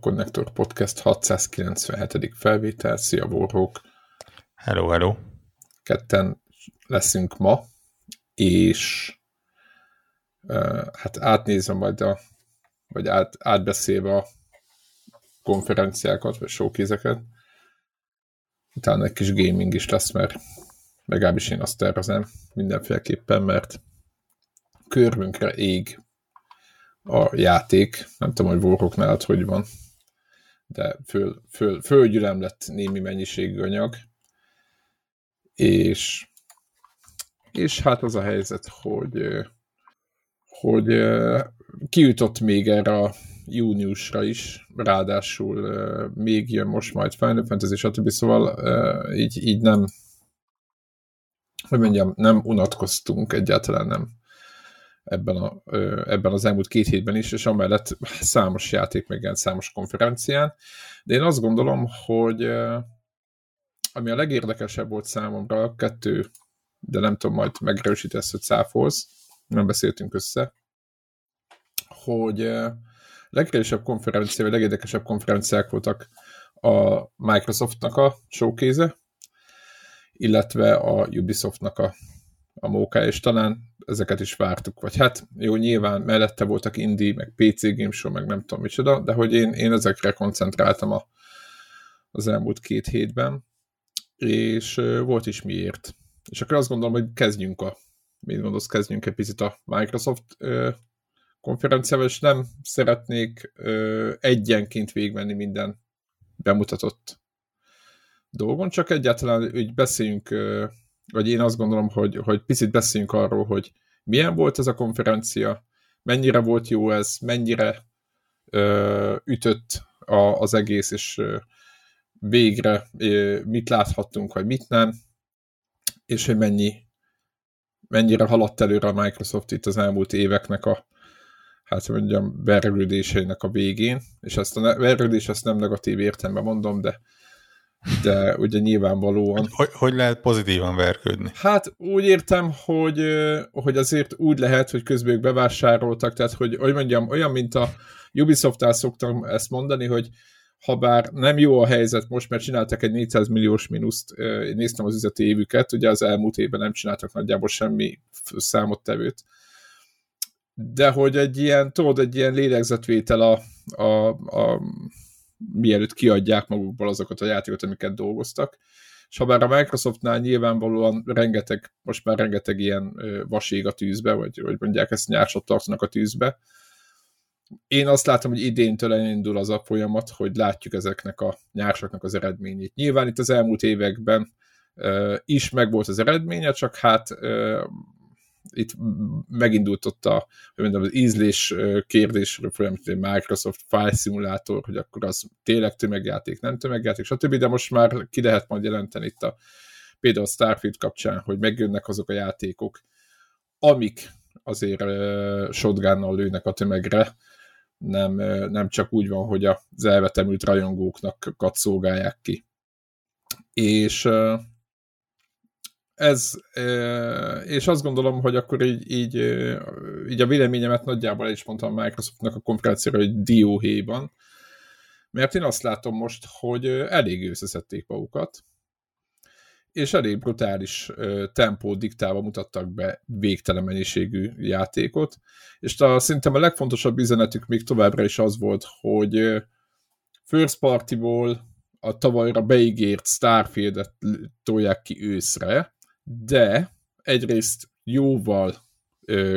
Connector Podcast 697. felvétel. Szia, Borhók! Hello, hello! Ketten leszünk ma, és hát átnézem majd a, vagy át, átbeszélve a konferenciákat, vagy showkézeket. Utána egy kis gaming is lesz, mert legalábbis én azt tervezem mindenféleképpen, mert körünkre ég a játék. Nem tudom, hogy nálad hogy van, de föl, föl, fölgyülem lett némi mennyiségű anyag, és, és hát az a helyzet, hogy, hogy kiütott még erre a júniusra is, ráadásul még jön most majd Final Fantasy, stb. Szóval így, így nem, hogy mondjam, nem unatkoztunk, egyáltalán nem ebben, a, ebben az elmúlt két hétben is, és amellett számos játék megjelent számos konferencián. De én azt gondolom, hogy ami a legérdekesebb volt számomra, kettő, de nem tudom, majd megerősítesz, hogy cáfolsz, nem beszéltünk össze, hogy a legerősebb konferencia, vagy legérdekesebb konferenciák voltak a Microsoftnak a showkéze, illetve a Ubisoftnak a a móká, és talán ezeket is vártuk, vagy hát jó, nyilván mellette voltak indie, meg PC Game Show, meg nem tudom micsoda, de hogy én, én ezekre koncentráltam a, az elmúlt két hétben, és volt is miért. És akkor azt gondolom, hogy kezdjünk a, mit gondolsz, kezdjünk egy picit a Microsoft ö, konferenciával, és nem szeretnék ö, egyenként végigmenni minden bemutatott dolgon, csak egyáltalán úgy beszéljünk vagy én azt gondolom, hogy, hogy picit beszéljünk arról, hogy milyen volt ez a konferencia, mennyire volt jó ez, mennyire ö, ütött a, az egész, és ö, végre ö, mit láthattunk, vagy mit nem, és hogy mennyi, mennyire haladt előre a Microsoft itt az elmúlt éveknek a hát mondjam, verődéseinek a végén, és ezt a verődés ezt nem negatív értelemben mondom, de de ugye nyilvánvalóan... Hogy, hogy lehet pozitívan verkődni? Hát úgy értem, hogy, hogy azért úgy lehet, hogy közben ők bevásároltak, tehát hogy, hogy mondjam, olyan, mint a Ubisoft-tál szoktam ezt mondani, hogy ha bár nem jó a helyzet most, mert csináltak egy 400 milliós mínuszt, én néztem az üzleti évüket, ugye az elmúlt évben nem csináltak nagyjából semmi számottevőt, de hogy egy ilyen, tudod, egy ilyen lélegzetvétel a, a, a mielőtt kiadják magukból azokat a játékokat, amiket dolgoztak. És ha bár a Microsoftnál nyilvánvalóan rengeteg, most már rengeteg ilyen vaség a tűzbe, vagy hogy mondják, ezt nyársot tartanak a tűzbe, én azt látom, hogy idéntől elindul az a folyamat, hogy látjuk ezeknek a nyársaknak az eredményét. Nyilván itt az elmúlt években is megvolt az eredménye, csak hát itt megindult ott a, hogy mondjam, az ízlés kérdésről folyamat, hogy Microsoft File Simulator, hogy akkor az tényleg tömegjáték, nem tömegjáték, stb. De most már ki lehet majd jelenteni itt a például a Starfield kapcsán, hogy megjönnek azok a játékok, amik azért uh, shotgunnal lőnek a tömegre, nem, nem csak úgy van, hogy az elvetemült rajongóknak szolgálják ki. És ez, és azt gondolom, hogy akkor így, így, így a véleményemet nagyjából el is mondtam a Microsoftnak a konferenciára, hogy dióhéjban, mert én azt látom most, hogy elég összeszedték magukat, és elég brutális tempó diktálva mutattak be végtelen mennyiségű játékot, és a, szerintem a legfontosabb üzenetük még továbbra is az volt, hogy first partyból a tavalyra beígért Starfield-et tolják ki őszre, de egyrészt jóval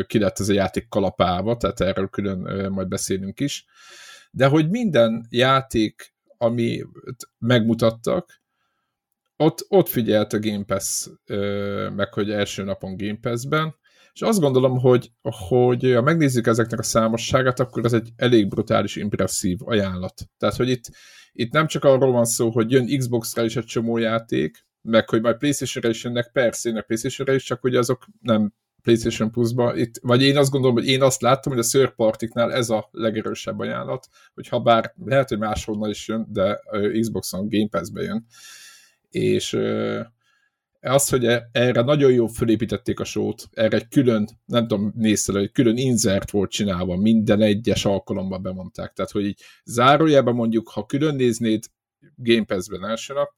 ki lett ez a játék kalapálva, tehát erről külön majd beszélünk is, de hogy minden játék, ami megmutattak, ott, ott figyelt a Game Pass, meg hogy első napon Game Pass-ben, és azt gondolom, hogy, hogy ha megnézzük ezeknek a számosságát, akkor ez egy elég brutális, impresszív ajánlat. Tehát, hogy itt, itt nem csak arról van szó, hogy jön Xbox-ra is egy csomó játék, meg hogy majd PlayStation-re is jönnek, persze jönnek PlayStation-re is, csak hogy azok nem PlayStation Plus-ba, itt, vagy én azt gondolom, hogy én azt láttam, hogy a third partiknál ez a legerősebb ajánlat, hogy ha bár lehet, hogy máshonnan is jön, de Xbox-on Game Pass-be jön, és az, hogy e- erre nagyon jó fölépítették a sót, erre egy külön, nem tudom, néztel, egy külön insert volt csinálva, minden egyes alkalommal bemondták. Tehát, hogy így zárójában mondjuk, ha külön néznéd Game Pass-ben első nap,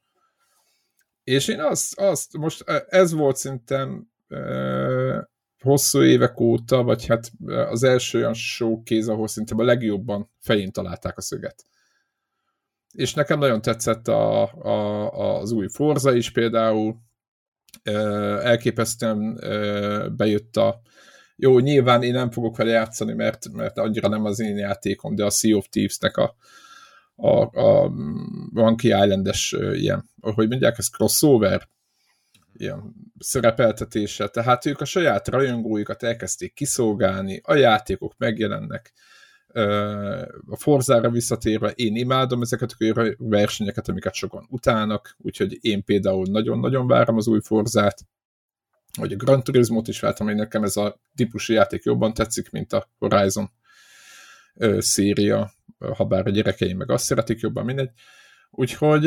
és én azt, azt most e, ez volt szerintem e, hosszú évek óta, vagy hát az első olyan showkéz, ahol szerintem a legjobban fején találták a szöget. És nekem nagyon tetszett a, a, az új Forza is például, elképesztően bejött a jó, nyilván én nem fogok vele játszani, mert, mert annyira nem az én játékom, de a Sea of Thieves-nek a, a, a Monkey Island-es ilyen, hogy mondják, ez crossover, ilyen szerepeltetése, tehát ők a saját rajongóikat elkezdték kiszolgálni, a játékok megjelennek, a Forzára visszatérve, én imádom ezeket a versenyeket, amiket sokan utálnak, úgyhogy én például nagyon-nagyon várom az új Forzát, vagy a Gran Turismo-t is vártam, hogy nekem ez a típusú játék jobban tetszik, mint a Horizon széria, ha bár a gyerekeim meg azt szeretik jobban, mindegy. Úgyhogy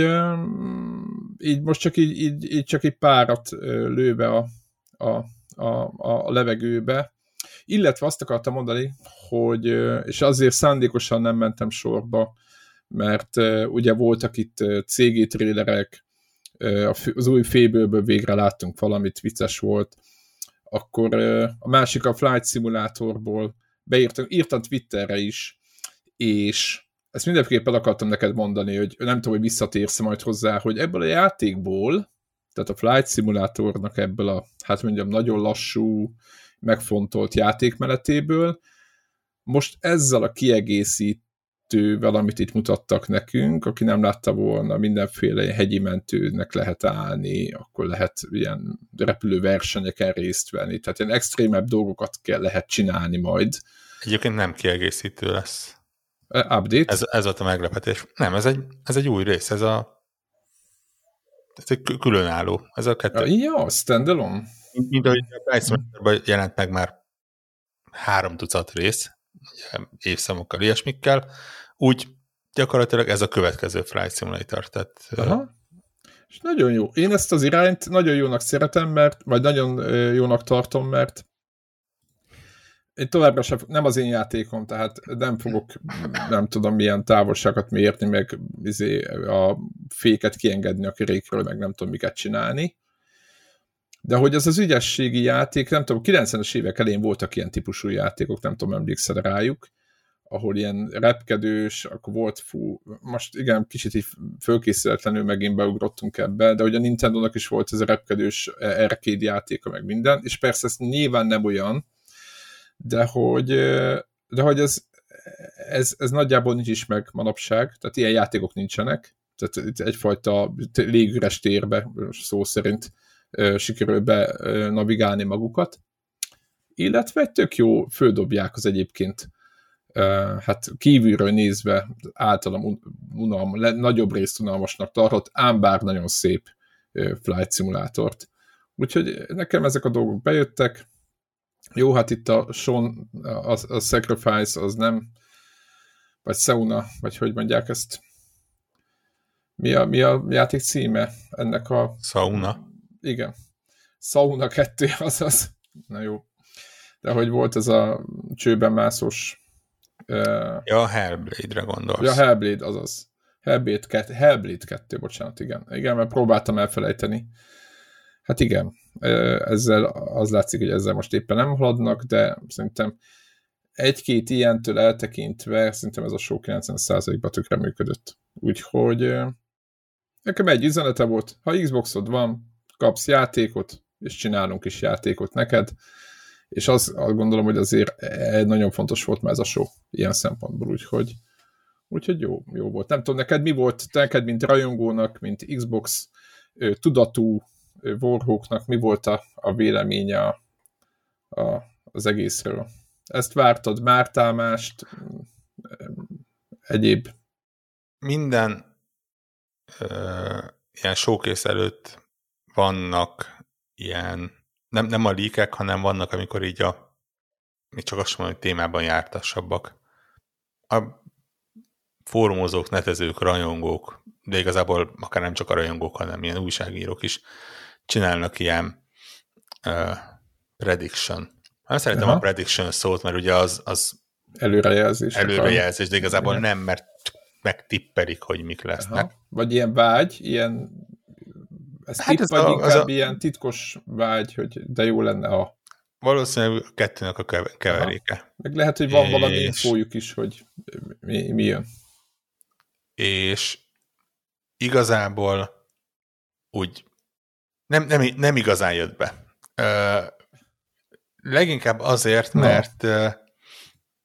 így most csak így, így, így csak egy párat lőve a, a, a, a levegőbe, illetve azt akartam mondani, hogy, és azért szándékosan nem mentem sorba, mert ugye voltak itt CG trélerek, az új fébőből végre láttunk valamit, vicces volt, akkor a másik a Flight Simulatorból beírtam, írtam Twitterre is, és ezt mindenképpen akartam neked mondani, hogy nem tudom, hogy visszatérsz majd hozzá, hogy ebből a játékból, tehát a Flight Simulatornak ebből a, hát mondjam, nagyon lassú, megfontolt játékmenetéből, most ezzel a kiegészítővel, amit itt mutattak nekünk, aki nem látta volna, mindenféle hegyi mentőnek lehet állni, akkor lehet ilyen repülőversenyeken részt venni, tehát ilyen extrémebb dolgokat kell lehet csinálni majd. Egyébként nem kiegészítő lesz. Update? Ez, ez volt a meglepetés. Nem, ez egy, ez egy új rész, ez a ez egy különálló. Ez a kettő. Ja, standalone. Mint ahogy a Price jelent meg már három tucat rész, évszámokkal, ilyesmikkel, úgy gyakorlatilag ez a következő Flight Simulator. Tehát, Aha. És nagyon jó. Én ezt az irányt nagyon jónak szeretem, mert, vagy nagyon jónak tartom, mert én továbbra sem, nem az én játékom, tehát nem fogok, nem tudom milyen távolságot mérni, meg izé, a féket kiengedni a kerékről, meg nem tudom miket csinálni. De hogy az az ügyességi játék, nem tudom, 90-es évek elén voltak ilyen típusú játékok, nem tudom, emlékszel rájuk, ahol ilyen repkedős, akkor volt fú, most igen, kicsit így fölkészületlenül megint beugrottunk ebbe, de hogy a Nintendo-nak is volt ez a repkedős arcade játéka, meg minden, és persze ez nyilván nem olyan, de hogy, de hogy ez, ez, ez nagyjából nincs is meg manapság, tehát ilyen játékok nincsenek, tehát egyfajta légüres térbe, szó szerint sikerül be navigálni magukat, illetve tök jó földobják az egyébként hát kívülről nézve általam unalm, nagyobb részt unalmasnak tartott, ám bár nagyon szép flight szimulátort. Úgyhogy nekem ezek a dolgok bejöttek. Jó, hát itt a Sean, a, a Sacrifice az nem, vagy Seuna, vagy hogy mondják ezt. Mi a, mi a játék címe ennek a... Sauna igen. Sauna 2, azaz. Na jó. De hogy volt ez a csőben mászós... Uh, ja, Hellblade-re gondolsz. Ja, Hellblade, azaz. Hellblade 2, Hellblade 2, bocsánat, igen. Igen, mert próbáltam elfelejteni. Hát igen, ezzel az látszik, hogy ezzel most éppen nem haladnak, de szerintem egy-két ilyentől eltekintve szerintem ez a show 90%-ban tökre működött. Úgyhogy nekem egy üzenete volt, ha Xboxod van, kapsz játékot, és csinálunk is játékot neked, és az, azt gondolom, hogy azért nagyon fontos volt már ez a show ilyen szempontból, úgyhogy, úgyhogy jó, jó volt. Nem tudom, neked mi volt, neked, mint rajongónak, mint Xbox tudatú Warhawknak mi volt a, a véleménye a, a, az egészről? Ezt vártad, mártámást, egyéb? Minden ö, ilyen showcase előtt vannak ilyen, nem, nem a líkek, hanem vannak, amikor így a, még csak azt mondom, hogy témában jártassabbak. A fórumozók, netezők, rajongók, de igazából akár nem csak a rajongók, hanem ilyen újságírók is csinálnak ilyen uh, prediction. Nem szeretem Aha. a prediction szót, mert ugye az, az előrejelzés. Előrejelzés, de igazából Igen. nem, mert megtippelik, hogy mik lesznek. Aha. Vagy ilyen vágy, ilyen ez hát ez a, inkább a... ilyen titkos vágy, hogy de jó lenne, ha Valószínűleg a kettőnek a keveréke. Aha. Meg lehet, hogy van és... valami infójuk is, hogy mi, mi jön. És igazából úgy nem, nem, nem igazán jött be. Ö, leginkább azért, mert Na.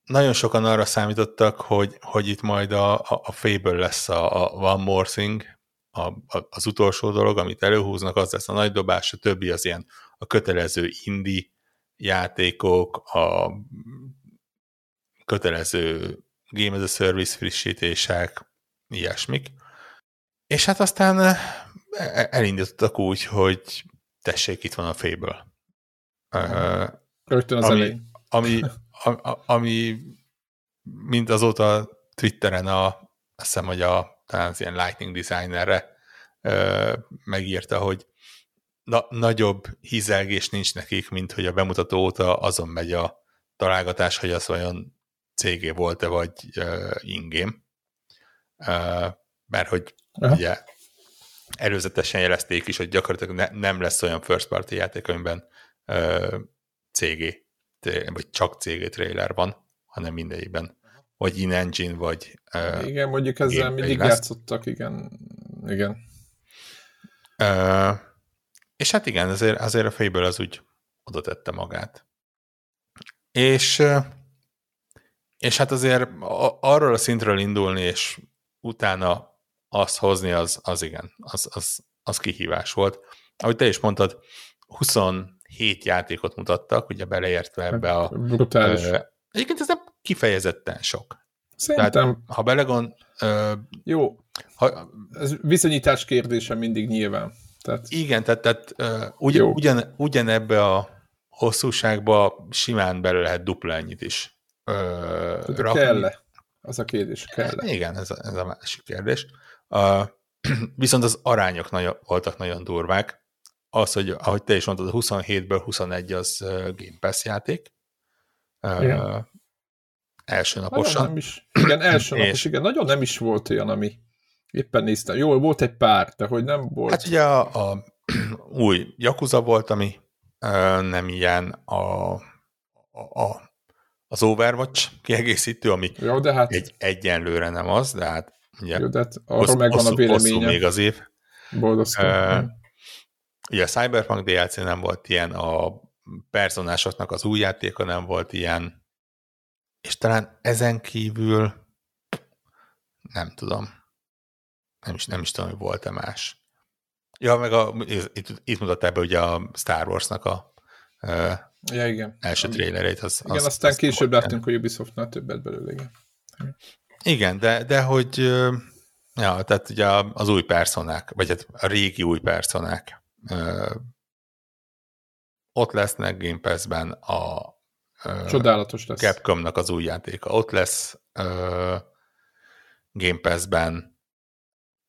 nagyon sokan arra számítottak, hogy, hogy itt majd a, a, a Fable lesz a, a One More Thing, a, a, az utolsó dolog, amit előhúznak, az lesz a nagy dobás, a többi az ilyen a kötelező indie játékok, a kötelező Game as a Service frissítések, ilyesmik. És hát aztán elindítottak úgy, hogy tessék, itt van a Fable. Rögtön az ami, elején. Ami, ami, ami mint azóta Twitteren a, azt hiszem, hogy a talán az ilyen Lightning Designerre megírta, hogy na, nagyobb hízelgés nincs nekik, mint hogy a bemutató óta azon megy a találgatás, hogy az olyan cégé volt-e, vagy uh, ingém. Uh, mert hogy Aha. ugye előzetesen jelezték is, hogy gyakorlatilag ne, nem lesz olyan first party játék, amiben uh, CG, vagy csak CG trailer van, hanem mindegyikben. Vagy in-engine, vagy uh, Igen, mondjuk ezzel mindig lesz. játszottak, igen. Igen. Uh, és hát igen, azért, azért a Fable az úgy oda tette magát. És, és hát azért arról a szintről indulni, és utána azt hozni, az, az igen, az, az, az kihívás volt. Ahogy te is mondtad, 27 játékot mutattak, ugye beleértve ebbe a... Brutális. Ö, egyébként ez nem kifejezetten sok. Szerintem... Tehát, ha belegond... Ö, Jó, ha, ez viszonyítás kérdése mindig nyilván. Tehát... Igen, tehát, tehát uh, ugy, ugyan, ugyanebbe a hosszúságba simán belőle lehet dupla ennyit is uh, kell-e? Az a kérdés, kell -e? Igen, ez a, ez a másik kérdés. Uh, viszont az arányok nagyon, voltak nagyon durvák. Az, hogy ahogy te is mondtad, 27-ből 21 az Game Pass játék. Uh, igen. Első naposan. nem is, igen, első napos, igen. Nagyon nem is volt olyan, ami Éppen néztem. Jó, volt egy pár, de hogy nem volt. Hát ugye a, a új Yakuza volt, ami nem ilyen a, a, a az Overwatch kiegészítő, ami Jó, de hát... egy, egyenlőre nem az, de hát ugye Jó, de hát arról hossz, megvan a véleményem. még az év. Uh, ugye a Cyberpunk DLC nem volt ilyen, a personásoknak az új játéka nem volt ilyen, és talán ezen kívül nem tudom nem is, nem is tudom, hogy volt-e más. Ja, meg a, itt, itt mutatta be ugye a Star Wars-nak a uh, ja, igen. első trailerét. Az, igen, az, aztán az később láttunk a Ubisoftnál többet belőle, igen. Igen, de, de hogy ja, tehát ugye az új personák, vagy hát a régi új personák ott lesznek Game Pass-ben a Csodálatos lesz. Capcomnak az új játéka. Ott lesz Game Pass-ben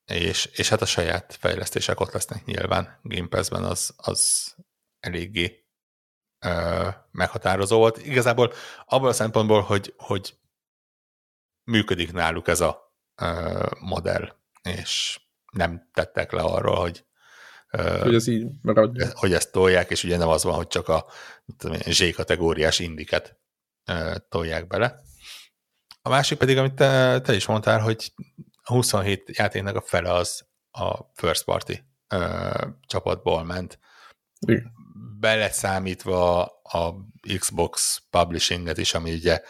és, és hát a saját fejlesztések ott lesznek nyilván. Game Pass-ben az, az eléggé meghatározó volt. Igazából abból a szempontból, hogy, hogy működik náluk ez a ö, modell, és nem tettek le arról, hogy hogy ez így. Hogy ezt tolják, és ugye nem az van, hogy csak a Z-kategóriás indiket tolják bele. A másik pedig, amit te, te is mondtál, hogy a 27 játéknak a fele az a first party ö, csapatból ment. Igen. Beleszámítva a Xbox publishinget is, ami ugye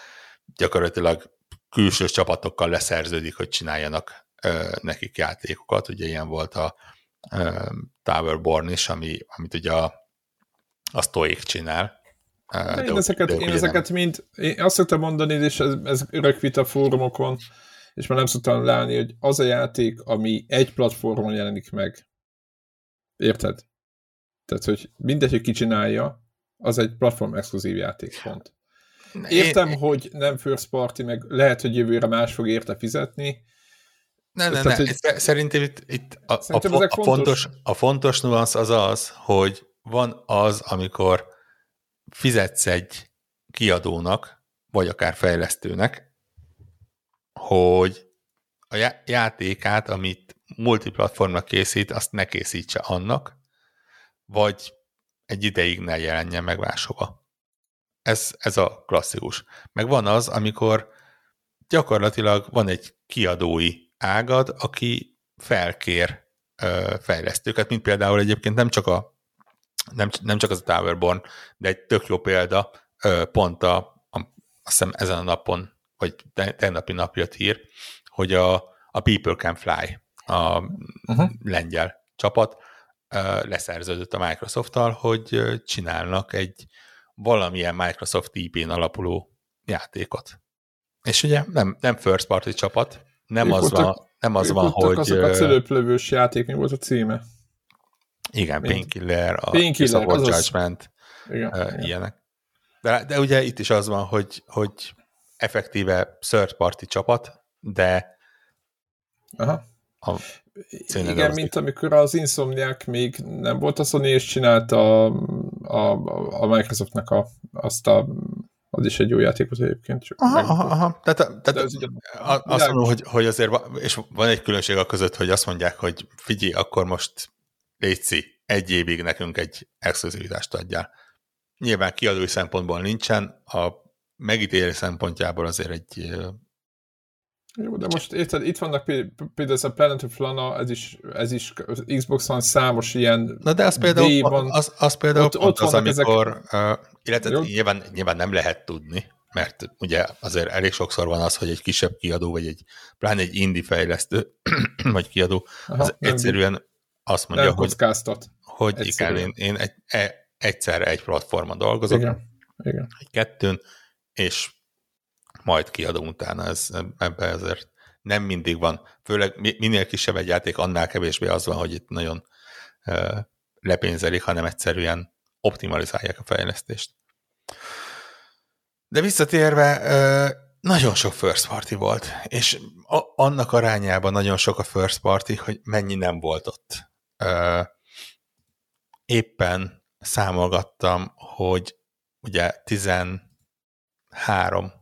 gyakorlatilag külső csapatokkal leszerződik, hogy csináljanak ö, nekik játékokat. Ugye ilyen volt a ö, Towerborn is, ami, amit ugye a, a Stoic csinál. De én ezeket, én ezeket mind, én azt szoktam mondani, és ez, ez örök vita fórumokon, és már nem szoktam látni, hogy az a játék, ami egy platformon jelenik meg. Érted? Tehát, hogy mindegy, hogy ki csinálja, az egy platform exkluzív játék pont. Értem, én... hogy nem first party, meg lehet, hogy jövőre más fog érte fizetni, Nem, nem, nem. Hogy... Szerintem itt, itt a, Szerintem a, a, fontos. fontos, a fontos nuansz az az, hogy van az, amikor fizetsz egy kiadónak, vagy akár fejlesztőnek, hogy a játékát, amit multiplatformra készít, azt ne készítse annak, vagy egy ideig ne jelenjen meg máshova. Ez, ez a klasszikus. Meg van az, amikor gyakorlatilag van egy kiadói ágad, aki felkér ö, fejlesztőket, mint például egyébként nem csak, a, nem, nem csak az a Towerborn, de egy tök jó példa, ö, pont a, a, azt hiszem ezen a napon, vagy tegnapi nap jött hír, hogy a, a People Can Fly, a uh-huh. lengyel csapat ö, leszerződött a Microsoft-tal, hogy csinálnak egy valamilyen Microsoft IP-n alapuló játékot. És ugye nem, nem first party csapat, nem ők az voltak, van, nem az van hogy... azok a cölöplövős játék, mi volt a címe? Igen, Painkiller, a Painkiller, azaz... Judgment, igen, uh, igen. ilyenek. De, de ugye itt is az van, hogy, hogy effektíve third party csapat, de Aha. A igen, mint amikor az Insomniac még nem volt a Sony, és csinálta a, a, a Microsoftnak a, azt a az is egy jó játékot egyébként. Csak aha, aha, aha. Tehát, tehát az ugye, azt mondom, hogy, hogy azért van, és van egy különbség a között, hogy azt mondják, hogy figyelj, akkor most létszi, egy évig nekünk egy exkluzivitást adjál. Nyilván kiadói szempontból nincsen, a megítélés szempontjából azért egy jó, de most érted, itt vannak például ez a Planet of Lana, ez is, ez is Xbox-on számos ilyen Na de az például, van. Az, az például ott, ott az, amikor, ezek... uh, illetve nyilván, nyilván nem lehet tudni, mert ugye azért elég sokszor van az, hogy egy kisebb kiadó, vagy egy pláne egy indie fejlesztő, vagy kiadó, Aha, az egyszerűen azt mondja, nem hogy, hogy igen, én, én egy, e, egyszerre egy platformon dolgozok, igen, igen. egy kettőn, és majd kiadom utána, ez, ebbe ezért nem mindig van. Főleg minél kisebb egy játék, annál kevésbé az van, hogy itt nagyon lepénzelik, hanem egyszerűen optimalizálják a fejlesztést. De visszatérve, nagyon sok first party volt, és annak arányában nagyon sok a first party, hogy mennyi nem volt ott. Éppen számolgattam, hogy ugye 13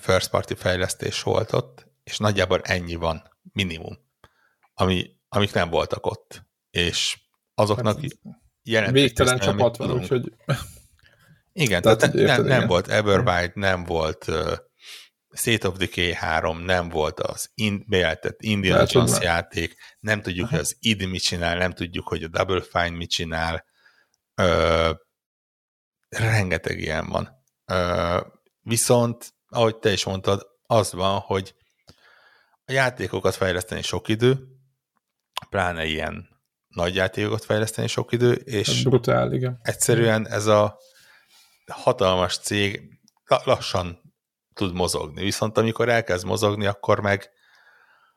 first party fejlesztés volt ott, és nagyjából ennyi van, minimum, ami, amik nem voltak ott. És azoknak hát, jelentős Végtelen csapat van, úgyhogy... Igen, tehát, tehát nem, nem volt Everbite, nem volt uh, State of Decay 3, nem volt az in, bejelentett Indiana Jones játék, nem tudjuk, Aha. hogy az id mit csinál, nem tudjuk, hogy a Double Fine mit csinál. Uh, rengeteg ilyen van. Uh, viszont ahogy te is mondtad, az van, hogy a játékokat fejleszteni sok idő, pláne ilyen nagy játékokat fejleszteni sok idő, és brutál, igen. egyszerűen ez a hatalmas cég lassan tud mozogni, viszont amikor elkezd mozogni, akkor meg,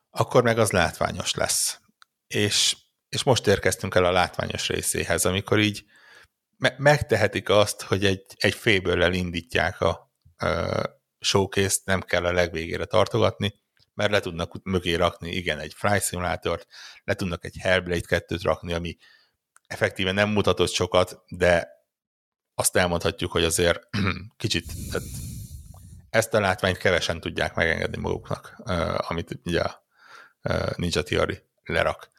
akkor meg az látványos lesz. És, és most érkeztünk el a látványos részéhez, amikor így me- megtehetik azt, hogy egy, egy féből indítják a, showcase nem kell a legvégére tartogatni, mert le tudnak mögé rakni, igen, egy Fry Simulator-t, le tudnak egy Hellblade 2-t rakni, ami effektíven nem mutatott sokat, de azt elmondhatjuk, hogy azért kicsit, tehát ezt a látványt kevesen tudják megengedni maguknak, amit ugye a Ninja Theory lerak.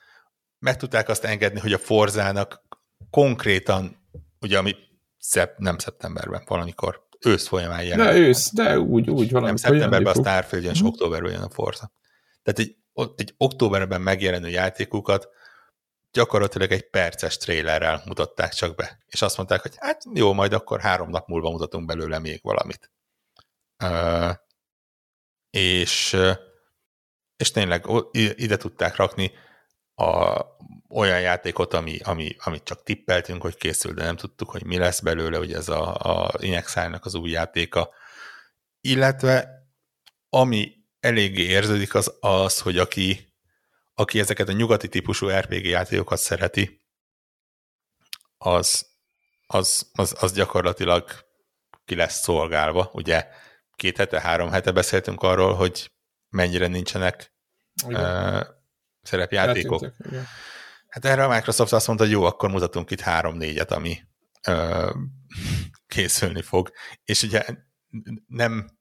Meg tudták azt engedni, hogy a Forzának konkrétan, ugye ami szep, nem szeptemberben, valamikor ősz folyamán jelen. De ősz, de úgy, úgy valami. Nem szeptemberben a Starfield és uh-huh. októberben jön a Forza. Tehát egy, egy októberben megjelenő játékukat gyakorlatilag egy perces trélerrel mutatták csak be. És azt mondták, hogy hát jó, majd akkor három nap múlva mutatunk belőle még valamit. Uh, és, és tényleg ide tudták rakni a, olyan játékot, ami, ami, amit csak tippeltünk, hogy készül, de nem tudtuk, hogy mi lesz belőle, hogy ez a, a Inexile-nak az új játéka. Illetve ami eléggé érződik az az, hogy aki, aki ezeket a nyugati típusú RPG játékokat szereti, az, az, az, az gyakorlatilag ki lesz szolgálva. Ugye két hete, három hete beszéltünk arról, hogy mennyire nincsenek uh, szerepjátékok. Hát erre a Microsoft azt mondta, hogy jó, akkor mutatunk itt három-négyet, ami uh, készülni fog. És ugye nem,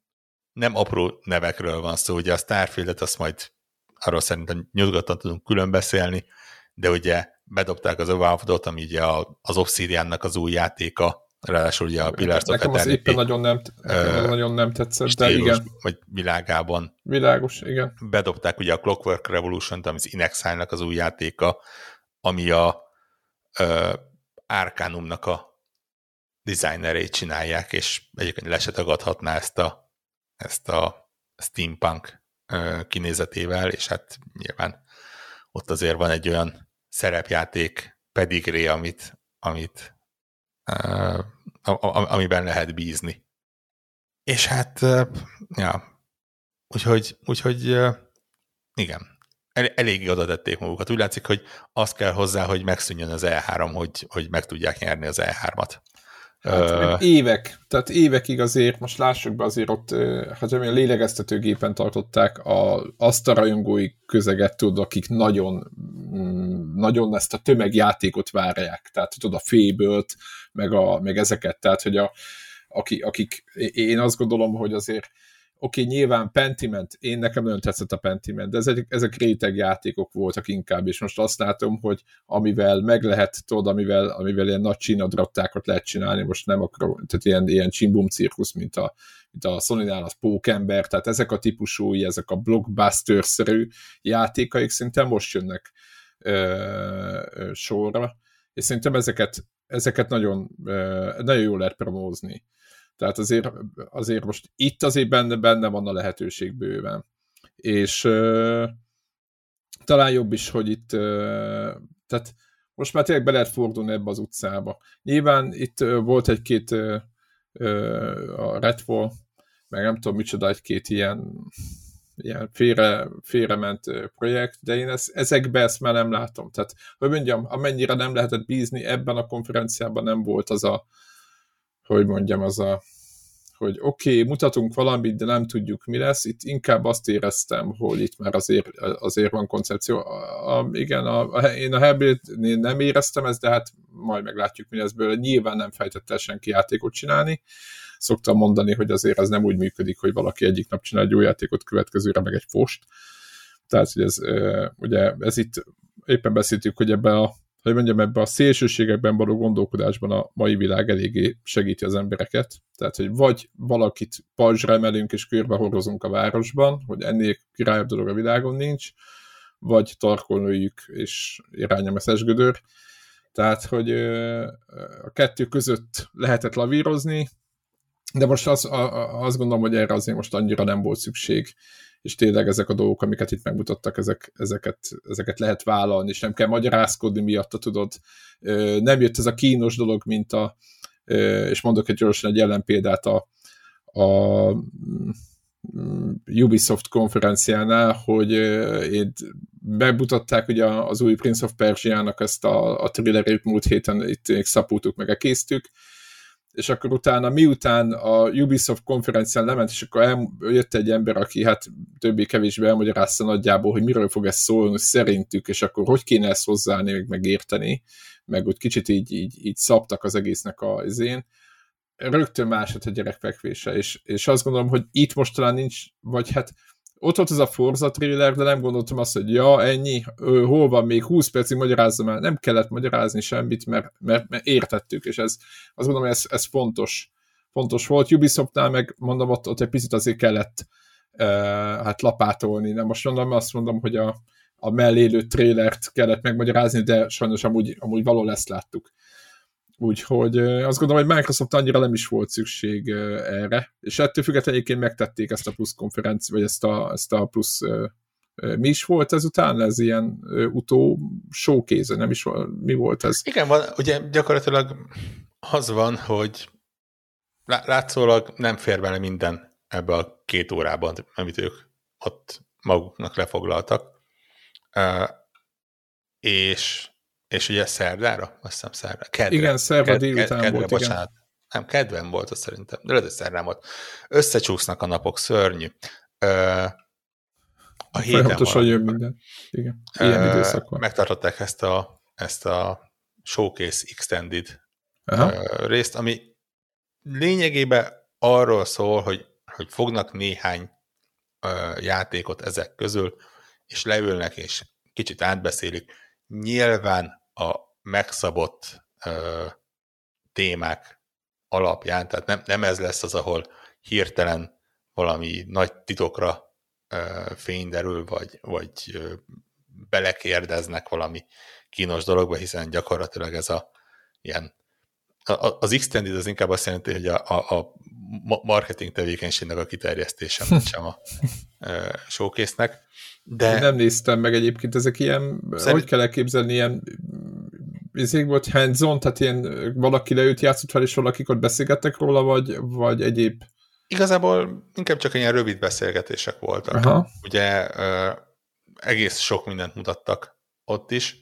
nem apró nevekről van szó, ugye a Starfield-et azt majd arról szerintem nyugodtan tudunk külön beszélni, de ugye bedobták az Avowed-ot, ami ugye az Obsidiannak az új játéka, ráadásul ugye a Pillars of Nekem az éppen nagyon nem, nekem nagyon nem tetszett, de igen. Vagy világában. Világos, igen. Bedobták ugye a Clockwork Revolution-t, ami az Inexile-nak az új játéka, ami a uh, Arcanumnak a designerét csinálják, és egyébként le se tagadhatná ezt a, ezt a steampunk kinézetével, és hát nyilván ott azért van egy olyan szerepjáték pedigré, amit, amit amiben lehet bízni. És hát, ja, úgyhogy, úgyhogy igen, el, eléggé oda tették magukat. Úgy látszik, hogy az kell hozzá, hogy megszűnjön az E3, hogy, hogy meg tudják nyerni az E3-at. Hát, uh, évek, tehát évekig azért, most lássuk be azért ott, hát a lélegeztetőgépen tartották a, azt a rajongói közeget, tudod, akik nagyon, mm, nagyon ezt a tömegjátékot várják, tehát tudod, a fébölt, meg, a, meg ezeket, tehát hogy a, aki, akik, én azt gondolom, hogy azért oké, okay, nyilván Pentiment, én nekem nagyon tetszett a Pentiment, de ezek, ezek réteg játékok voltak inkább, és most azt látom, hogy amivel meg lehet, tudod, amivel, amivel ilyen nagy csínadrattákat lehet csinálni, most nem akarok, tehát ilyen, ilyen csimbum cirkusz, mint a, mint a Sony-nál az Pókember, tehát ezek a típusú, ezek a blockbuster-szerű játékaik szerintem most jönnek ö, ö, sorra, és szerintem ezeket, ezeket nagyon, ö, nagyon jól lehet promózni. Tehát azért, azért most itt azért benne, benne van a lehetőség bőven. És uh, talán jobb is, hogy itt uh, tehát most már tényleg be lehet fordulni ebbe az utcába. Nyilván itt uh, volt egy-két uh, uh, a Redfall, meg nem tudom micsoda, egy-két ilyen, ilyen félre, félrement projekt, de én ezt, ezekbe ezt már nem látom. Tehát, hogy mondjam, amennyire nem lehetett bízni, ebben a konferenciában nem volt az a, hogy mondjam, az a, hogy oké, okay, mutatunk valamit, de nem tudjuk, mi lesz. Itt inkább azt éreztem, hogy itt már azért, azért van koncepció. A, a, igen, a, a, én a Hellblade-nél nem éreztem ezt, de hát majd meglátjuk, mi lesz belőle. Nyilván nem fejtett el senki játékot csinálni. Szoktam mondani, hogy azért ez nem úgy működik, hogy valaki egyik nap csinál egy jó játékot, következőre meg egy fost. Tehát, hogy ez, ugye, ez itt éppen beszéltük, hogy ebbe a hogy mondjam, ebben a szélsőségekben való gondolkodásban a mai világ eléggé segíti az embereket. Tehát, hogy vagy valakit pajzsra emelünk és körbehorozunk a városban, hogy ennél királyabb dolog a világon nincs, vagy tarkolnőjük és irány a messzesgödör. Tehát, hogy a kettő között lehetett lavírozni, de most az, azt gondolom, hogy erre azért most annyira nem volt szükség és tényleg ezek a dolgok, amiket itt megmutattak, ezek, ezeket, ezeket lehet vállalni, és nem kell magyarázkodni miatta, tudod. Nem jött ez a kínos dolog, mint a, és mondok egy gyorsan egy ellenpéldát a, a mm, Ubisoft konferenciánál, hogy én bemutatták ugye az új Prince of Persia-nak ezt a, a thrillerét múlt héten itt szapultuk, meg késztük, és akkor utána miután a Ubisoft konferencián lement, és akkor jött egy ember, aki hát többé-kevésbé elmagyarázta nagyjából, hogy miről fog ez szólni szerintük, és akkor hogy kéne ezt hozzáállni, meg megérteni, meg úgy kicsit így, így, így szabtak az egésznek a izén. Rögtön más a gyerekfekvése, és, és azt gondolom, hogy itt most talán nincs, vagy hát ott volt ez a Forza trailer, de nem gondoltam azt, hogy ja, ennyi, ö, hol van még 20 percig magyarázzam el. Nem kellett magyarázni semmit, mert, mert, mert értettük, és ez, azt gondolom, hogy ez, ez fontos. Fontos volt. Ubisoftnál meg mondom, ott, ott egy picit azért kellett uh, hát lapátolni. Nem most mondom, azt mondom, hogy a, a mellélő trailert kellett megmagyarázni, de sajnos amúgy, amúgy való lesz láttuk. Úgyhogy azt gondolom, hogy Microsoft annyira nem is volt szükség erre, és ettől függetlenül egyébként megtették ezt a plusz konferenci, vagy ezt a, ezt a plusz mi is volt ezután? Ez ilyen utó showcase, nem is mi volt ez? Igen, van, ugye gyakorlatilag az van, hogy látszólag nem fér bele minden ebbe a két órában, amit ők ott maguknak lefoglaltak. és és ugye szerdára? Azt hiszem szerdára. Kedve. Igen, szerda Ked, délután kedve, volt, bocsánat. Igen. Nem, kedven volt az szerintem. De lehet, szerdán volt. Összecsúsznak a napok, szörnyű. Ö, A héten Folyamatosan jön minden. Igen, ilyen Ö, időszak van. Megtartották ezt a, ezt a Showcase Extended Aha. ö, részt, ami lényegében arról szól, hogy, hogy fognak néhány ö, játékot ezek közül, és leülnek, és kicsit átbeszélik. Nyilván a megszabott ö, témák alapján, tehát nem, nem ez lesz az, ahol hirtelen valami nagy titokra ö, fény derül, vagy, vagy ö, belekérdeznek valami kínos dologba, hiszen gyakorlatilag ez a ilyen az extended az inkább azt jelenti, hogy a, a, a ma- marketing tevékenységnek a kiterjesztése, mint sem a showcase-nek. Én De nem néztem meg egyébként, ezek ilyen, Szerint- hogy kell elképzelni, ilyen izék volt hands on, tehát ilyen valaki leült, játszott fel, és valakik ott beszélgettek róla, vagy, vagy egyéb. igazából inkább csak ilyen rövid beszélgetések voltak. Aha. Ugye egész sok mindent mutattak ott is,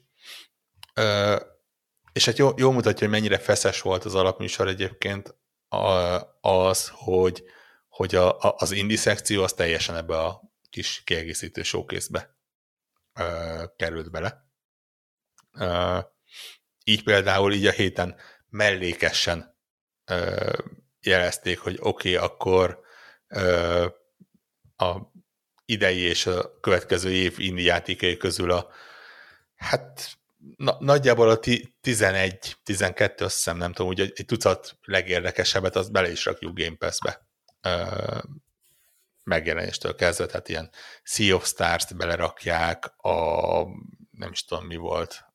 és hát jó, jó mutatja, hogy mennyire feszes volt az alapműsor egyébként az, hogy, hogy a, a, az indie szekció az teljesen ebbe a kis kiegészítő showcase-be ö, került bele. Ö, így például így a héten mellékesen ö, jelezték, hogy oké, okay, akkor ö, a idei és a következő év indie játékai közül a hát na, nagyjából a ti- 11-12, azt hiszem, nem tudom, úgy egy, tucat legérdekesebbet, azt bele is rakjuk Game Pass-be. Megjelenéstől kezdve, tehát ilyen Sea of Stars-t belerakják, a nem is tudom mi volt,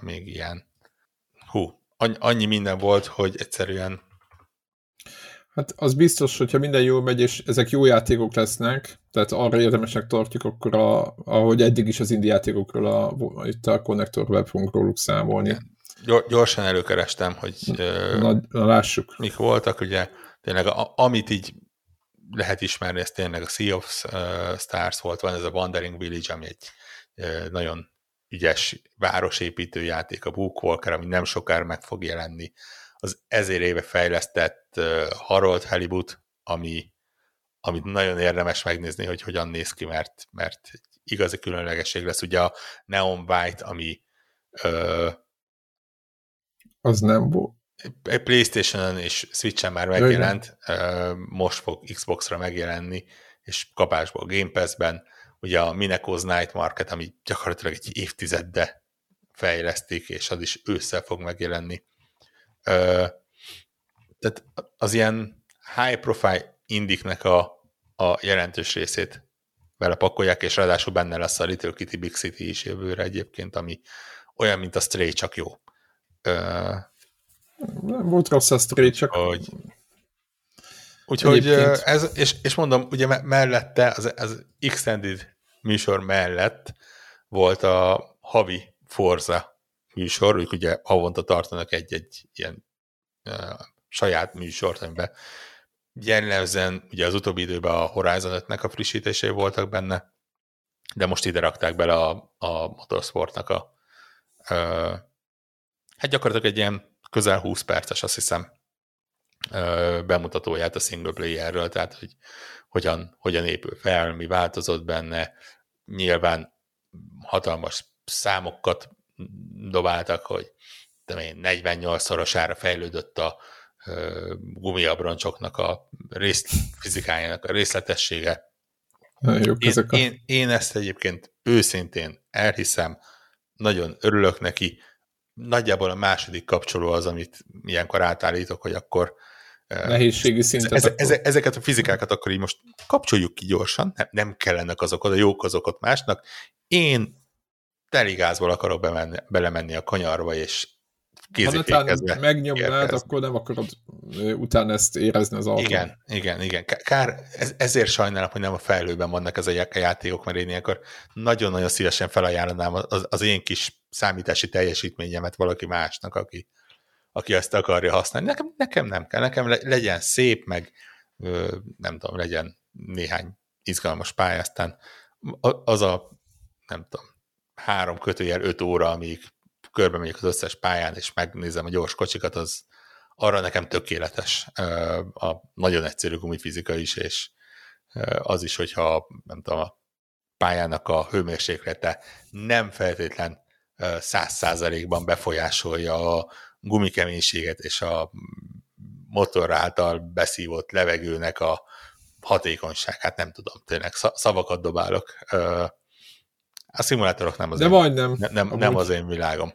még ilyen hú, annyi, annyi minden volt, hogy egyszerűen Hát az biztos, hogyha minden jól megy, és ezek jó játékok lesznek, tehát arra érdemesnek tartjuk, akkor a, ahogy eddig is az indie játékokról a, itt a Connector Web fogunk róluk számolni. gyor- gyorsan előkerestem, hogy Na, na lássuk. mik voltak, ugye tényleg a, amit így lehet ismerni, ez tényleg a Sea of Stars volt, van ez a Wandering Village, ami egy nagyon ügyes városépítő játék, a Bookwalker, ami nem sokára meg fog jelenni, az ezer éve fejlesztett Harold Halibut, ami, amit nagyon érdemes megnézni, hogy hogyan néz ki, mert, mert igazi különlegesség lesz. Ugye a Neon White, ami uh, Az nem volt. Playstation-on és Switch-en már megjelent, ö, most fog Xbox-ra megjelenni, és kapásból Game Pass-ben, ugye a Mineco's Night Market, ami gyakorlatilag egy évtizedde fejlesztik, és az is ősszel fog megjelenni. Tehát az ilyen high profile indiknek a, a jelentős részét vele pakolják, és ráadásul benne lesz a Little Kitty Big City is jövőre egyébként, ami olyan, mint a Stray, csak jó. Nem volt rossz a Stray, csak hogy Úgyhogy Egyébként- ez, és, és mondom, ugye me- mellette, az, az Extended műsor mellett volt a havi Forza műsor, ők ugye havonta tartanak egy-egy ilyen uh, saját műsort, amiben jellemzően ugye az utóbbi időben a Horizon 5-nek a frissítései voltak benne, de most ide rakták bele a, a motorsportnak a uh, hát gyakorlatilag egy ilyen közel 20 perces, azt hiszem, bemutatóját a single playerről, tehát hogy hogyan, hogyan épül fel, mi változott benne. Nyilván hatalmas számokat dobáltak, hogy tudom én, 48-szorosára fejlődött a gumiabroncsoknak a rész, fizikájának a részletessége. jók Én, a... én, én ezt egyébként őszintén elhiszem, nagyon örülök neki. Nagyjából a második kapcsoló az, amit ilyenkor átállítok, hogy akkor nehézségi szintet. eze, eze, ezeket a fizikákat akkor így most kapcsoljuk ki gyorsan, nem, nem kellenek azok oda, jók azok ott másnak. Én teligázból akarok bemenni, belemenni a kanyarba, és Ha kézifékezve. megnyomnád, érkezni. akkor nem akarod utána ezt érezni az autón. Igen, igen, igen. Kár, ez, ezért sajnálom, hogy nem a fejlőben vannak ez a já- a játékok, mert én ilyenkor nagyon-nagyon szívesen felajánlanám az, az én kis számítási teljesítményemet valaki másnak, aki, aki ezt akarja használni. Nekem, nekem nem kell, nekem le- legyen szép, meg ö, nem tudom, legyen néhány izgalmas pálya, aztán az a, nem tudom, három kötőjel öt óra, amíg körbe megyek az összes pályán, és megnézem a gyors kocsikat, az arra nekem tökéletes. A nagyon egyszerű gumifizika is, és az is, hogyha nem tudom, a pályának a hőmérséklete nem feltétlen száz százalékban befolyásolja a gumikeménységet és a motor által beszívott levegőnek a hatékonyság. Hát nem tudom, tényleg szavakat dobálok. A szimulátorok nem az, De én, majdnem, nem, nem, nem az én világom.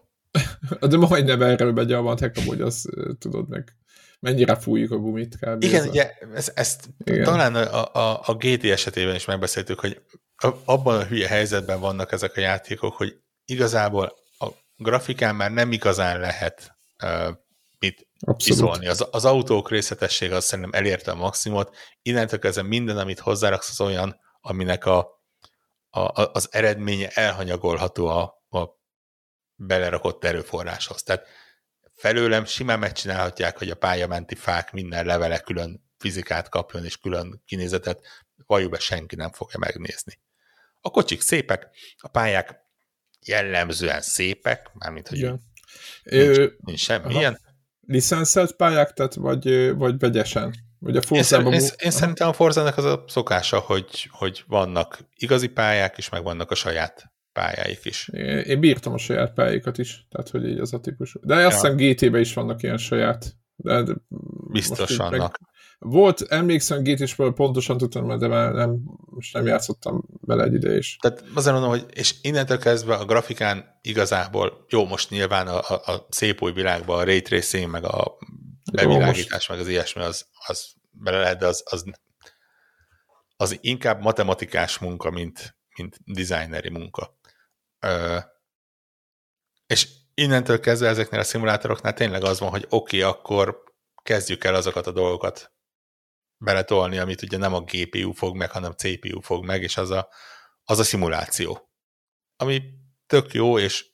De majdnem erről megy a matek, hogy azt tudod meg mennyire fújjuk a gumit. Kb. Igen, ez ugye ezt, ezt Igen. talán a, a, a GT esetében is megbeszéltük, hogy abban a hülye helyzetben vannak ezek a játékok, hogy igazából a grafikán már nem igazán lehet uh, mit iszolni. Az, az autók részletessége az szerintem elérte a maximumot, innentől kezdve minden, amit hozzáraksz, az olyan, aminek a, a, az eredménye elhanyagolható a, a belerakott erőforráshoz. Tehát felőlem simán megcsinálhatják, hogy a pályamenti fák minden levele külön fizikát kapjon és külön kinézetet, valójában senki nem fogja megnézni. A kocsik szépek, a pályák jellemzően szépek, mármint, hogy Igen. nincs, nincs semmilyen. Licenszelt pályák, tehát vagy, vagy vegyesen? A Forzában... Én, én, én szerintem a Forzának az a szokása, hogy, hogy vannak igazi pályák is, meg vannak a saját pályáik is. Én, én bírtam a saját pályáikat is, tehát hogy így az a típus. De azt hiszem GT-be is vannak ilyen saját. De, Biztos vannak. Meg, volt, emlékszem, gt is pontosan tudtam, de már nem, most nem játszottam bele egy ide is. Tehát azért mondom, hogy és innentől kezdve a grafikán igazából, jó, most nyilván a, a, a szép új világban a ray tracing, meg a bevilágítás, meg az ilyesmi, az, az bele lehet, de az, az, az inkább matematikás munka, mint, mint designeri munka. Ö, és innentől kezdve ezeknél a szimulátoroknál tényleg az van, hogy oké, okay, akkor kezdjük el azokat a dolgokat beletolni, amit ugye nem a GPU fog meg, hanem CPU fog meg, és az a, az a szimuláció. Ami tök jó, és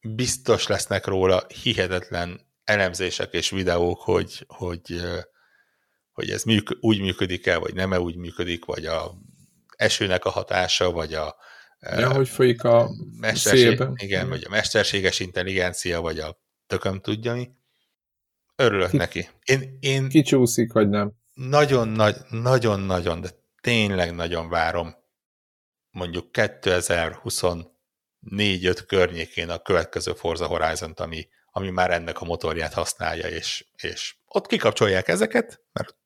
biztos lesznek róla hihetetlen elemzések és videók, hogy, hogy, hogy ez műk, úgy működik-e, vagy nem -e úgy működik, vagy a esőnek a hatása, vagy a ja, hogy folyik a mesterség. Igen, vagy a mesterséges intelligencia, vagy a tököm tudja mi. Örülök Ki, neki. Én, én kicsúszik, vagy nem? nagyon nagy, nagyon-nagyon, de tényleg nagyon várom mondjuk 2024-5 környékén a következő Forza horizon ami, ami már ennek a motorját használja, és, és ott kikapcsolják ezeket, mert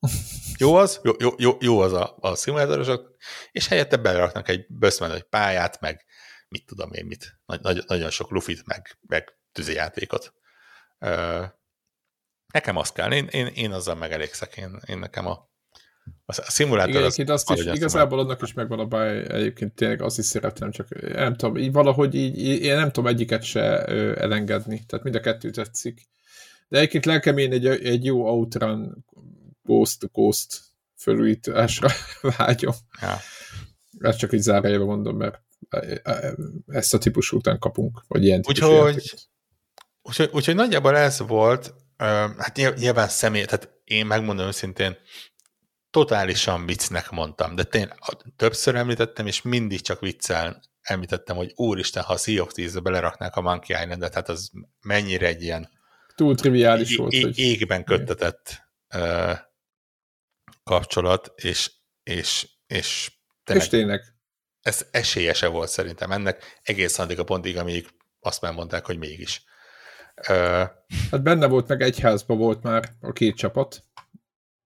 jó az, jó, jó, jó, jó az a, a szimulátorosok, és helyette beleraknak egy böszmenő pályát, meg mit tudom én mit, nagy, nagyon sok lufit, meg, meg tűzijátékot. Nekem az kell, én, én, én azzal megelégszek, én, én nekem a, a szimulátor Igen, az, azt is, igazából annak is megvan a baj, egyébként tényleg azt is szeretem, csak nem tudom, így valahogy így, én nem tudom egyiket se elengedni, tehát mind a kettő tetszik. De egyébként lelkemén egy, egy jó Outrun Ghost to Ghost fölújításra vágyom. Ja. Ezt csak így zárójelbe mondom, mert ezt a típusú után kapunk, vagy ilyen úgyhogy, úgyhogy, úgyhogy nagyjából ez volt, hát nyilván személy, tehát én megmondom őszintén, totálisan viccnek mondtam, de tényleg többször említettem, és mindig csak viccel említettem, hogy úristen, ha a Sea of Thieves-be beleraknák a Monkey Island-et, hát az mennyire egy ilyen túl triviális volt. hogy... Égben köttetett uh, kapcsolat, és, és, és tényleg, és tényleg. Ez esélyese volt szerintem ennek, egészen addig a pontig, amíg azt már mondták, hogy mégis. Hát benne volt, meg egy házban volt már a két csapat.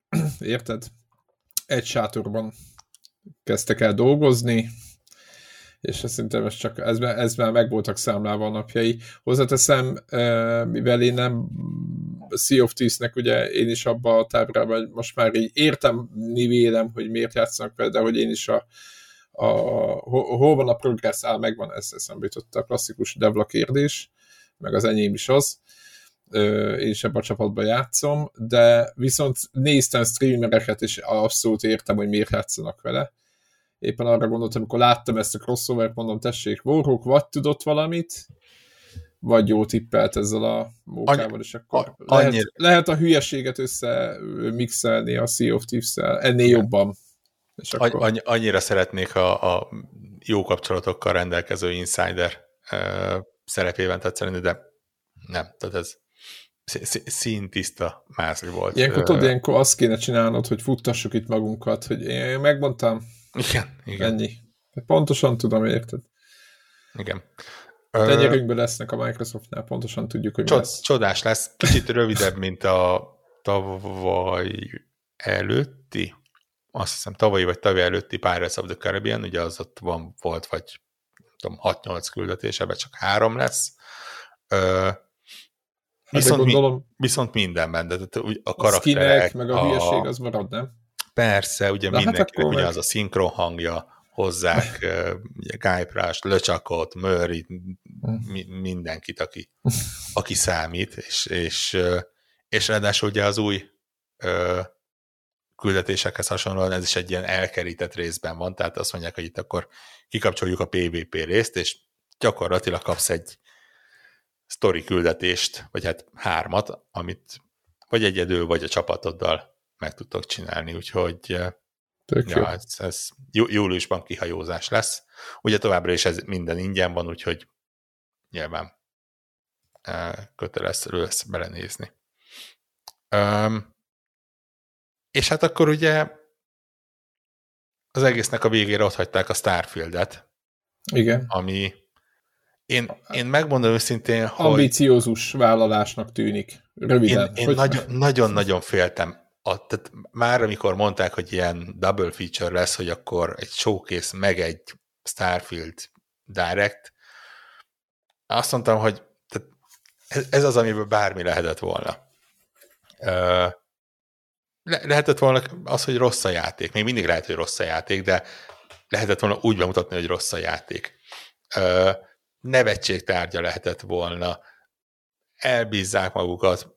Érted? Egy sátorban kezdtek el dolgozni, és szerintem ez csak, ez, ez már meg voltak számlálva a napjai. Hozzáteszem, mivel én nem Sea of Thieves-nek ugye én is abba a tábrában, most már így értem, vélem, hogy miért játszanak vele, de hogy én is a, a, hol van a progress áll, megvan, ez eszembe jutott a klasszikus devla kérdés meg az enyém is az, én is ebben a csapatban játszom, de viszont néztem streamereket, és abszolút értem, hogy miért játszanak vele. Éppen arra gondoltam, amikor láttam ezt a crossover mondom, tessék, Warhawk vagy tudott valamit, vagy jó tippelt ezzel a mókával, és akkor lehet, lehet a hülyeséget össze mixelni a Sea of Thieves-szel, ennél Igen. jobban. És akkor... Annyi, annyira szeretnék a, a jó kapcsolatokkal rendelkező insider szerepében tetszeni, de nem, tehát ez színtiszta mázli volt. Ilyenkor tudod, ilyenkor azt kéne csinálnod, hogy futtassuk itt magunkat, hogy én megmondtam. Igen, igen. Ennyi. Pontosan tudom, érted? Igen. Tenyerünkben lesznek a Microsoftnál, pontosan tudjuk, hogy Csod, lesz. Csodás lesz. Kicsit rövidebb, mint a tavaly előtti, azt hiszem tavalyi vagy tavaly előtti Pirates of the Caribbean, ugye az ott van, volt, vagy tudom, 6-8 küldetés, ebben csak három lesz. Ö, viszont, gondolom, mi, viszont mindenben, de a karakterek, a meg a, a hülyeség az marad, nem? Persze, ugye hát mindenkinek hát ugyanaz meg... a szinkron hangja, hozzák ugye Guy Price, Löcsakot, Murray, mi, mindenkit, aki, aki számít, és, és, és ráadásul ugye az új ö, küldetésekhez hasonlóan ez is egy ilyen elkerített részben van, tehát azt mondják, hogy itt akkor kikapcsoljuk a PvP részt, és gyakorlatilag kapsz egy story küldetést, vagy hát hármat, amit vagy egyedül, vagy a csapatoddal meg tudtok csinálni, úgyhogy Tök ja, ez, ez júliusban kihajózás lesz. Ugye továbbra is ez minden ingyen van, úgyhogy nyilván kötelező lesz belenézni. Um, és hát akkor ugye az egésznek a végére ott hagyták a Starfieldet. Igen. Ami én, én megmondom őszintén, hogy... Ambiciózus vállalásnak tűnik. Röviden. Én, én nagyon-nagyon féltem a, tehát már amikor mondták, hogy ilyen double feature lesz, hogy akkor egy showcase meg egy Starfield Direct, azt mondtam, hogy tehát ez, ez az, amiből bármi lehetett volna. Le, lehetett volna az, hogy rossz a játék. Még mindig lehet, hogy rossz a játék, de lehetett volna úgy bemutatni, hogy rossz a játék. Nevetség tárgya lehetett volna. Elbízzák magukat.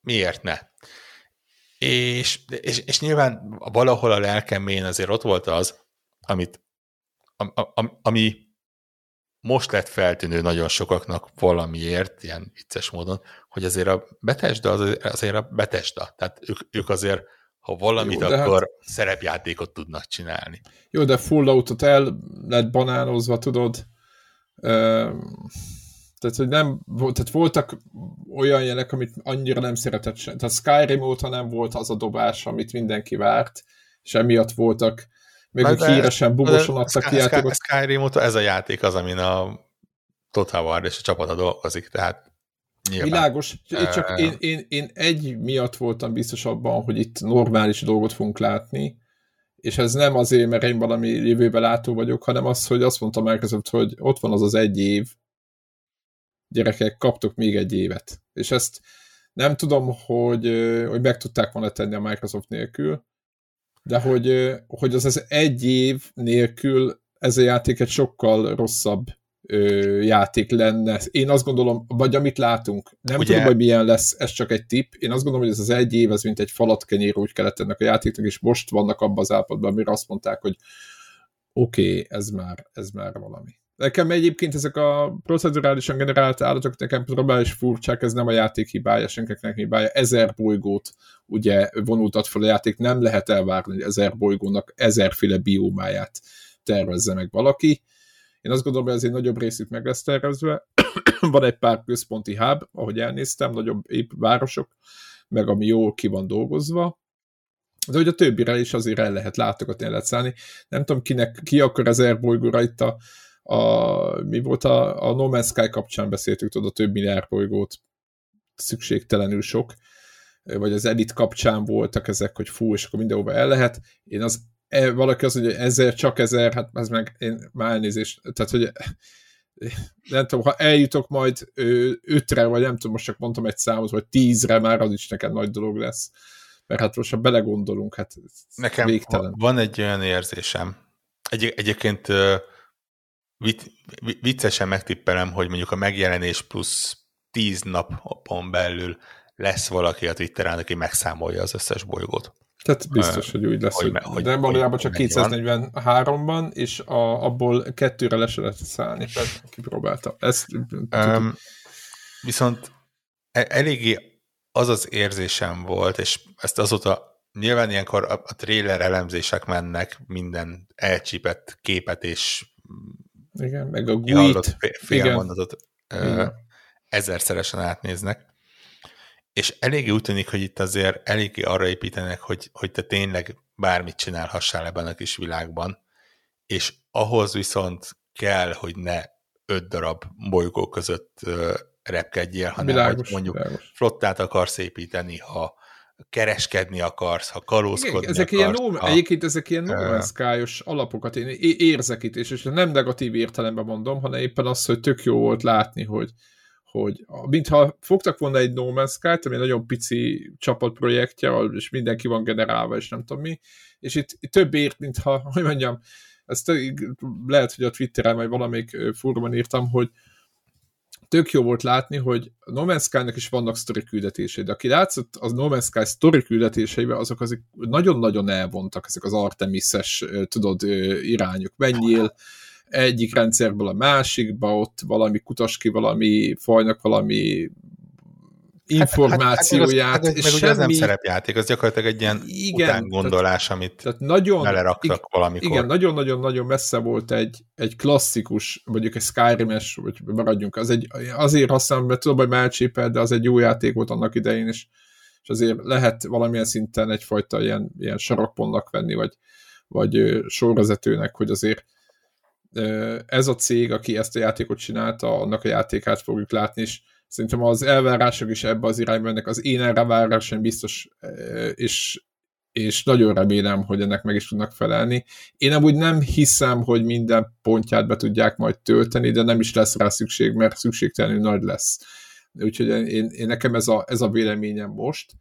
Miért ne? És, és, és nyilván valahol a lelkemén azért ott volt az, amit, am, am, ami most lett feltűnő nagyon sokaknak valamiért, ilyen vicces módon, hogy azért a Betesda az, azért a Betesda. Tehát ők, ők azért, ha valamit, Jó, akkor hát... szerepjátékot tudnak csinálni. Jó, de Falloutot el lett banánozva, tudod, tehát, hogy nem, tehát voltak olyan jelek, amit annyira nem szeretett sem. Tehát Skyrim óta nem volt az a dobás, amit mindenki várt, és emiatt voltak még ők híresen bugosan adtak ki játékot. Skyrim óta ez a játék az, amin a Total War és a csapata dolgozik, tehát Nyilván. Világos. Én csak én, én, én egy miatt voltam biztos abban, hogy itt normális dolgot fogunk látni, és ez nem azért, mert én valami jövőbe látó vagyok, hanem az, hogy azt mondta Microsoft, hogy ott van az az egy év, gyerekek, kaptok még egy évet. És ezt nem tudom, hogy, hogy meg tudták volna tenni a Microsoft nélkül, de hogy, hogy az az egy év nélkül ez a játék egy sokkal rosszabb játék lenne. Én azt gondolom, vagy amit látunk, nem Ugye? tudom, hogy milyen lesz, ez csak egy tipp. Én azt gondolom, hogy ez az egy év, ez mint egy kenyér úgy kellett ennek a játéknak, és most vannak abban az állapotban, amire azt mondták, hogy oké, okay, ez már, ez már valami. Nekem egyébként ezek a procedurálisan generált állatok nekem is furcsák, ez nem a játék hibája, senkinek hibája. Ezer bolygót ugye vonultat fel a játék, nem lehet elvárni, hogy ezer bolygónak ezerféle biómáját tervezze meg valaki. Én azt gondolom, hogy azért nagyobb részük meg lesz tervezve. van egy pár központi hub, ahogy elnéztem, nagyobb épp városok, meg ami jól ki van dolgozva, de hogy a többire is azért el lehet látogatni, el lehet szállni. Nem tudom, kinek, ki akar ezer bolygóra itt a a, mi volt a, a No Man's Sky kapcsán beszéltük, tudod, a több milliárd bolygót szükségtelenül sok, vagy az Elite kapcsán voltak ezek, hogy fú, és akkor mindenhova el lehet. Én az, e, valaki az, hogy ezer, csak ezer, hát ez meg én már elnézést, tehát, hogy nem tudom, ha eljutok majd ötre, vagy nem tudom, most csak mondtam egy számot, vagy tízre, már az is neked nagy dolog lesz. Mert hát most, ha belegondolunk, hát Nekem végtelen. van egy olyan érzésem. Egy, egyébként viccesen megtippelem, hogy mondjuk a megjelenés plusz tíz napon belül lesz valaki a Twitteren, aki megszámolja az összes bolygót. Tehát biztos, hogy úgy lesz, hogy, hogy, hogy de valójában csak 243-ban, és a, abból kettőre le se lehet szállni, tehát kipróbálta. Ezt, um, viszont e, eléggé az az érzésem volt, és ezt azóta nyilván ilyenkor a, a trailer elemzések mennek, minden elcsípett képet és igen, meg a GUI-t. fél igen. mondatot ö, ezerszeresen átnéznek. És eléggé úgy tűnik, hogy itt azért eléggé arra építenek, hogy, hogy te tényleg bármit csinálhassál ebben a kis világban, és ahhoz viszont kell, hogy ne öt darab bolygó között repkedjél, hanem világos, hogy mondjuk világos. flottát akarsz építeni, ha kereskedni akarsz, ha kalózkodni Igen, ezek akarsz. Ilyen no, ha, egyébként ezek ilyen no alapokat én érzek itt, és, és nem negatív értelemben mondom, hanem éppen az, hogy tök jó volt látni, hogy, hogy mintha fogtak volna egy No Man's Sky-t, ami egy nagyon pici csapatprojektje, és mindenki van generálva, és nem tudom mi, és itt, itt több ért, mintha, hogy mondjam, ezt lehet, hogy a Twitteren, vagy valamelyik fórumon írtam, hogy tök jó volt látni, hogy a No Man's Sky-nak is vannak sztori küldetései, de aki látszott az No Man's Sky sztori küldetéseibe, azok azok nagyon-nagyon elvontak ezek az Artemis-es, tudod, irányok. Menjél egyik rendszerből a másikba, ott valami kutas ki valami fajnak valami információját. Hát, hát, hát, meg semmi... ugye ez nem szerepjáték, az gyakorlatilag egy ilyen igen, gondolás, tehát, amit tehát nagyon, beleraktak ig- valamikor. Igen, nagyon-nagyon-nagyon messze volt egy, egy klasszikus, mondjuk egy Skyrim-es, vagy maradjunk, az egy, azért használom, mert tudom, hogy elcsépel, de az egy jó játék volt annak idején, és, és azért lehet valamilyen szinten egyfajta ilyen, ilyen sarokpontnak venni, vagy, vagy sorvezetőnek, hogy azért ez a cég, aki ezt a játékot csinálta, annak a játékát fogjuk látni, és Szerintem az elvárások is ebbe az irányba mennek. Az én elvárásom biztos, és, és nagyon remélem, hogy ennek meg is tudnak felelni. Én amúgy nem hiszem, hogy minden pontját be tudják majd tölteni, de nem is lesz rá szükség, mert szükségtelenül nagy lesz. Úgyhogy én, én nekem ez a, ez a véleményem most,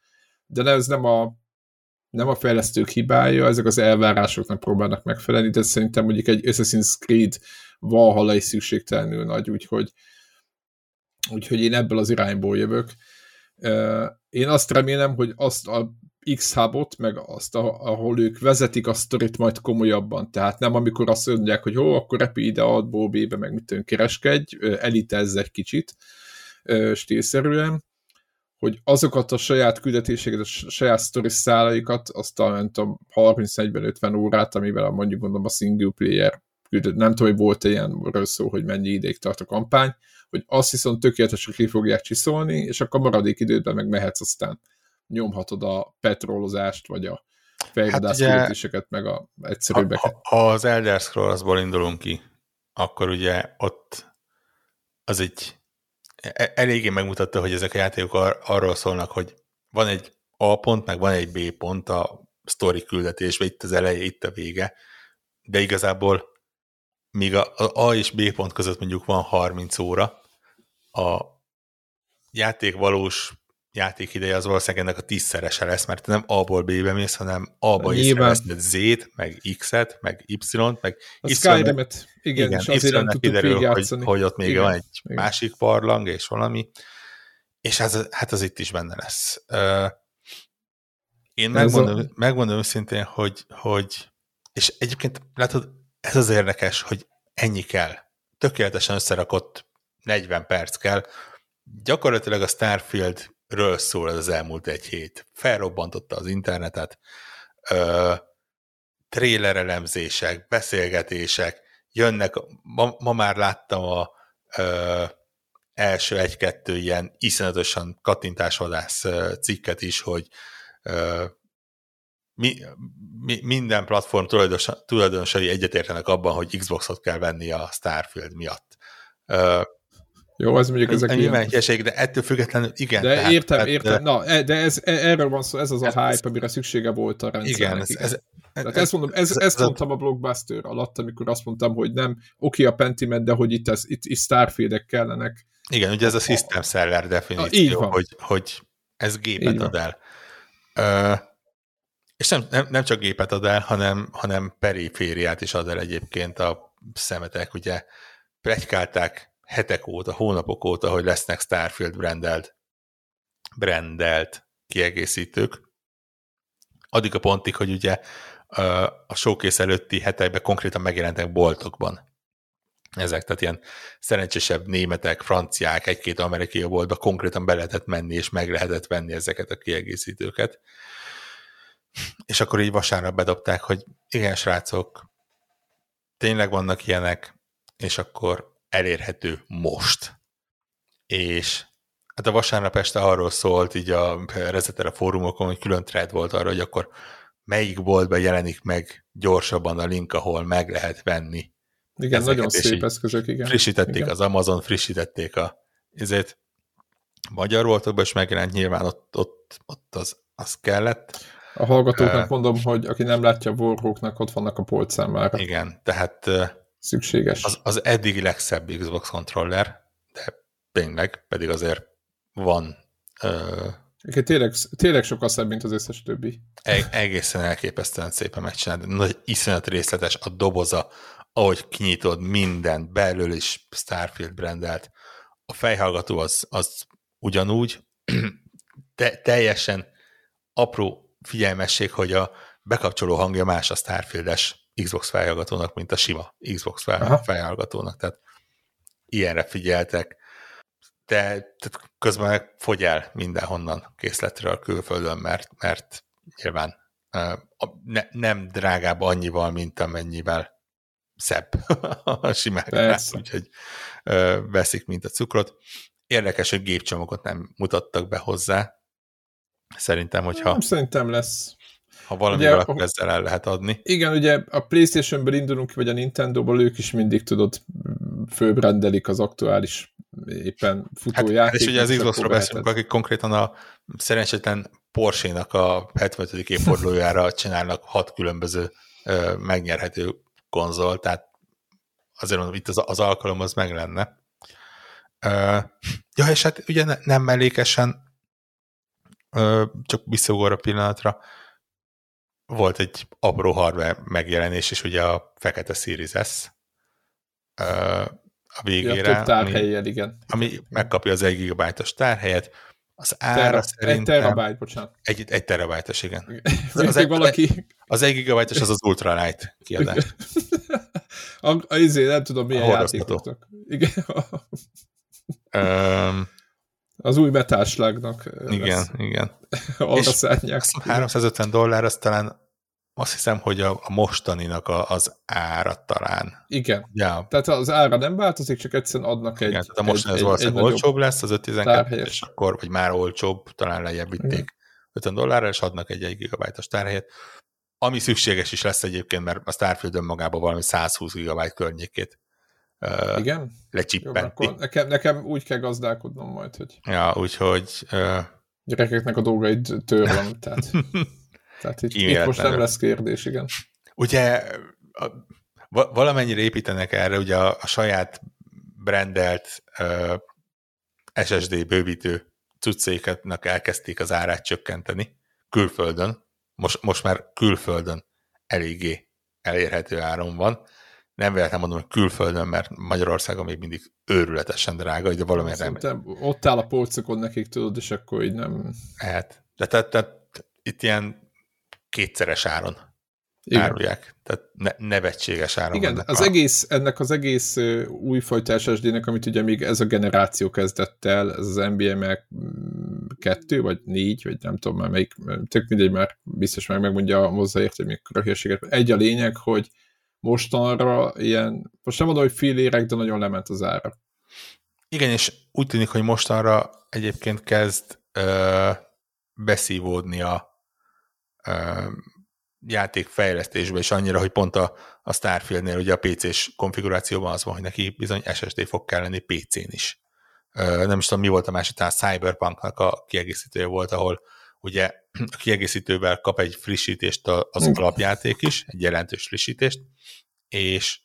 de ez nem a, nem a fejlesztők hibája, ezek az elvárásoknak próbálnak megfelelni, de szerintem mondjuk egy Assassin's Creed Valhalla is szükségtelenül nagy, úgyhogy úgyhogy én ebből az irányból jövök. Én azt remélem, hogy azt a X-hubot, meg azt, ahol ők vezetik a sztorit majd komolyabban. Tehát nem amikor azt mondják, hogy jó, akkor repi ide, A-ból B-be, meg mit kereskedj, elitezz egy kicsit stílszerűen, hogy azokat a saját küldetéseket, a saját sztori szálaikat, azt a, nem tudom, 30-40-50 órát, amivel mondjuk mondom a single player küldet, nem tudom, hogy volt-e ilyenről szó, hogy mennyi ideig tart a kampány, hogy azt viszont tökéletesen ki fogják csiszolni, és akkor maradék időben meg mehetsz aztán nyomhatod a petrolozást, vagy a fejvadász hát meg a egyszerűbbeket. Ha, ha az Elder Scrolls-ból indulunk ki, akkor ugye ott az egy eléggé megmutatta, hogy ezek a játékok ar- arról szólnak, hogy van egy A pont, meg van egy B pont a story küldetésben, itt az eleje, itt a vége, de igazából míg a, a és B pont között mondjuk van 30 óra, a játék valós játékideje az valószínűleg ennek a tízszerese lesz, mert nem A-ból B-be mész, hanem A-ba észreveszed Z-t, meg X-et, meg Y-t, meg a Skyrim-et, igen, igen és azért nem kiderül, hogy, hogy ott még igen, van egy igen. másik barlang és valami, és ez, hát az itt is benne lesz. Én megmondom, a... megmondom őszintén, hogy, hogy és egyébként látod, ez az érdekes, hogy ennyi kell. Tökéletesen összerakott 40 perc kell. Gyakorlatilag a Starfield-ről szól ez az elmúlt egy hét. Felrobbantotta az internetet, ö, trailer elemzések, beszélgetések, jönnek, ma, ma már láttam a ö, első egy-kettő ilyen iszonyatosan kattintásvadász cikket is, hogy ö, mi, mi, minden platform tulajdonosai egyetértenek abban, hogy Xboxot kell venni a Starfield miatt. Uh, jó, ez mondjuk ezek ilyen... Hülyeség, de ettől függetlenül igen. De tehát, értem, tehát, értem. Na, e, de ez, e, erről van szó, ez az a hype, amire szüksége volt a rendszernek. Igen, ez, ez, ez, ezt mondom, ez, ez, ezt mondtam a blockbuster alatt, amikor azt mondtam, hogy nem oké a Pentiment, de hogy itt, ez, itt, itt Starfieldek kellenek. Igen, ugye ez a system seller definíció, hogy, hogy ez gépet ad el. Uh, és nem, nem, nem csak gépet ad el, hanem, hanem perifériát is ad el egyébként a szemetek. Ugye plegykálták hetek óta, hónapok óta, hogy lesznek Starfield brandelt, brandelt kiegészítők. Addig a pontig, hogy ugye a showcase előtti hetekben konkrétan megjelentek boltokban. Ezek, tehát ilyen szerencsésebb németek, franciák, egy-két amerikai boltba konkrétan be lehetett menni, és meg lehetett venni ezeket a kiegészítőket. És akkor így vasárnap bedobták, hogy igen, srácok, tényleg vannak ilyenek, és akkor elérhető most. És hát a vasárnap este arról szólt így a Rezetere fórumokon, hogy külön thread volt arra, hogy akkor melyik boltban jelenik meg gyorsabban a link, ahol meg lehet venni. Igen, Ezeket nagyon szép eszközök, igen. Frissítették igen. az Amazon, frissítették a ezért magyar voltokban is megjelent, nyilván ott, ott, ott az, az kellett. A hallgatóknak uh, mondom, hogy aki nem látja a Warhawknak, ott vannak a polcán már. Igen, tehát szükséges. Az, az eddigi legszebb Xbox controller, de tényleg, pedig azért van uh, Tényleg, tényleg sokkal szebb, mint az összes többi. E- egészen elképesztően szépen megcsinálni. Nagy iszonyat részletes a doboza, ahogy kinyitod mindent, belül is Starfield brandelt. A fejhallgató az, az ugyanúgy, de teljesen apró figyelmesség, hogy a bekapcsoló hangja más a Starfieldes Xbox fejhallgatónak, mint a sima Xbox fejhallgatónak. Tehát ilyenre figyeltek de tehát közben meg fogy el mindenhonnan készletről külföldön, mert, mert nyilván ne, nem drágább annyival, mint amennyivel szebb a simák, úgyhogy veszik, mint a cukrot. Érdekes, hogy gépcsomagot nem mutattak be hozzá. Szerintem, hogyha... Nem, szerintem lesz. Ha valamivel, akkor ezzel el lehet adni. Igen, ugye a Playstation-ből indulunk vagy a Nintendo-ból, ők is mindig tudod, főbrendelik az aktuális éppen futójáték. Hát, és ugye az Xbox-ról beszélünk, akik konkrétan a szerencsétlen Porsche-nak a 75. évfordulójára csinálnak hat különböző ö, megnyerhető konzol, tehát azért mondom, itt az, az alkalom az meg lenne. Ö, ja, és hát ugye ne, nem mellékesen, ö, csak visszaugor a pillanatra, volt egy apró hardware megjelenés, és ugye a fekete Series S, a végére. Ja, több tárhelyjel, ami, igen. Ami megkapja az 1 GB-os tárhelyet. Az ára Tera, szerintem... Egy terabyte, bocsánat. Egy, egy terabyte igen. Az, az, egy, valaki... az 1 GB-os az az ultralight kiadás. a, a, izé, nem tudom, milyen játékoknak. Igen. um, az új metálslagnak. Igen, lesz. igen. Arra szárnyák. 350 dollár, az talán azt hiszem, hogy a, a mostaninak a, az ára talán. Igen. Ja. Tehát az ára nem változik, csak egyszerűen adnak egy... Igen, tehát a mostani az valószínűleg olcsóbb lesz, az 512, és akkor, vagy már olcsóbb, talán lejjebb vitték Igen. 50 dollárra, és adnak egy 1 gigabájtos tárhelyet. Ami szükséges is lesz egyébként, mert a Starfield önmagában valami 120 gigabyte környékét uh, Igen? lecsippenti. Jó, nekem, nekem úgy kell gazdálkodnom majd, hogy... Ja, úgyhogy... Uh, gyerekeknek a dolgaid törlem, tehát... Tehát itt, itt most nem lesz kérdés, igen. Ugye a, valamennyire építenek erre, ugye a, a saját brandelt uh, SSD bővítő cuccékatnak elkezdték az árát csökkenteni külföldön. Most, most már külföldön eléggé elérhető áron van. Nem véletlenül mondom, hogy külföldön, mert Magyarországon még mindig őrületesen drága, de valamilyen nem. Ott áll a polcokon nekik, tudod, és akkor így nem... Hát, de tehát, tehát itt ilyen kétszeres áron Igen. árulják. Tehát ne, nevetséges áron. Igen, az a... egész, ennek az egész újfajta SSD-nek, amit ugye még ez a generáció kezdett el, ez az NBM 2 vagy 4, vagy nem tudom már melyik, tök mindegy már biztos meg megmondja hozzáért, hogy mikor a hírséget. Egy a lényeg, hogy mostanra ilyen, most nem mondom, hogy fél érek, de nagyon lement az ára. Igen, és úgy tűnik, hogy mostanra egyébként kezd ö, beszívódni a, játékfejlesztésbe is annyira, hogy pont a, a Starfieldnél ugye a PC-s konfigurációban az van, hogy neki bizony SSD fog kelleni PC-n is. Nem is tudom, mi volt a másik, talán Cyberpunknak a kiegészítője volt, ahol ugye a kiegészítővel kap egy frissítést az alapjáték is, egy jelentős frissítést, és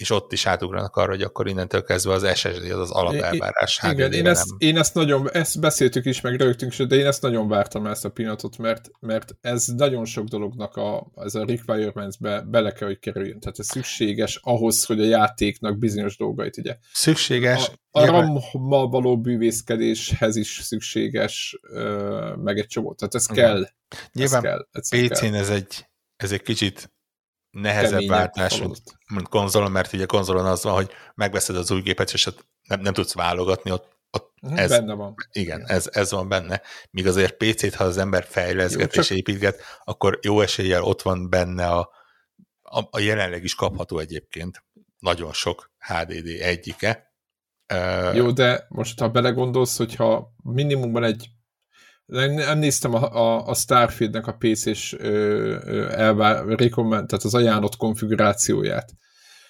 és ott is átugranak arra, hogy akkor innentől kezdve az SSD az az alapelvárás. Igen, én ezt, én ezt nagyon, ezt beszéltük is, meg rögtünk is, de én ezt nagyon vártam ezt a pillanatot, mert, mert ez nagyon sok dolognak a, ez a requirements-be bele kell, hogy kerüljön. Tehát ez szükséges ahhoz, hogy a játéknak bizonyos dolgait, ugye. Szükséges. A, a RAM-mal való bűvészkedéshez is szükséges, meg egy csomó. Tehát ez kell. Nyilván ez kell, PC-n ez egy, ez egy kicsit nehezebb váltás, mint konzolon, mert ugye konzolon az van, hogy megveszed az új gépet, és nem, nem tudsz válogatni, ott, ott uh-huh, ez, benne van. Igen, ez, ez van benne. Míg azért PC-t, ha az ember fejleszget jó, és építget, akkor jó eséllyel ott van benne a, a, a jelenleg is kapható egyébként nagyon sok HDD egyike. Jó, de most ha belegondolsz, hogyha minimumban egy Nem, néztem a, a, a Starfield-nek a PC-s elvár, recommend, tehát az ajánlott konfigurációját,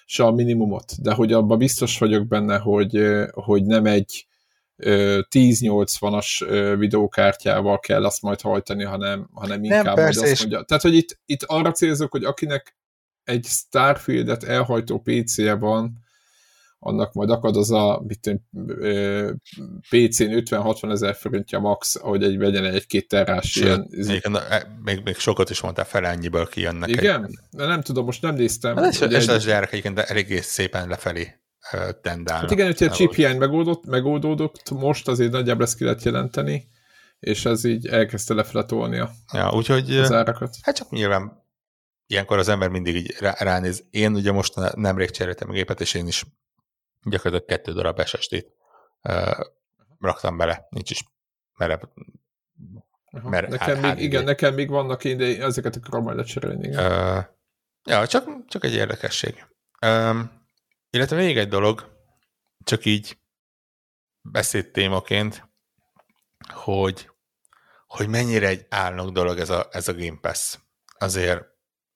se a minimumot, de hogy abban biztos vagyok benne, hogy, hogy nem egy 1080-as videókártyával kell azt majd hajtani, hanem, hanem inkább nem, persze, azt mondja. Tehát, hogy itt, itt arra célzok, hogy akinek egy Starfield-et elhajtó PC-je van, annak majd akad az a PC-n 50-60 ezer forintja max, hogy egy vegyen egy-két terrás ilyen... Még, e, még, még, sokat is mondtál fel, ennyiből kijönnek. Igen? Egy... De nem tudom, most nem néztem. Hát, és egy... SSD-árak egyébként eléggé szépen lefelé tendálnak. Hát igen, hogyha a chip hiány megoldott, megoldódott, most azért nagyjából ezt ki lehet jelenteni, és ez így elkezdte lefele tolni a, ja, úgyhogy, az árakat. Hát csak nyilván ilyenkor az ember mindig így rá, ránéz. Én ugye most nemrég cseréltem a gépet, és én is gyakorlatilag kettő darab SSD-t uh, raktam bele, nincs is merebb. Mer, nekem még, igen, nekem még vannak én, de ezeket akarom majd lecserélni. Uh, ja, csak, csak egy érdekesség. Um, illetve még egy dolog, csak így beszéd témaként, hogy, hogy mennyire egy álnok dolog ez a, ez a Game Pass. Azért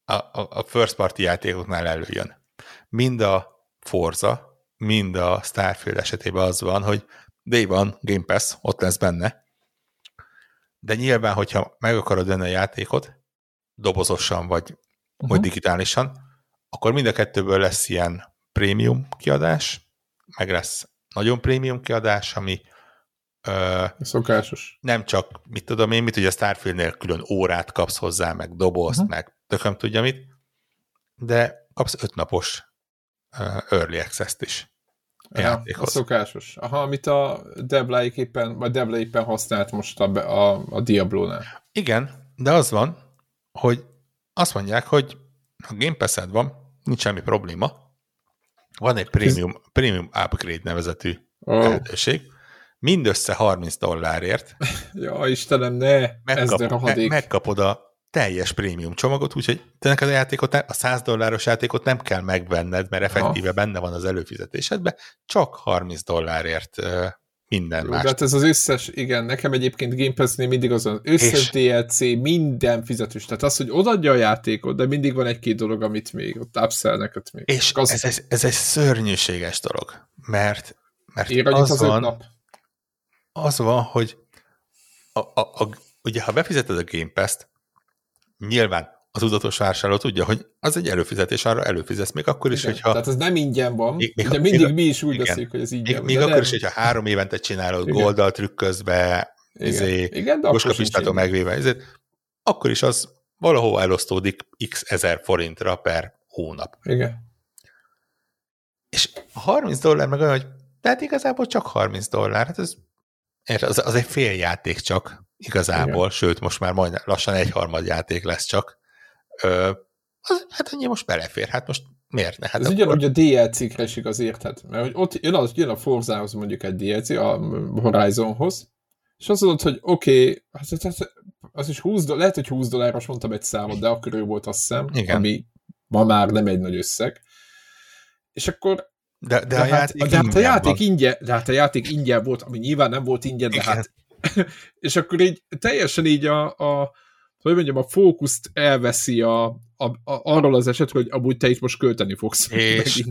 a, a, a first party játékoknál előjön. Mind a Forza, mind a Starfield esetében az van, hogy Day van, Game Pass, ott lesz benne, de nyilván, hogyha meg akarod venni a játékot, dobozosan vagy, uh-huh. vagy digitálisan, akkor mind a kettőből lesz ilyen prémium kiadás, meg lesz nagyon prémium kiadás, ami ö, szokásos. Nem csak, mit tudom én, mit ugye a Starfieldnél külön órát kapsz hozzá, meg dobozt, uh-huh. meg tököm tudja mit, de kapsz ötnapos uh, early access-t is. Ja, a szokásos. Aha, amit a Deblaik éppen, vagy Debla éppen használt most a, a, a Diablo-nál. Igen, de az van, hogy azt mondják, hogy ha Game pass van, nincs semmi probléma, van egy premium, premium upgrade nevezetű oh. lehetőség, mindössze 30 dollárért. ja, Istenem, ne! Megkap, me, megkapod a teljes prémium csomagot, úgyhogy te neked a játékot, a 100 dolláros játékot nem kell megvenned, mert effektíve Aha. benne van az előfizetésedben, csak 30 dollárért minden Jó, más. hát ez az összes, igen, nekem egyébként Game Pass-nél mindig az az összes és... DLC, minden fizetős. Tehát az, hogy odaadja a játékot, de mindig van egy-két dolog, amit még ott upsell neked még. És az... ez, ez, ez, egy szörnyűséges dolog, mert, mert Ér az, az van, nap. az van, hogy a, a, a, ugye ha befizeted a Game Pass-t, nyilván a tudatos vásárló tudja, hogy az egy előfizetés, arra előfizetsz, még akkor is, igen, hogyha... Tehát ez nem ingyen van, még, még, de mindig még, mi is úgy igen, beszéljük, hogy ez ingyen még. Még akkor nem. is, hogyha három évente csinálod igen. goldal trükközbe, izé, Boskapistától megvéve, ezért, akkor is az valahol elosztódik x ezer forintra per hónap. Igen. És a 30 dollár meg olyan, hogy tehát igazából csak 30 dollár, hát ez, az, az egy fél játék csak, igazából, Igen. sőt, most már majdnem lassan egy harmad játék lesz csak. Ö, az, hát annyi most belefér, hát most miért ne? Hát Ez akkor... ugyanúgy a DLC-kre is igaz, érted? Mert hogy ott jön, az, jön a Forzához mondjuk egy DLC, a Horizonhoz, és azt mondod, hogy oké, okay, az, az, az is 20 dollár, lehet, hogy 20 dolláros mondtam egy számot, de akkor ő volt azt hiszem, Igen. ami ma már nem egy nagy összeg. És akkor de, de, de, a, hát, játék de hát a játék ingyen, de hát a játék ingyen volt, ami nyilván nem volt ingyen, de Igen. hát és akkor így teljesen így a, a hogy mondjam, a fókuszt elveszi a, a, a, arról az esetről, hogy amúgy te itt most költeni fogsz. És,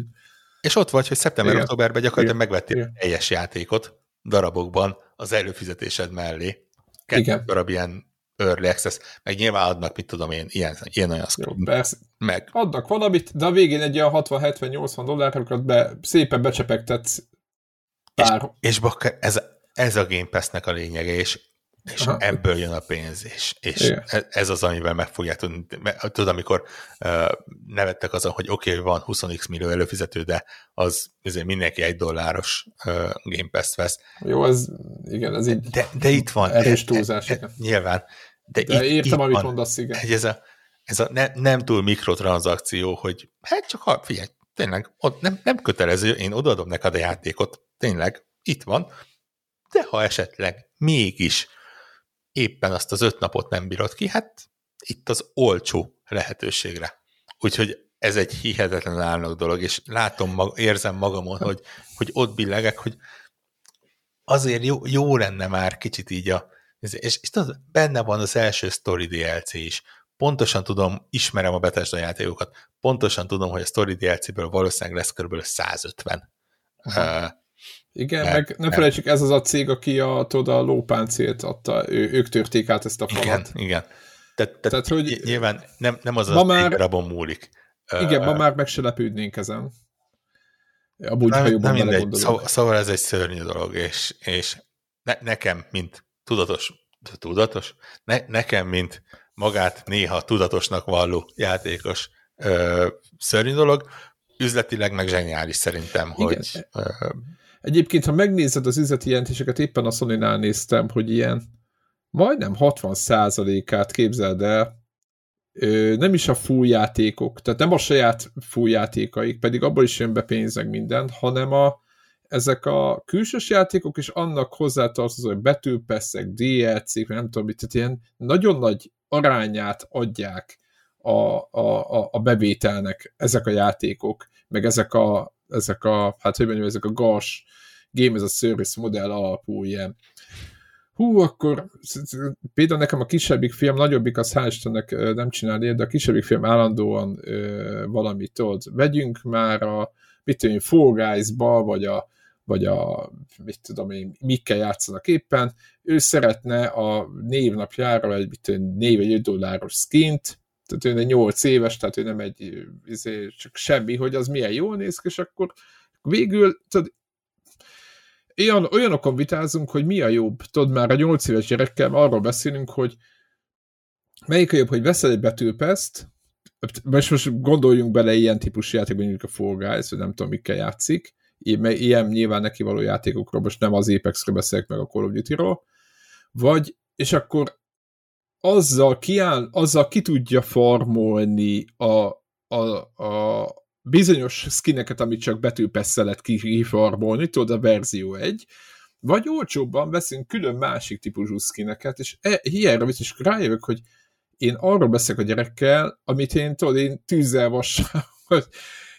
és ott vagy, hogy szeptember-októberben gyakorlatilag megvettél Igen. teljes játékot darabokban az előfizetésed mellé. Kettő Igen. darab ilyen early access, meg nyilván adnak, mit tudom én, ilyen, ilyen olyan. Meg. Adnak valamit, de a végén egy olyan 60-70-80 dollárokat be, szépen becsepegtetsz pár... És, és bakker, ez, ez a Game Pass-nek a lényege, és, és ebből jön a pénz, és, és e, ez az, amivel meg fogják tudni. Tudod, amikor uh, nevettek azon, hogy oké, okay, van 20x millió előfizető, de az azért mindenki egy dolláros uh, Game Pass-t vesz. Jó, az igen, ez így de, de itt van. Erős e, túlzás. E, e, nyilván. De, de itt, értem, itt amit van, mondasz, igen. Ez a, ez a ne, nem túl mikrotranszakció, hogy hát csak ha, figyelj, tényleg, ott nem, nem kötelező, én odaadom neked a játékot, tényleg, itt van, de ha esetleg mégis éppen azt az öt napot nem bírod ki, hát itt az olcsó lehetőségre. Úgyhogy ez egy hihetetlen állnak dolog, és látom, mag, érzem magamon, hogy, hogy ott billegek, hogy azért jó, jó lenne már kicsit így a, És, és tudod, benne van az első Story DLC is. Pontosan tudom, ismerem a Bethesda játékokat, pontosan tudom, hogy a Story DLC-ből valószínűleg lesz kb. 150. Uh, igen, mert, meg ne felejtsük, ez az a cég, aki a, tudod, a lópáncélt adta, ő, ők törték át ezt a falat. Igen, igen. Te, te, Tehát, hogy nyilván nem, nem az az már, egy darabon múlik. Igen, uh, ma már meg se lepődnénk ezen. Amúgy, nem, ha jobban nem mindegy, szóval, szóval ez egy szörnyű dolog, és, és ne, nekem, mint tudatos, tudatos? Ne, nekem, mint magát néha tudatosnak valló játékos ö, szörnyű dolog, üzletileg meg zseniális szerintem, Igen. hogy... Ö, Egyébként, ha megnézed az üzleti jelentéseket, éppen a sony néztem, hogy ilyen majdnem 60%-át képzeld el, ö, nem is a full játékok, tehát nem a saját full játékaik, pedig abból is jön be pénz minden, hanem a, ezek a külsős játékok, és annak hozzátartozó, hogy betűpesszek, DLC-k, nem tudom mit, tehát ilyen nagyon nagy arányát adják a, a, a bevételnek ezek a játékok, meg ezek a, ezek a hát hogy mondjam, ezek a gas game as a service modell alapú ilyen. Hú, akkor például nekem a kisebbik film, nagyobbik az hál' Istennek nem csinál de a kisebbik film állandóan ö, valamit tudod, vegyünk már a mit tudom, Fall Guys-ba, vagy a, vagy a, mit tudom én, mikkel játszanak éppen, ő szeretne a névnapjára egy, mit tudom, név egy 5 dolláros skint, tehát ő egy 8 éves, tehát ő nem egy, izé, csak semmi, hogy az milyen jól néz ki, és akkor végül, tudod, olyan, olyanokon vitázunk, hogy mi a jobb. Tudod, már a 8 éves gyerekkel arról beszélünk, hogy melyik a jobb, hogy veszel egy betűpeszt, most, most gondoljunk bele ilyen típusú játékban, mondjuk a Fall Guys, vagy nem tudom, mikkel játszik, ilyen nyilván neki való játékokról, most nem az Apex-ről beszélek meg a Call of Duty-ról, vagy, és akkor azzal, kiáll, azzal ki tudja farmolni a, a, a bizonyos skineket, amit csak betűpesszel lehet kifarmolni, tudod, a verzió egy, vagy olcsóbban veszünk külön másik típusú skineket, és e, hiára biztos rájövök, hogy én arról beszélek a gyerekkel, amit én tudod, én tűzzel vassal,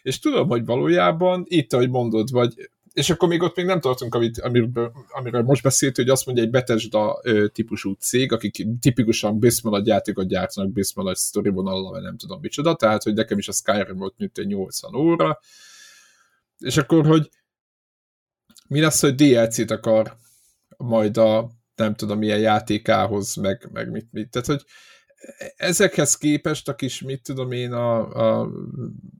és tudom, hogy valójában itt, ahogy mondod, vagy és akkor még ott még nem tartunk, amit, amiről, amiről most beszélt, hogy azt mondja egy Bethesda típusú cég, akik tipikusan Bismarck játékot gyártanak Bismarck sztori vonallal, vagy nem tudom micsoda, tehát, hogy nekem is a Skyrim volt mint egy 80 óra, és akkor, hogy mi lesz, hogy DLC-t akar majd a nem tudom milyen játékához, meg, meg mit, mit. Tehát, hogy ezekhez képest a kis, mit tudom én, a, a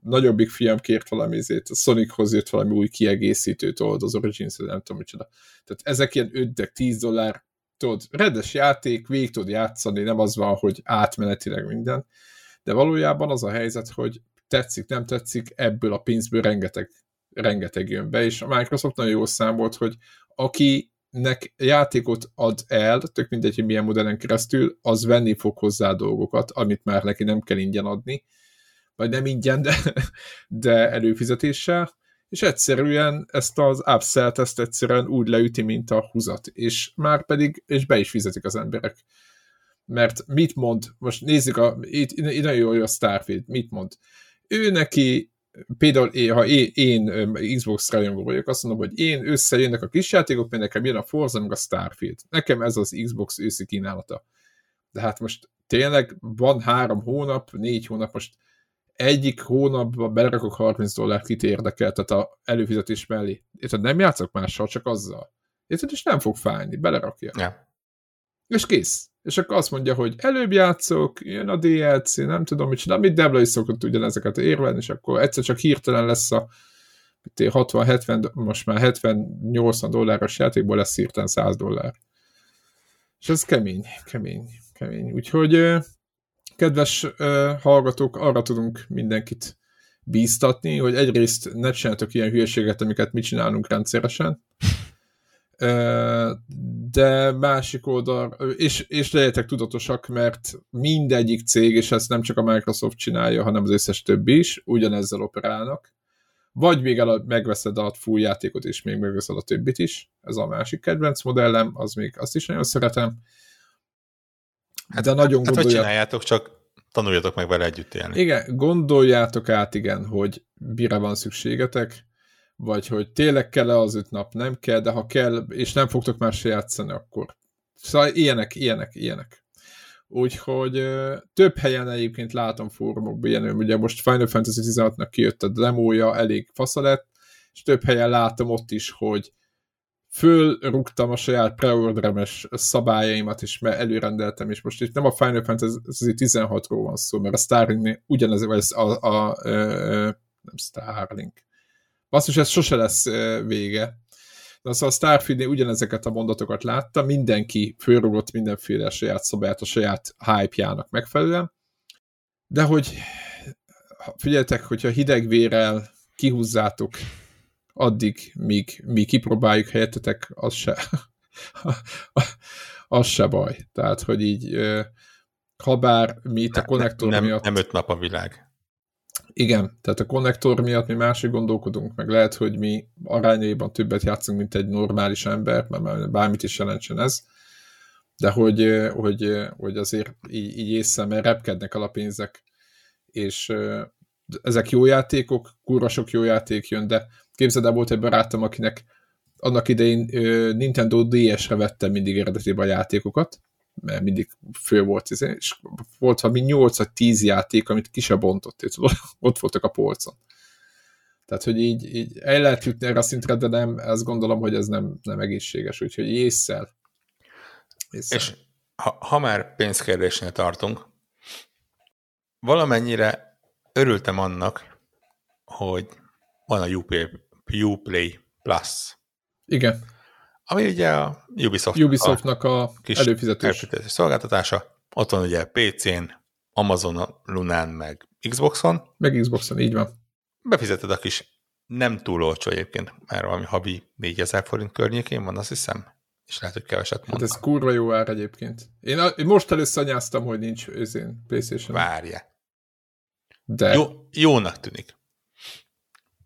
nagyobbik fiam kért valami izét, a Sonichoz jött valami új kiegészítőt old, az Origins, nem tudom micsoda. Tehát ezek ilyen 5-10 dollár, tudod, redes játék, végig tud játszani, nem az van, hogy átmenetileg minden, de valójában az a helyzet, hogy tetszik, nem tetszik, ebből a pénzből rengeteg, rengeteg jön be, és a Microsoft nagyon jól számolt, hogy aki nek játékot ad el, tök mindegy, hogy milyen modellen keresztül, az venni fog hozzá dolgokat, amit már neki nem kell ingyen adni, vagy nem ingyen, de, de előfizetéssel, és egyszerűen ezt az upsell ezt egyszerűen úgy leüti, mint a húzat, és már pedig, és be is fizetik az emberek. Mert mit mond, most nézzük, a, itt, itt nagyon jó a Starfield, mit mond? Ő neki például én, ha én, én Xbox rajongó vagyok, azt mondom, hogy én összejönnek a kis játékok, mert nekem jön a Forza, meg a Starfield. Nekem ez az Xbox őszi kínálata. De hát most tényleg van három hónap, négy hónap, most egyik hónapban belerakok 30 dollárt, kit érdekel, tehát a előfizetés mellé. Érted, nem játszok mással, csak azzal. Érted, és nem fog fájni, belerakja. Yeah. És kész. És akkor azt mondja, hogy előbb játszok, jön a DLC, nem tudom mit csinál, amit Debla is szokott ugyanezeket érvelni, és akkor egyszer csak hirtelen lesz a 60-70, most már 70-80 dolláros játékból lesz hirtelen 100 dollár. És ez kemény, kemény, kemény. Úgyhogy kedves hallgatók, arra tudunk mindenkit bíztatni, hogy egyrészt ne csináltok ilyen hülyeséget, amiket mi csinálunk rendszeresen, de másik oldal, és, és legyetek tudatosak, mert mindegyik cég, és ezt nem csak a Microsoft csinálja, hanem az összes többi is, ugyanezzel operálnak. Vagy még el, megveszed a full játékot, és még megveszed a többit is. Ez a másik kedvenc modellem, az még azt is nagyon szeretem. Hát, de nagyon hát, hogy csináljátok, csak tanuljatok meg vele együtt élni. Igen, gondoljátok át, igen, hogy mire van szükségetek, vagy hogy tényleg kell-e az öt nap, nem kell, de ha kell, és nem fogtok már se játszani, akkor Szóval ilyenek, ilyenek, ilyenek. Úgyhogy több helyen egyébként látom fórumokban ilyen, ugye most Final Fantasy 16-nak kijött a demója, elég fasza lett, és több helyen látom ott is, hogy fölrúgtam a saját preorderemes szabályaimat, és mert előrendeltem, és most itt nem a Final Fantasy 16-ról van szó, mert a Starlink ugyanez, vagy a, a, a, a nem Starlink. Basszus, ez sose lesz vége. De szóval a Starfield ugyanezeket a mondatokat látta, mindenki fölrúgott mindenféle saját szabályát a saját hype-jának megfelelően, de hogy figyeljetek, hogyha hideg vérrel kihúzzátok addig, míg mi kipróbáljuk helyettetek, az se, az se baj. Tehát, hogy így, ha bár mi itt a konnektor nem, miatt... Nem öt nap a világ. Igen, tehát a konnektor miatt mi másik gondolkodunk, meg lehet, hogy mi arányaiban többet játszunk, mint egy normális ember, mert bármit is jelentsen ez, de hogy, hogy, hogy azért így, így észre, mert repkednek a pénzek, és ezek jó játékok, kurva sok jó játék jön, de képzeld el, volt egy barátom, akinek annak idején Nintendo DS-re vette mindig eredetiben a játékokat, mert mindig fő volt, és volt valami 8 vagy 10 játék, amit ki se bontott, és ott voltak a polcon. Tehát, hogy így, így el lehet jutni erre a szintre, de nem, azt gondolom, hogy ez nem, nem egészséges, úgyhogy észszel. észszel. És ha, ha már pénzkérdésnél tartunk, valamennyire örültem annak, hogy van a Uplay, Uplay Plus. Igen. Ami ugye a Ubisoft Ubisoftnak a, a kis előfizetés. előfizetés szolgáltatása. Ott van ugye PC-n, Amazon, Lunán, meg Xboxon. Meg Xboxon, így van. Befizeted a kis nem túl olcsó egyébként, mert valami havi 4000 forint környékén van, azt hiszem. És lehet, hogy keveset mondtam. Hát ez kurva jó ár egyébként. Én, a, én most először anyáztam, hogy nincs őzén PlayStation. Várja. De... Jó, jónak tűnik.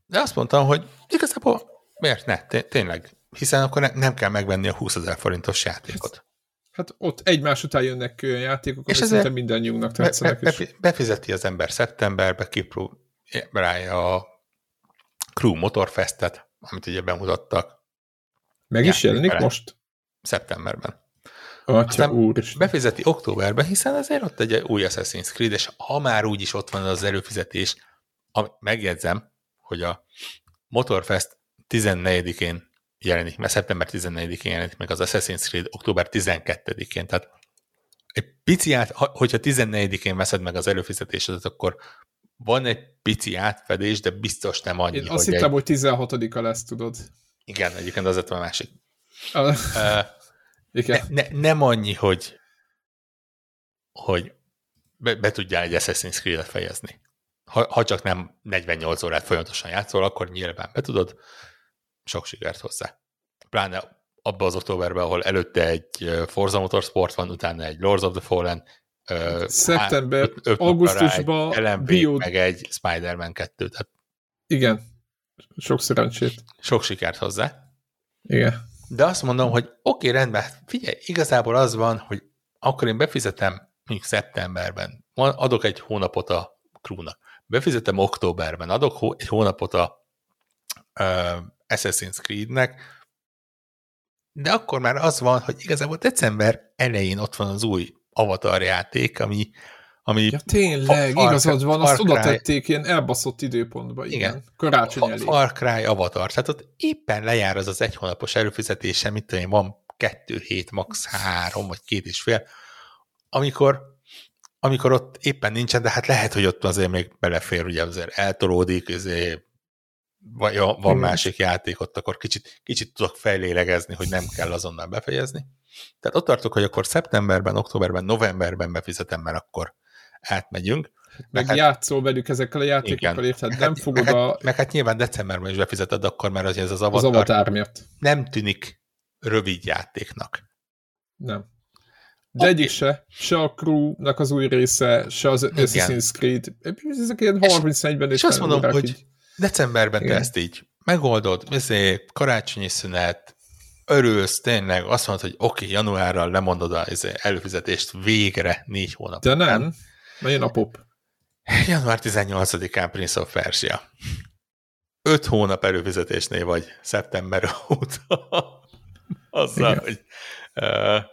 De azt mondtam, hogy igazából miért ne? Tényleg hiszen akkor ne, nem kell megvenni a 20 ezer forintos játékot. Hát ott egymás után jönnek játékok, és szerintem mindannyiunknak tetszenek. Be, be, befizeti az ember szeptemberbe, kipróbálja a Crew Motorfestet, amit ugye bemutattak. Meg is jelenik most? Szeptemberben. Atya, úr is. Befizeti októberben, hiszen azért ott egy új Assassin's Creed, és ha már úgyis ott van az előfizetés, megjegyzem, hogy a Motorfest 14-én jelenik, mert szeptember 14-én jelenik meg az Assassin's Creed október 12-én, tehát egy pici át, hogyha 14-én veszed meg az előfizetésedet, akkor van egy pici átfedés, de biztos nem annyi. Én azt hogy hittem, egy... hogy 16-a lesz, tudod. Igen, egyébként az a másik. uh, igen. Ne, ne, nem annyi, hogy hogy be, be tudjál egy Assassin's Creed-et fejezni. Ha, ha csak nem 48 órát folyamatosan játszol, akkor nyilván be tudod, sok sikert hozzá. Pláne abban az októberben, ahol előtte egy Forza Motorsport van, utána egy Lords of the Fallen, Szeptember, augusztusban bio... meg egy Spider-Man 2. Tehát igen, sok szerencsét. Sok sikert hozzá. Igen. De azt mondom, hogy oké, okay, rendben, figyelj, igazából az van, hogy akkor én befizetem mondjuk szeptemberben, adok egy hónapot a crewnak, befizetem októberben, adok egy hónapot a Assassin's Creed-nek, de akkor már az van, hogy igazából december elején ott van az új Avatar játék, ami ami ja, tényleg, Far, igazad van, azt oda tették ilyen elbaszott időpontba, igen, igen. karácsony elé. Far Cry Avatar, tehát ott éppen lejár az az egy hónapos előfizetése, mit tudom én, van kettő hét, max. három, vagy két és fél, amikor, amikor ott éppen nincsen, de hát lehet, hogy ott azért még belefér, ugye azért eltolódik, azért van, ja, van másik játék, ott akkor kicsit, kicsit tudok fejlélegezni, hogy nem kell azonnal befejezni. Tehát ott tartok, hogy akkor szeptemberben, októberben, novemberben befizetem, mert akkor átmegyünk. Meg hát, játszol velük ezekkel a játékokkal, érted? Nem hát, fogod meg, a... Hát, meg hát nyilván decemberben is befizeted, akkor már az, ez az avatar, az avatar miatt. nem tűnik rövid játéknak. Nem. De okay. egyik se, se a Crew-nak az új része, se az Assassin's Creed. Ezek ilyen 30-40 és, és azt mondom, hogy így Decemberben Igen. te ezt így megoldod, ezért karácsonyi szünet, örülsz, tényleg azt mondod, hogy oké, okay, januárral lemondod az előfizetést végre négy hónap. De nem, mert a pop. Január 18-án Prince of Persia. Öt hónap előfizetésnél vagy szeptember óta. Azzal, Igen. hogy uh,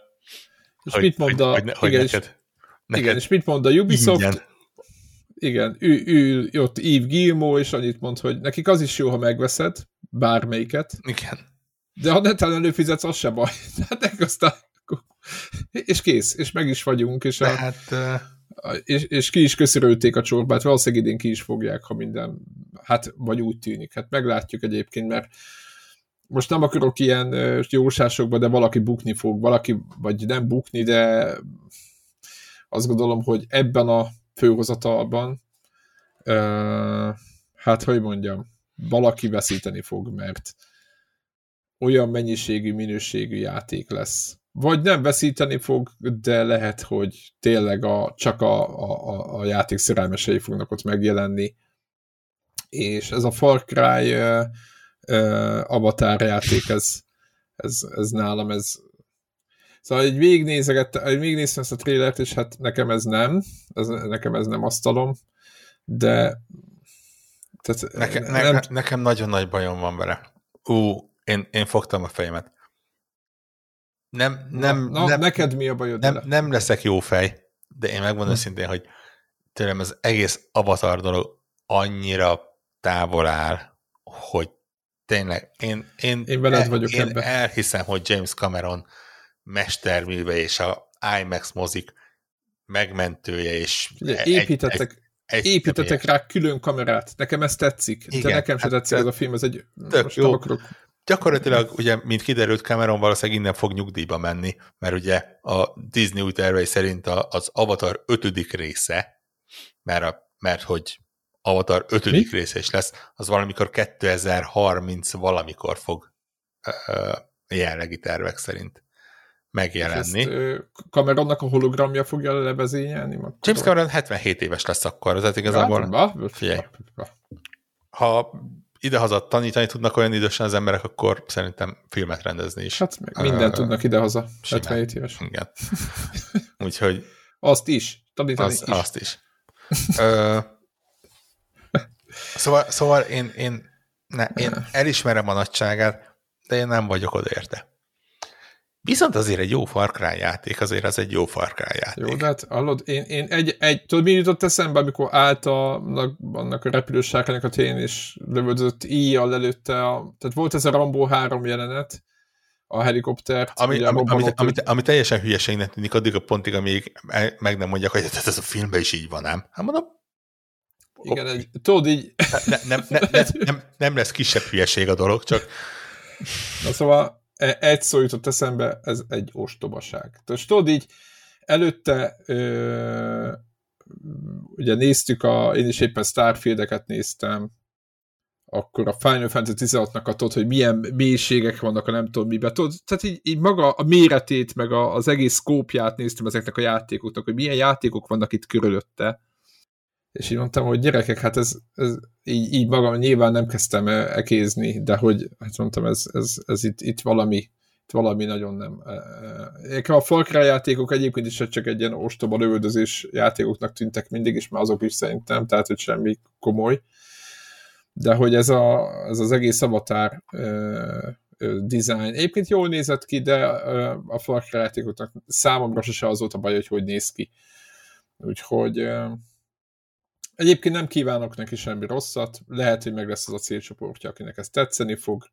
És hogy, mit mond a... Hogy, hogy igen, neked, és, neked igen, és mit mond a Ubisoft? Igen, igen ő, ő, ott Yves Gilmo, és annyit mond, hogy nekik az is jó, ha megveszed, bármelyiket. Igen. De ha netán előfizetsz, az se baj. Tehát aztán... És kész, és meg is vagyunk, és, a, hát, és, és ki is köszörülték a csorbát, valószínűleg idén ki is fogják, ha minden, hát vagy úgy tűnik. Hát meglátjuk egyébként, mert most nem akarok ilyen jósásokba, de valaki bukni fog, valaki, vagy nem bukni, de azt gondolom, hogy ebben a főhozatalban hát, hogy mondjam, valaki veszíteni fog, mert olyan mennyiségű, minőségű játék lesz. Vagy nem veszíteni fog, de lehet, hogy tényleg a, csak a, a, a játék szerelmesei fognak ott megjelenni. És ez a Far Cry uh, uh, avatar játék, ez, ez, ez nálam, ez Szóval egy végignézegettem, végignéztem ezt a trélert, és hát nekem ez nem, ez, nekem ez nem asztalom, de tehát Neke, nem... ne, nekem nagyon nagy bajom van vele. Ú, én, én fogtam a fejemet. Nem, nem, na, na, nem, neked mi a bajod nem, nem leszek jó fej, de én megmondom hm. szintén, hogy tőlem az egész avatar dolog annyira távol áll, hogy tényleg én, én, én veled el, vagyok én ebben. elhiszem, hogy James Cameron mesterműve és a IMAX mozik megmentője, és Ugye, építettek, egy, egy, építettek rá külön kamerát. Nekem ez tetszik. Igen, de nekem sem hát tetszik ez a film, ez egy... Tök jó. Akarok... Gyakorlatilag, ugye, mint kiderült, Cameron valószínűleg innen fog nyugdíjba menni, mert ugye a Disney új tervei szerint az Avatar ötödik része, mert, a, mert hogy Avatar ötödik Mi? része is lesz, az valamikor 2030 valamikor fog uh, jelenlegi tervek szerint megjelenni. Ezt, Cameronnak a hologramja fogja levezényelni? James Cameron 77 éves lesz akkor, tehát igazából... Ba, figyelj, ha idehaza tanítani tudnak olyan idősen az emberek, akkor szerintem filmet rendezni is. Hát meg mindent uh, tudnak idehaza, 77 éves. Igen. Úgyhogy... Azt is, tanítani az, is. Azt is. uh, szóval, szóval én, én, ne, én elismerem a nagyságát, de én nem vagyok odaérte. Viszont azért egy jó Far Cry játék, azért az egy jó Far Cry játék. Jó, de hát hallod, én, én egy, egy, tudod mi jutott eszembe, amikor állt a, annak a repülősárkánynak a tén, és lövöldözött íjjal előtte, a, tehát volt ez a Rambo 3 jelenet, a helikoptert. Ami, ami, ami, ami, ami teljesen hülyeségnek tűnik addig a pontig, amíg meg nem mondják, hogy ez a filmben is így van, nem? Hát mondom, igen, egy, tudod így... Ne, nem, ne, ne, nem, nem lesz kisebb hülyeség a dolog, csak... Na szóval egy szó jutott eszembe, ez egy ostobaság. Tehát tudod így, előtte ö, ugye néztük, a, én is éppen Starfield-eket néztem, akkor a Final Fantasy 16-nak tudod, hogy milyen mélységek vannak a nem tudom miben. Tudod, tehát így, így maga a méretét, meg a, az egész szkópját néztem ezeknek a játékoknak, hogy milyen játékok vannak itt körülötte. És így mondtam, hogy gyerekek, hát ez, ez így, így magam nyilván nem kezdtem ekézni, de hogy hát mondtam, ez, ez, ez itt, itt valami itt valami nagyon nem. A Far játékok egyébként is csak egy ilyen ostoba lövöldözés játékoknak tűntek mindig is, mert azok is szerintem, tehát hogy semmi komoly. De hogy ez, a, ez az egész avatar uh, design. Egyébként jól nézett ki, de a Far Cry játékoknak számomra se az volt a baj, hogy hogy néz ki. Úgyhogy Egyébként nem kívánok neki semmi rosszat, lehet, hogy meg lesz az a célcsoportja, akinek ez tetszeni fog.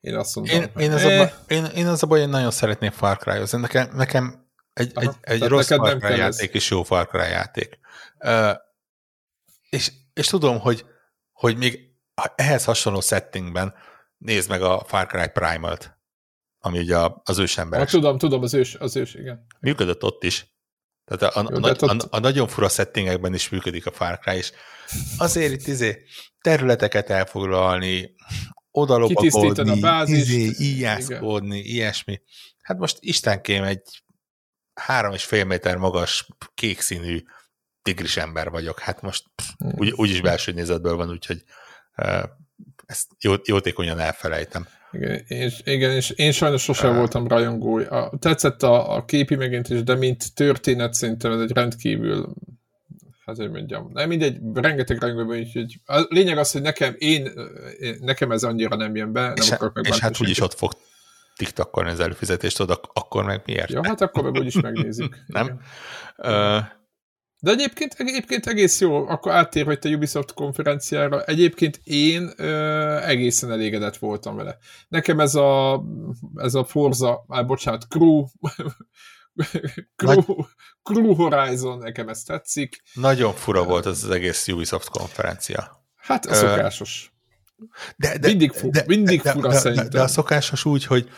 Én azt mondom, én, hogy én, az eh. a, én, én az a baj, én nagyon szeretném Far cry nekem, nekem egy, Aha, egy, egy rossz Far Cry játék is jó Far Cry játék. Uh, és, és tudom, hogy, hogy még ehhez hasonló settingben nézd meg a Far Cry Primal-t, ami ugye az ősember. tudom, tudom, az ős, az ős, igen. Működött ott is. Tehát a, a, Jó, a, a, a nagyon fura settingekben is működik a Far Cry, és azért itt izé területeket elfoglalni, odalopakodni, izé, íjászkodni, ilyesmi. Hát most istenkém egy három és fél méter magas, kék színű tigris ember vagyok. Hát most hmm. úgy, úgyis belső nézetből van, úgyhogy uh, ezt jó, jótékonyan elfelejtem. Igen, és, igen, és én sajnos sosem voltam rajongó. A, tetszett a, a képi megint is, de mint történet szerintem ez egy rendkívül hát hogy mondjam, nem mindegy, rengeteg rajongó van, úgyhogy a lényeg az, hogy nekem, én, nekem ez annyira nem jön be, nem és, akarok És hát úgyis ott fog tiktakolni az előfizetést, oda, akkor meg miért? Ja, hát akkor meg úgyis megnézzük. Nem? Uh, de egyébként, egyébként egész jó, akkor áttérve a Ubisoft konferenciára, egyébként én ö, egészen elégedett voltam vele. Nekem ez a, ez a Forza, á, bocsánat, Crew, Crew, Nagy... Crew Horizon, nekem ez tetszik. Nagyon fura volt az az egész Ubisoft konferencia. Hát a szokásos. De, de, mindig, fu, de, mindig fura de. De, de a szokásos úgy, hogy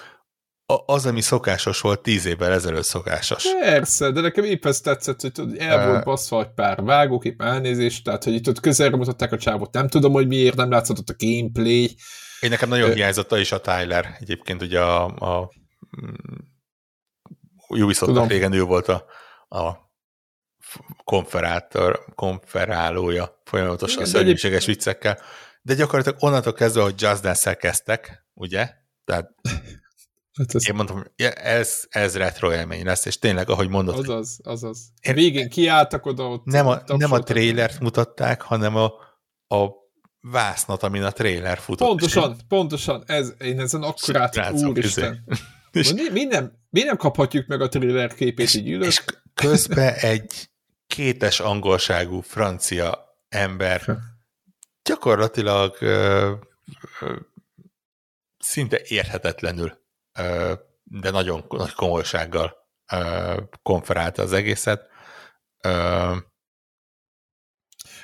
az, ami szokásos volt, tíz évvel ezelőtt szokásos. Persze, de nekem épp ez tetszett, hogy tudod, el volt baszva egy pár vágókép, elnézést, tehát, hogy itt ott közelre mutatták a csávot, nem tudom, hogy miért nem látszott ott a gameplay. Én nekem nagyon uh, hiányzott is a Tyler, egyébként ugye a, a mm, Ubisoft régen ő volt a, a konferátor, konferálója folyamatosan szörnyűséges viccekkel, de gyakorlatilag onnantól kezdve, hogy Just Dance-el kezdtek, ugye? Tehát Hát ez... Én hogy ez, ez retro élmény lesz, és tényleg, ahogy mondod. Azaz, azaz. Én... Végén kiálltak oda ott. Nem a, nem a trailert mutatták, hanem a, a vásznat, amin a trailer futott. Pontosan, én... pontosan. Ez, én ezen akkurát, úristen. És... Mi, mi, nem, mi nem kaphatjuk meg a trailer képét és, így ülök? És közben egy kétes angolságú francia ember gyakorlatilag ö, ö, szinte érhetetlenül de nagyon nagy komolysággal konferálta az egészet.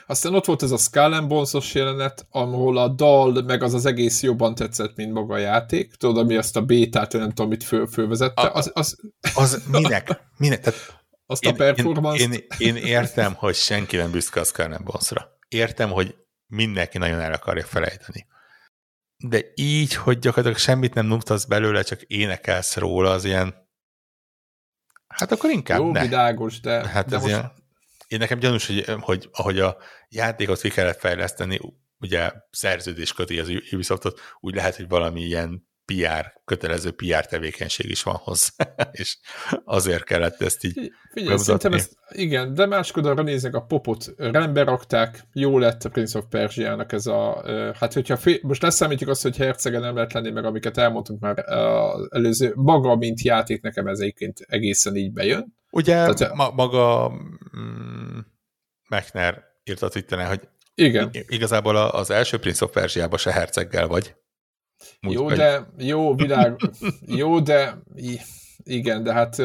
Aztán ott volt ez a Skull and Bones-os jelenet, ahol a dal, meg az az egész jobban tetszett, mint maga a játék. Tudod, ami azt a bétát, nem tudom, mit föl, fölvezette. A, az, az, az minek? minek? Tehát azt én, a performance én, én, én, értem, hogy senki nem büszke a Skull and Bones-ra. Értem, hogy mindenki nagyon el akarja felejteni de így, hogy gyakorlatilag semmit nem nyugtasz belőle, csak énekelsz róla, az ilyen hát akkor inkább Jó, ne. világos, de, hát de ez most... ilyen, én nekem gyanús, hogy, hogy ahogy a játékot ki kellett fejleszteni, ugye szerződés köti az Ubisoftot, úgy lehet, hogy valami ilyen PR, kötelező PR tevékenység is van hozzá, és azért kellett ezt így Figyelj, szerintem ezt, igen, de máskor arra néznek, a popot rendbe rakták, jó lett a Prince of Persia-nak ez a, hát hogyha fél, most leszámítjuk azt, hogy hercege nem lehet lenni, meg amiket elmondtunk már előző, maga, mint játék nekem ez egyébként egészen így bejön. Ugye Tehát, ma, maga mm, Mechner írt a Twitteren, hogy igen. igazából az első Prince of Persia-ban se herceggel vagy, jó, de, jó, világ, jó, de igen, de hát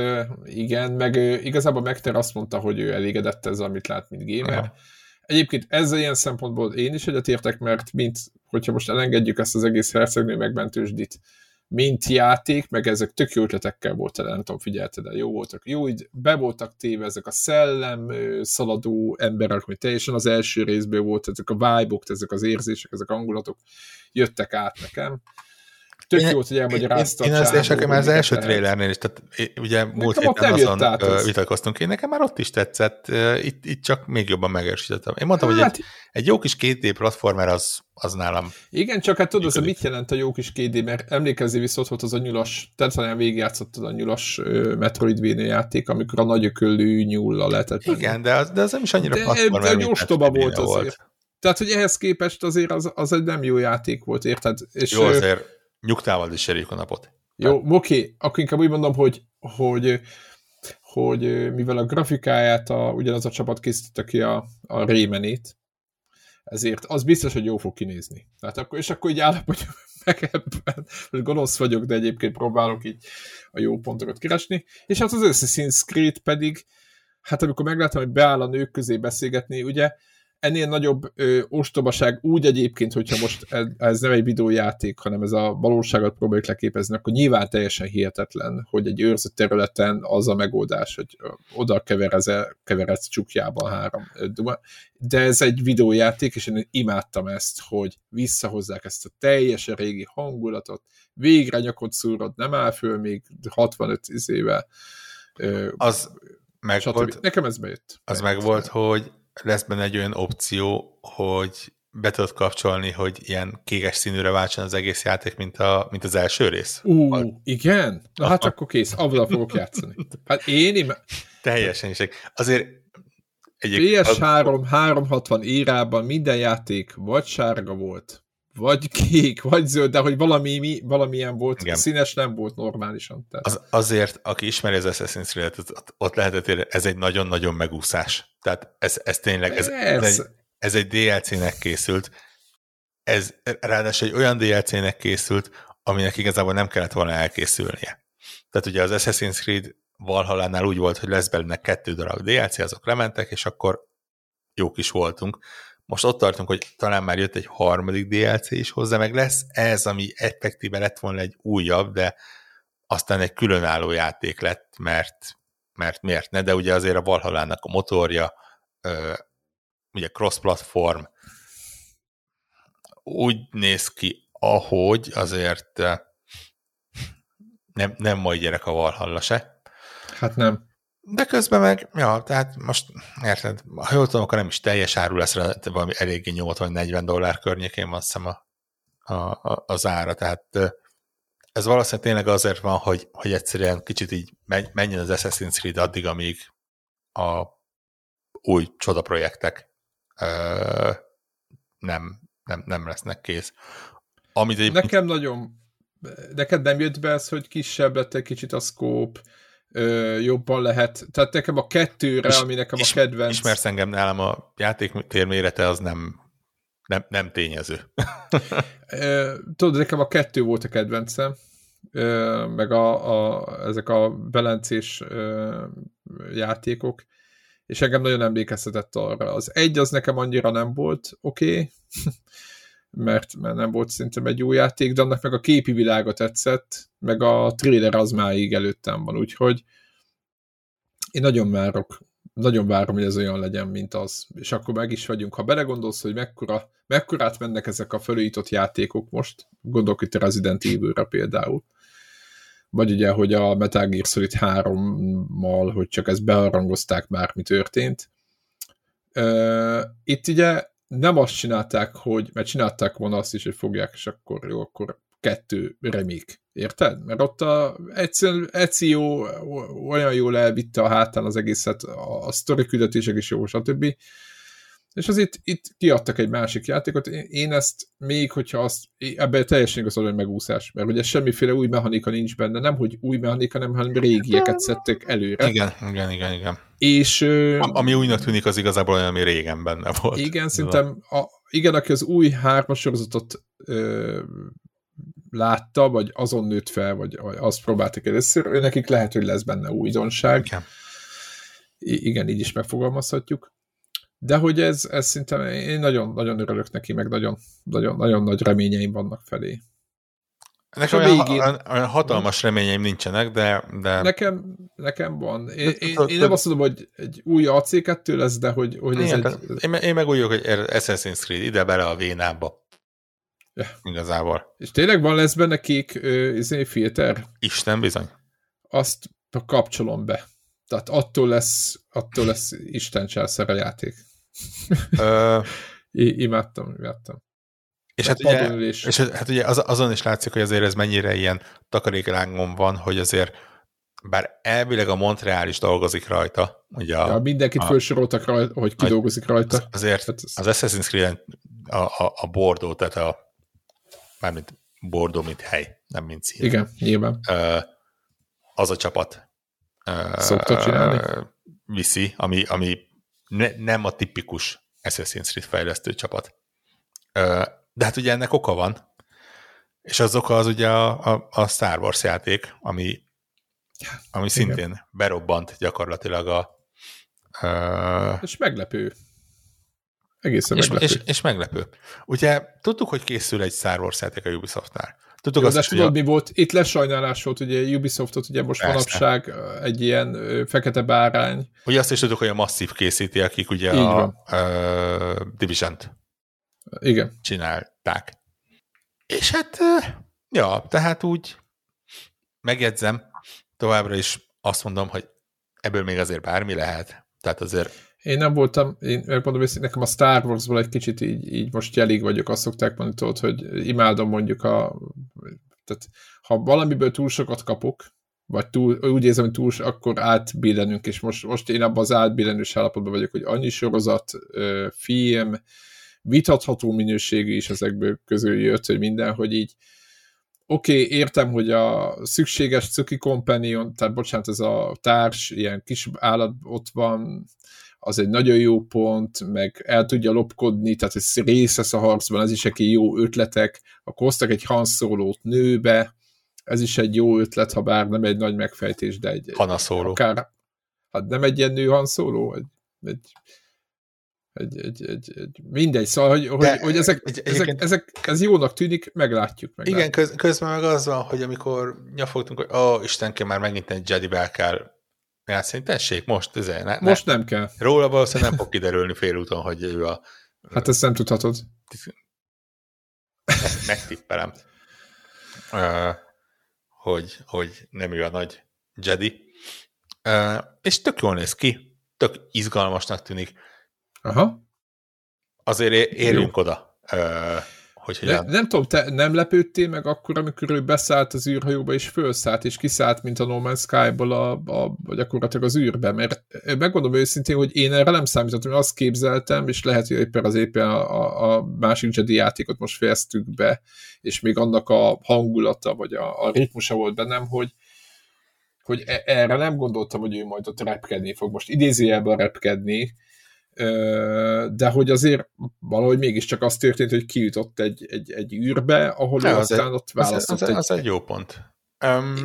igen, meg igazából Megter azt mondta, hogy ő elégedett ezzel, amit lát, mint gamer. Aha. Egyébként ezzel ilyen szempontból én is egyetértek, mert mint, hogyha most elengedjük ezt az egész hercegnő megmentősdit, mint játék, meg ezek tök jó ötletekkel volt nem tudom, figyelted el, jó voltak. Jó, így be voltak téve ezek a szellem szaladó emberek, hogy teljesen az első részből volt, ezek a vibe ezek az érzések, ezek a hangulatok jöttek át nekem. Tök jó, hogy elmagyarázta. Én, én, én az, nekem már az első trailernél is, tehát ugye múlt héten azon vitatkoztunk, én nekem már ott is tetszett, itt, itt csak még jobban megerősítettem. Én mondtam, hát, hogy egy, egy jó kis 2D platformer az, az nálam. Igen, csak hát tudod, az mit jelent a jó kis 2D, mert emlékezzé viszont volt az a nyulas, tehát talán végigjátszottad a nyulas Metroidvania játék, amikor a nagy ököllő nyúlla lehetett. Igen, de az, de az nem is annyira de, platformer, de ostoba volt azért. Volt. Tehát, hogy ehhez képest azért az, az egy nem jó játék volt, érted? És jó, azért nyugtával is serjük a napot. Jó, oké, okay. akkor inkább úgy mondom, hogy, hogy, hogy mivel a grafikáját a, ugyanaz a csapat készítette ki a, a Rémenét, ezért az biztos, hogy jó fog kinézni. Tehát akkor, és akkor így állapodjuk meg ebben, hogy gonosz vagyok, de egyébként próbálok így a jó pontokat keresni. És hát az Assassin's Creed pedig, hát amikor meglátom, hogy beáll a nők közé beszélgetni, ugye ennél nagyobb ö, ostobaság úgy egyébként, hogyha most ez, ez nem egy videójáték, hanem ez a valóságot próbáljuk leképezni, akkor nyilván teljesen hihetetlen, hogy egy őrzött területen az a megoldás, hogy oda keveredsz csukjában három duma. De ez egy videójáték, és én imádtam ezt, hogy visszahozzák ezt a teljesen régi hangulatot, végre nyakot szúrod, nem áll föl még 65 éve. Az meg volt, Nekem ez bejött. Az meg volt, hogy lesz benne egy olyan opció, hogy be tudod kapcsolni, hogy ilyen kékes színűre váltson az egész játék, mint, a, mint az első rész. Ú, a... igen? Na hát akkor kész, avval fogok játszani. Hát én im... Teljesen is. Azért PS3 360 írában minden játék vagy sárga volt, vagy kék, vagy zöld, de hogy valami, mi, valamilyen volt, Igen. színes nem volt normálisan. Tehát. Az, azért, aki ismeri az Assassin's Creed-et, ott lehetett érni, ez egy nagyon-nagyon megúszás. Tehát ez, ez tényleg, ez, ez, egy, ez egy DLC-nek készült. Ez ráadásul egy olyan DLC-nek készült, aminek igazából nem kellett volna elkészülnie. Tehát ugye az Assassin's Creed Valhallánál úgy volt, hogy lesz belőle kettő darab DLC, azok lementek, és akkor jók is voltunk. Most ott tartunk, hogy talán már jött egy harmadik DLC is hozzá, meg lesz ez, ami effektíve lett volna egy újabb, de aztán egy különálló játék lett, mert, mert miért ne, de ugye azért a Valhallának a motorja, ugye cross-platform, úgy néz ki, ahogy azért nem, nem majd gyerek a Valhalla se. Hát nem. De közben meg, ja, tehát most érted, ha jól tudom, akkor nem is teljes áru lesz, valami eléggé 80-40 dollár környékén van szem a, a, az ára, tehát ez valószínűleg tényleg azért van, hogy, hogy egyszerűen kicsit így menjen az Assassin's Creed addig, amíg a új csodaprojektek ö, nem, nem, nem lesznek kész. Amit egy... Nekem nagyon, neked nem jött be ez, hogy kisebb lett egy kicsit a scope, ö, jobban lehet. Tehát nekem a kettőre, és, ami nekem a kedvenc... Ismersz engem nálam a játéktér mérete az nem, nem, nem tényező. ö, tudod, nekem a kettő volt a kedvencem, ö, meg a, a, ezek a belencés ö, játékok, és engem nagyon emlékeztetett arra. Az egy az nekem annyira nem volt oké, okay, mert, mert nem volt szerintem egy jó játék, de annak meg a képi világa tetszett, meg a trailer az máig előttem van, úgyhogy én nagyon várok, nagyon várom, hogy ez olyan legyen, mint az. És akkor meg is vagyunk. Ha belegondolsz, hogy mekkora, mekkorát mennek ezek a felújított játékok most, gondolok itt a Resident Evil-re például, vagy ugye, hogy a Metal Gear Solid 3-mal, hogy csak ezt bearangozták már, mi történt. Itt ugye nem azt csinálták, hogy, mert csinálták volna azt is, hogy fogják, és akkor jó, akkor kettő remake. Érted? Mert ott a Ezio olyan jól elvitte a hátán az egészet, a, a sztori küldetések is jó, stb. És az itt, itt kiadtak egy másik játékot. Én ezt még, hogyha azt, ebben teljesen igaz, hogy megúszás, mert ugye semmiféle új mechanika nincs benne, nem hogy új mechanika, nem, hanem régieket szedtek előre. Igen, igen, igen, igen. És, ami újnak tűnik, az igazából olyan, ami régen benne volt. Igen, szerintem, a, igen, aki az új hármas sorozatot ö, látta, vagy azon nőtt fel, vagy, vagy azt próbáltak először, nekik lehet, hogy lesz benne újdonság. Igen. I- igen, így is megfogalmazhatjuk. De hogy ez, ez szinte, én nagyon, nagyon örülök neki, meg nagyon, nagyon, nagyon nagy reményeim vannak felé. Nekem olyan, végén... olyan, hatalmas reményeim nincsenek, de... de... Nekem, nekem van. Én, én, én nem azt mondom, hogy egy új AC2 lesz, de hogy, hogy ez egy... Én, én meg úgy hogy Assassin's Creed ide bele a vénába. Ja. Igazából. És tényleg van lesz benne kék uh, filter? Isten bizony. Azt kapcsolom be. Tehát attól lesz, attól lesz Isten a játék. I- imádtam, imádtam. És hát, ugye, és hát ugye az, azon is látszik, hogy azért ez mennyire ilyen takaréklángon van, hogy azért bár elvileg a Montreal is dolgozik rajta. Ugye a, ja, mindenkit a, felsoroltak rajta, hogy ki dolgozik rajta. Azért hát az Assassin's Creed a, a, a Bordeaux, tehát a mármint Bordeaux, mint hely, nem mint szín. Igen, nyilván. Az a csapat. Szokta csinálni? Viszi, ami, ami ne, nem a tipikus Assassin's Creed fejlesztő csapat. De hát ugye ennek oka van, és az oka az ugye a, a, a Star Wars játék, ami, ami szintén Igen. berobbant gyakorlatilag a... Uh, és meglepő. Egészen és, meglepő. És, és meglepő. Ugye tudtuk, hogy készül egy Star Wars játék a Ubisoftnál. Tudtuk Jó, azt, de tudod, mi volt? Itt lesajnálás volt, ugye Ubisoftot, ugye most Persze. manapság egy ilyen fekete bárány. Ugye azt is tudjuk, hogy a Massive készíti, akik ugye Így a, a Division-t Igen. csinálták. És hát, ja, tehát úgy megjegyzem, továbbra is azt mondom, hogy ebből még azért bármi lehet. Tehát azért én nem voltam, én megmondom hogy nekem a Star Wars-ból egy kicsit így, így most jelig vagyok, azt szokták mondani, tudod, hogy imádom mondjuk a... Tehát, ha valamiből túl sokat kapok, vagy túl, úgy érzem, hogy túl, akkor átbillenünk, és most, most én abban az átbillenős állapotban vagyok, hogy annyi sorozat, film, vitatható minőségű is ezekből közül jött, hogy minden, hogy így oké, okay, értem, hogy a szükséges cuki companion, tehát bocsánat, ez a társ, ilyen kis állat ott van, az egy nagyon jó pont, meg el tudja lopkodni, tehát ez rész lesz a harcban, ez is egy jó ötletek, akkor hoztak egy hanszólót nőbe, ez is egy jó ötlet, ha bár nem egy nagy megfejtés, de egy... Hanna szóló. Akár, hát nem egy ilyen nő hanszóló, egy, egy egy, egy, egy, egy, mindegy, szóval, hogy, hogy, hogy ezek, egy, ezek, ezek, ez jónak tűnik, meglátjuk. meglátjuk. Igen, köz, közben meg az van, hogy amikor nyafogtunk, hogy ó, oh, Istenke, már megint egy Jedi-vel kell játszani, tessék, most, ez, ne, most nem kell. Róla valószínűleg nem fog kiderülni félúton, hogy ő a... Hát ezt nem tudhatod. Megtippelem. Uh, hogy, hogy nem ő a nagy Jedi. Uh, és tök jól néz ki, tök izgalmasnak tűnik Aha. Azért érjünk Jó. oda. Hogy ne, nem tudom, te nem lepődtél meg akkor, amikor ő beszállt az űrhajóba, és fölszállt, és kiszállt, mint a No Man's Sky-ból a, a, gyakorlatilag az űrbe, mert megmondom őszintén, hogy én erre nem számítottam, én azt képzeltem, és lehet, hogy éppen az éppen a, a másik Jedi játékot most fejeztük be, és még annak a hangulata, vagy a, a ritmusa volt bennem, hogy, hogy e, erre nem gondoltam, hogy ő majd ott repkedni fog. Most idézőjelben repkedni, de hogy azért valahogy mégiscsak az történt, hogy kijutott egy, egy, egy űrbe, ahol ja, aztán egy, ott választott az, az, az egy, egy jó pont. Um,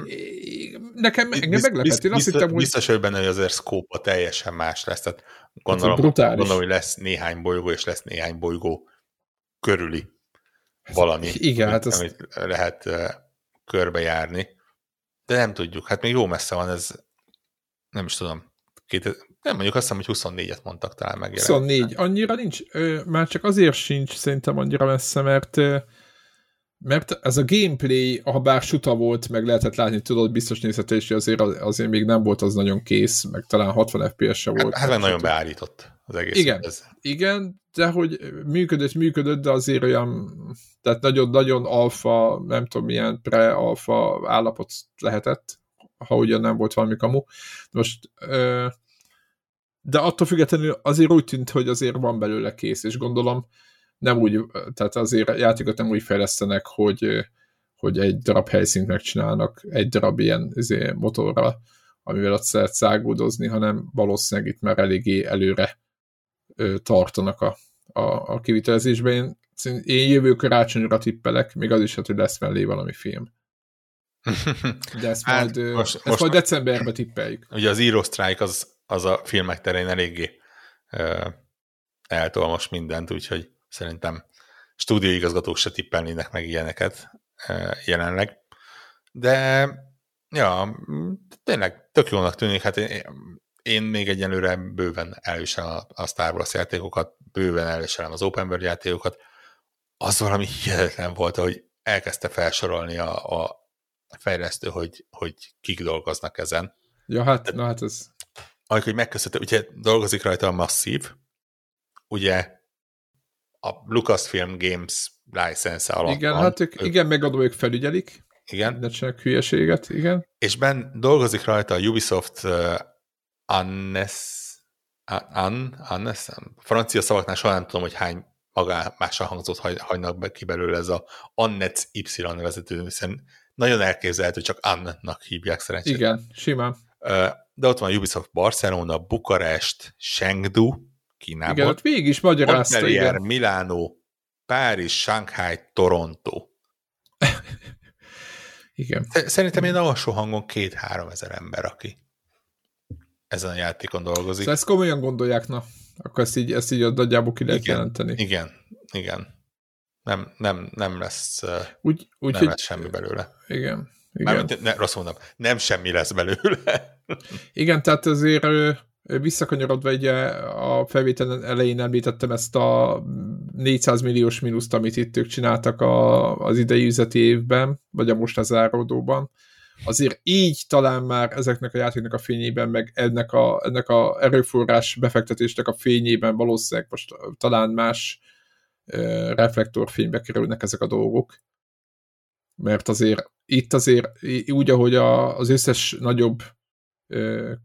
nekem engem meglepett, én azt hittem, hogy... Biztos, hogy benne, hogy azért szkópa teljesen más lesz, tehát gondolom, hát, gondolom, hogy lesz néhány bolygó, és lesz néhány bolygó körüli valami, Igen, amit, hát az... amit lehet uh, körbejárni. De nem tudjuk, hát még jó messze van ez, nem is tudom, két, nem mondjuk azt hiszem, hogy 24-et mondtak talán meg. 24, annyira nincs, ö, már csak azért sincs szerintem annyira messze, mert ö, mert ez a gameplay, ha bár suta volt, meg lehetett látni, tudod, biztos nézhető, és azért, azért még nem volt az nagyon kész, meg talán 60 FPS-se volt. Hát, hát nagyon beállított az egész. Igen, ez. igen, de hogy működött, működött, de azért olyan, tehát nagyon-nagyon alfa, nem tudom milyen pre-alfa állapot lehetett, ha ugyan nem volt valami kamu. Most ö, de attól függetlenül azért úgy tűnt, hogy azért van belőle kész, és gondolom nem úgy, tehát azért játékot nem úgy fejlesztenek, hogy, hogy egy darab helyszínt megcsinálnak egy darab ilyen izé, motorra, amivel ott lehet száguldozni, hanem valószínűleg itt már eléggé előre tartanak a, a, a kivitelezésben. Én, én jövő karácsonyra tippelek, még az is, hogy lesz mellé valami film. De ezt, hát, majd, most, ezt most majd decemberben tippeljük. Ugye az Euro Strike az az a filmek terén eléggé uh, eltol most mindent, úgyhogy szerintem stúdióigazgatók se tippelnének meg ilyeneket jelenleg. De ja, tényleg tök jónak tűnik, hát én, én még egyenlőre bőven elviselem a Star Wars játékokat, bőven elviselem az Open World játékokat. Az valami hihetetlen volt, hogy elkezdte felsorolni a, a fejlesztő, hogy, hogy kik dolgoznak ezen. Ja, hát, na hát ez amikor megköszönte, ugye dolgozik rajta a Massive, ugye a Lucasfilm Games license alatt Igen, van. hát ők, ők, igen, megadó, ők felügyelik. Igen. Ne csinálják hülyeséget, igen. És ben dolgozik rajta a Ubisoft uh, Annes, An, Annes, francia szavaknál soha nem tudom, hogy hány magá mással hangzott hagynak be ki belőle ez a Annets Y nevezető, hiszen nagyon elképzelhető, hogy csak Annak hívják szerencsére. Igen, simán. De ott van Ubisoft Barcelona, Bukarest, Chengdu, Kínából. Igen, ott végig is magyarázta, Montpellier, igen. Milánó, Párizs, Shanghai, Toronto. igen. Szerintem én alsó hangon két-három ezer ember, aki ezen a játékon dolgozik. Szóval ezt komolyan gondolják, na, akkor ezt így, ezt így a nagyjából ki lehet igen, jelenteni. Igen, igen. Nem, nem, nem lesz, úgy, úgy, nem hogy, lesz semmi belőle. Igen. Igen. Mármint, ne, rossz mondom, nem semmi lesz belőle. Igen, tehát azért visszakanyarodva ugye a felvételen elején említettem ezt a 400 milliós mínuszt, amit itt ők csináltak a, az idei üzleti évben, vagy a most záródóban. Azért így talán már ezeknek a játéknak a fényében, meg ennek a, ennek a erőforrás befektetésnek a fényében valószínűleg most talán más reflektorfénybe kerülnek ezek a dolgok. Mert azért itt azért úgy, ahogy a, az összes nagyobb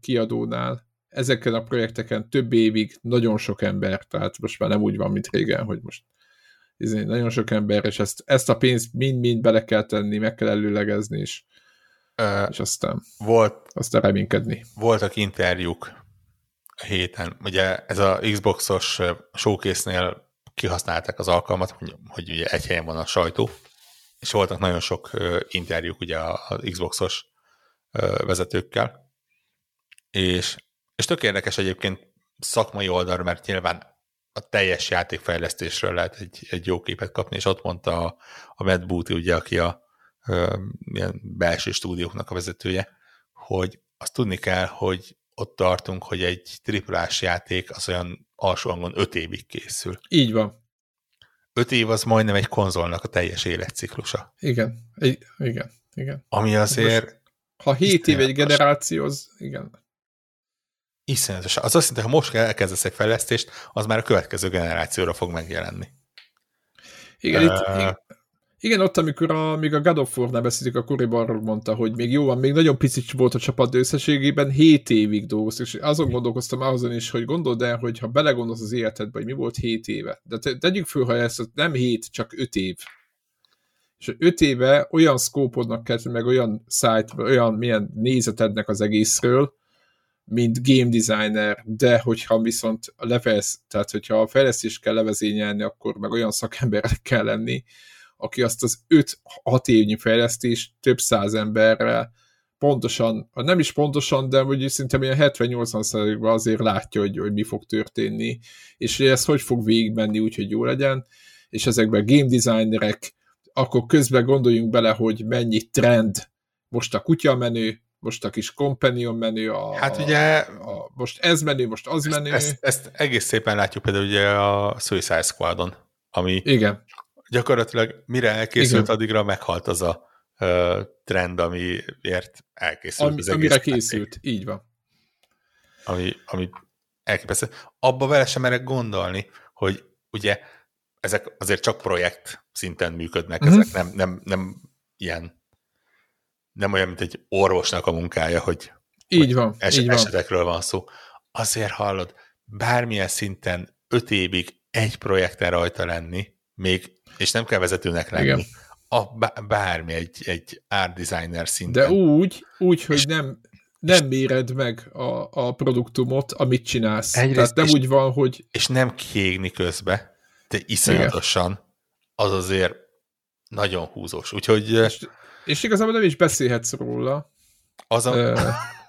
kiadónál ezeken a projekteken több évig nagyon sok ember, tehát most már nem úgy van, mint régen, hogy most izé, nagyon sok ember, és ezt, ezt a pénzt mind-mind bele kell tenni, meg kell előlegezni, és, uh, és aztán, volt, aztán reménykedni. Voltak interjúk a héten. Ugye ez a Xboxos showcase-nél kihasználták az alkalmat, hogy, hogy ugye egy helyen van a sajtó, és voltak nagyon sok interjúk ugye az Xboxos vezetőkkel, és, és tök érdekes egyébként szakmai oldal, mert nyilván a teljes játékfejlesztésről lehet egy, egy jó képet kapni, és ott mondta a, a Matt Booty, ugye, aki a ö, ilyen belső stúdióknak a vezetője, hogy azt tudni kell, hogy ott tartunk, hogy egy triplás játék az olyan alsó hangon öt évig készül. Így van. Öt év az majdnem egy konzolnak a teljes életciklusa. Igen, I- igen, igen. Ami azért... Most, ha 7 év egy generáció, az igen. Iszonyatos. Az azt jelenti, ha most elkezdesz egy fejlesztést, az már a következő generációra fog megjelenni. Igen, uh, itt, igen, ott, amikor a, még a God of War-nál beszéltük, a Cory Barrog mondta, hogy még jó van, még nagyon picit volt a csapat, de összességében 7 évig dolgoztak, és azon gondolkoztam azon is, hogy gondold el, hogy ha belegondolsz az életedbe, hogy mi volt 7 éve. De te, tegyük föl, ha ez nem 7, csak 5 év. És 5 éve olyan szkópodnak kell, meg olyan szájt, olyan milyen nézetednek az egészről, mint game designer, de hogyha viszont levesz, tehát hogyha a fejlesztést kell levezényelni, akkor meg olyan szakemberek kell lenni, aki azt az 5-6 évnyi fejlesztést több száz emberrel pontosan, nem is pontosan, de hogy szinte ilyen 70-80%-ban azért látja, hogy, hogy mi fog történni, és hogy ez hogy fog végigmenni úgy, hogy jó legyen, és ezekben game designerek, akkor közben gondoljunk bele, hogy mennyi trend most a kutya menő, most a kis companion menü, a, hát ugye, a, most ez menü, most az. Ezt, ezt, ezt egész szépen látjuk például ugye a Suicide Squadon, ami Igen. Gyakorlatilag mire elkészült, Igen. addigra meghalt az a uh, trend, amiért elkészült Ami, az egész Amire készült, így van. Ami, ami elképesztő. Abba vele sem merek gondolni, hogy ugye ezek azért csak projekt szinten működnek, uh-huh. ezek nem, nem, nem ilyen nem olyan, mint egy orvosnak a munkája, hogy, így hogy van, es- így esetekről van. van szó. Azért hallod, bármilyen szinten öt évig egy projekten rajta lenni, még, és nem kell vezetőnek lenni, Igen. a bármi egy, egy art designer szinten. De úgy, úgy, hogy nem, nem méred meg a, a produktumot, amit csinálsz. Egyrészt, Tehát nem és, úgy van, hogy... És nem kiégni közbe, de iszonyatosan, Igen. az azért nagyon húzós. Úgyhogy... És és igazából nem is beszélhetsz róla. Az, a,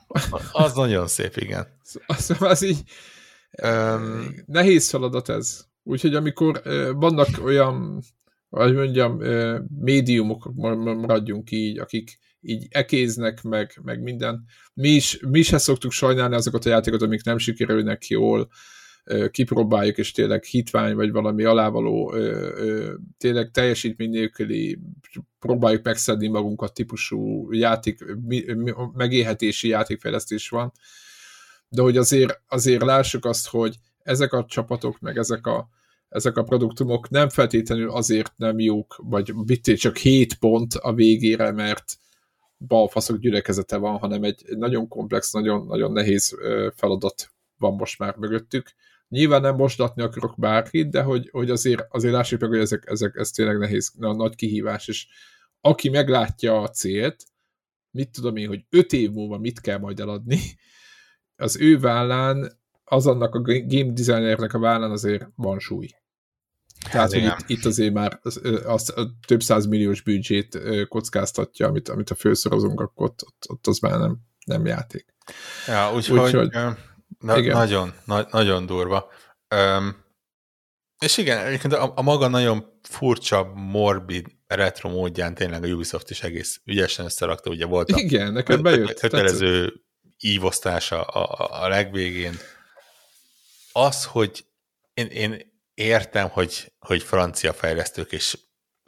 az nagyon szép, igen. Az, az így um, nehéz feladat ez. Úgyhogy amikor vannak olyan, hogy mondjam, médiumok, maradjunk így, akik így ekéznek, meg, meg minden. Mi is, mi is szoktuk sajnálni azokat a játékokat, amik nem sikerülnek jól, kipróbáljuk, és tényleg hitvány, vagy valami alávaló, tényleg teljesítmény nélküli próbáljuk megszedni magunkat típusú játék, megélhetési játékfejlesztés van, de hogy azért, azért lássuk azt, hogy ezek a csapatok, meg ezek a, ezek a produktumok nem feltétlenül azért nem jók, vagy vittél csak 7 pont a végére, mert balfaszok gyülekezete van, hanem egy, nagyon komplex, nagyon, nagyon nehéz feladat van most már mögöttük, Nyilván nem mosdatni akarok bárkit, de hogy, hogy azért, azért lássuk meg, hogy ezek, ezek, ez tényleg nehéz, nagy kihívás, és aki meglátja a célt, mit tudom én, hogy öt év múlva mit kell majd eladni, az ő vállán, az annak a game designernek a vállán azért van súly. Tehát, hát, hogy itt, itt azért már az, az, a több milliós büdzsét kockáztatja, amit, amit a főszorozunk, akkor ott, ott, ott az már nem, nem játék. Ja, úgyhogy... Úgy, Na, igen. Nagyon, na, nagyon durva. Um, és igen, egyébként a, a maga nagyon furcsa, morbid, retro módján tényleg a Ubisoft is egész ügyesen összerakta, ugye volt a igen, neked bejött, kötelező ívosztása a, a legvégén. Az, hogy én, én értem, hogy, hogy francia fejlesztők is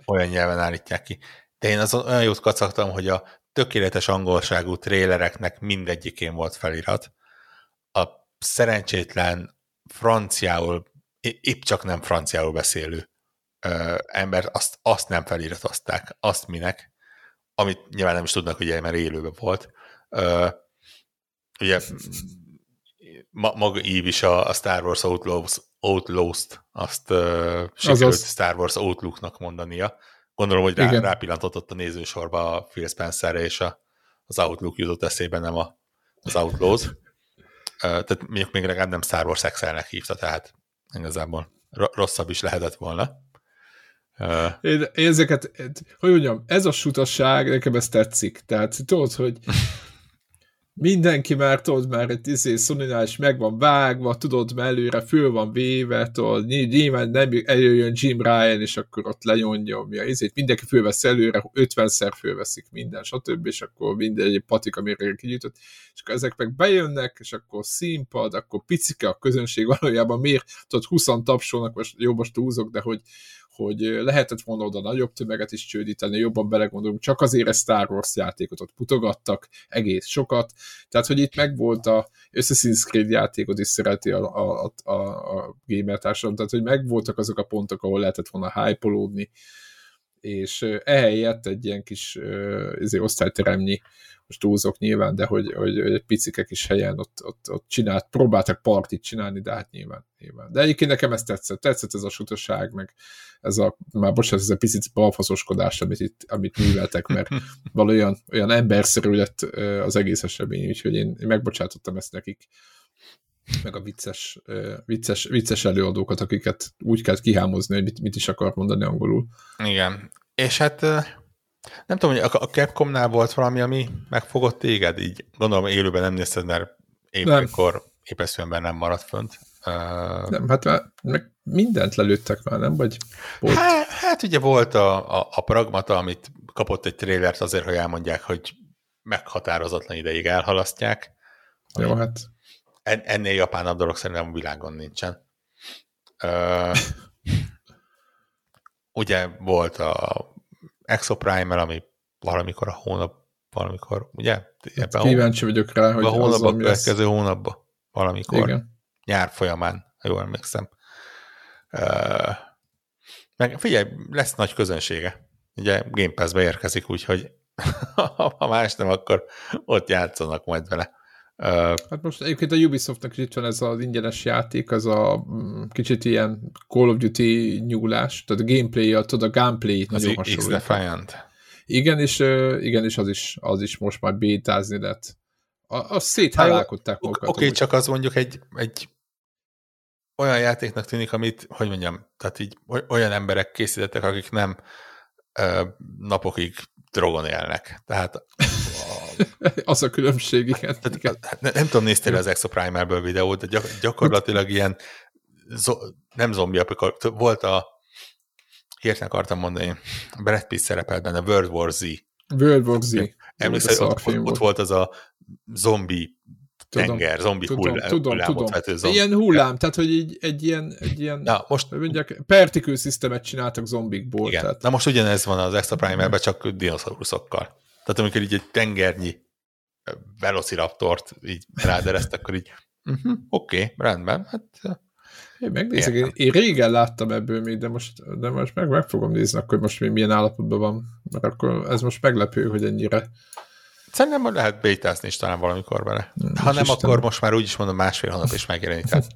olyan nyelven állítják ki, de én azon olyan jót kacagtam, hogy a tökéletes angolságú trélereknek mindegyikén volt felirat, szerencsétlen franciául, épp csak nem franciául beszélő ö, ember, azt, azt nem feliratozták, azt minek, amit nyilván nem is tudnak, ugye, mert élőben volt. Ö, ugye ma, maga Eve is a, a Star Wars Outlaws, Outlaws-t azt uh, sikerült Azaz. Star Wars Outlook-nak mondania. Gondolom, hogy rá, rápillantott ott a nézősorba a Phil Spencerre, és a, az Outlook jutott eszébe, nem a, az Outlaws. Uh, tehát még, még legalább nem Star Wars Excel-nek hívta, tehát igazából rosszabb is lehetett volna. Uh, én, én ezeket, hogy mondjam, ez a sutasság, nekem ez tetszik. Tehát tudod, hogy mindenki már, tudod, már egy izé, is meg van vágva, tudod, előre föl van véve, tudod, nyilván nem előjön Jim Ryan, és akkor ott lenyomja, izét, mindenki fölvesz előre, 50-szer fölveszik minden, stb., és akkor minden egy patika mérőre kinyújtott, és akkor ezek meg bejönnek, és akkor színpad, akkor picike a közönség valójában miért, tudod, 20 tapsolnak, most jó, most túlzok, de hogy hogy lehetett volna oda nagyobb tömeget is csődíteni, jobban belegondolunk, csak azért ezt Star Wars játékot ott putogattak egész sokat, tehát hogy itt megvolt a Assassin's Creed játékot is szereti a, a, a, a gamer társadalom, tehát hogy megvoltak azok a pontok, ahol lehetett volna hype és ehelyett egy ilyen kis ezért osztályteremnyi most túlzok nyilván, de hogy, hogy, hogy egy picike kis helyen ott, ott, ott csinált, próbáltak partit csinálni, de hát nyilván, nyilván. De egyébként nekem ez tetszett, tetszett ez a sutaság, meg ez a, már bocsánat, ez a picit balfaszoskodás, amit itt, amit műveltek, mert valójában olyan emberszerű lett az egész esemény, úgyhogy én, én megbocsátottam ezt nekik meg a vicces, vicces, vicces előadókat, akiket úgy kell kihámozni, hogy mit, mit is akar mondani angolul. Igen. És hát nem tudom, hogy a Capcomnál volt valami, ami megfogott téged, így gondolom élőben nem nézted, mert éppen épeszően nem maradt fönt. Uh, nem, hát már meg mindent lelőttek már, nem? Vagy volt? Hát, hát ugye volt a, a, a pragmata, amit kapott egy trélert azért, hogy elmondják, hogy meghatározatlan ideig elhalasztják. Jó, hát. En, ennél japánabb dolog szerintem a világon nincsen. Uh, ugye volt a Exoprimer, ami valamikor a hónap, valamikor, ugye? Ebben Kíváncsi vagyok rá, hogy a hónapban, a következő hónapban, valamikor. Igen. Nyár folyamán, ha jól emlékszem. Uh, meg figyelj, lesz nagy közönsége. Ugye Game Pass-be érkezik, úgyhogy ha más nem, akkor ott játszanak majd vele. Uh, hát most egyébként a Ubisoftnak is itt van ez az ingyenes játék, az a mm, kicsit ilyen Call of Duty nyúlás, tehát a gameplay, a, tudod, a gameplay az nagyon hasonló. Igen, és, igen, és az is, az is most már bétázni lett. Azt széthálálkodták magukat. Oké, okay, csak az mondjuk egy, egy olyan játéknak tűnik, amit, hogy mondjam, tehát így olyan emberek készítettek, akik nem ö, napokig drogon élnek. Tehát a, az a különbség, igen. Tehát, igen. Hát nem, nem tudom, néztél az Exoprimerből videót, de gyak, gyakorlatilag ilyen zo, nem zombi volt a hirtelen akartam mondani, Brad Pitt szerepelt benne, World War Z. World War Z. Emlékszel, ott, ott, ott volt az a zombi tudom, tenger, zombi tudom, hullám, tudom, hullámot tudom. vető zombi. Ilyen hullám, tehát hogy így, egy ilyen, egy ilyen Na, most, mondják, particle systemet csináltak zombikból. Igen. Tehát. Na most ugyanez van az Extra Primerben, csak dinoszauruszokkal. Tehát amikor így egy tengernyi velociraptort így rádereztek, akkor így uh-huh, oké, okay, rendben, hát én megnézek, én, én régen láttam ebből még, de most, de most meg, meg fogom nézni, akkor most még milyen állapotban van, mert akkor ez most meglepő, hogy ennyire Szerintem lehet bétázni is talán valamikor vele. Ha nem, akkor most már úgyis mondom, másfél hónap is megjelenik. Tehát,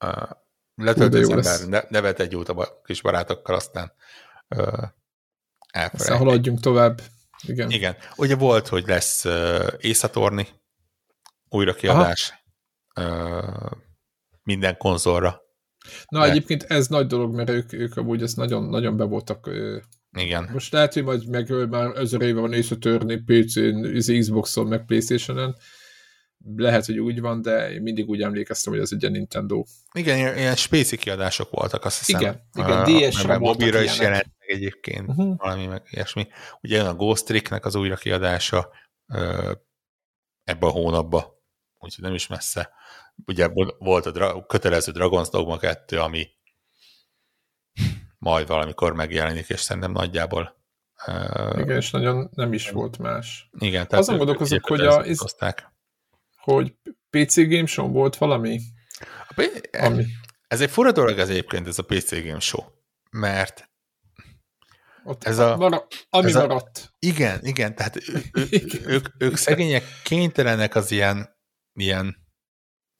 uh, letölt az ember, ne, nevet egy út a kis barátokkal, aztán uh, Aztán haladjunk tovább. Igen. Igen. Ugye volt, hogy lesz uh, Észatorni újrakiadás uh, minden konzolra. Na, De... egyébként ez nagy dolog, mert ők, ők amúgy ezt nagyon, nagyon be voltak igen. Most lehet, hogy majd meg már ezer éve van észretörni PC-n, Xbox-on, meg Playstation-en. Lehet, hogy úgy van, de én mindig úgy emlékeztem, hogy ez egy Nintendo. Igen, ilyen, spéci kiadások voltak, azt hiszem. Igen, igen DS-re Mobilra is jelent egyébként, uh-huh. valami meg ilyesmi. Ugye jön a Ghost Trick-nek az újra kiadása ebbe a hónapba, úgyhogy nem is messze. Ugye volt a dra- kötelező Dragon's Dogma 2, ami majd valamikor megjelenik, és szerintem nagyjából igen, és nagyon nem is volt más. Igen, tehát Azon gondolkozok, hogy, a, ez, hogy PC Game Show volt valami? A ami... Ez egy fura dolog ez egyébként, ez a PC Game Show, mert ott ez a, mara, ami ez maradt. A, igen, igen, tehát ő, ő, igen. Ők, ők szegények kénytelenek az ilyen, ilyen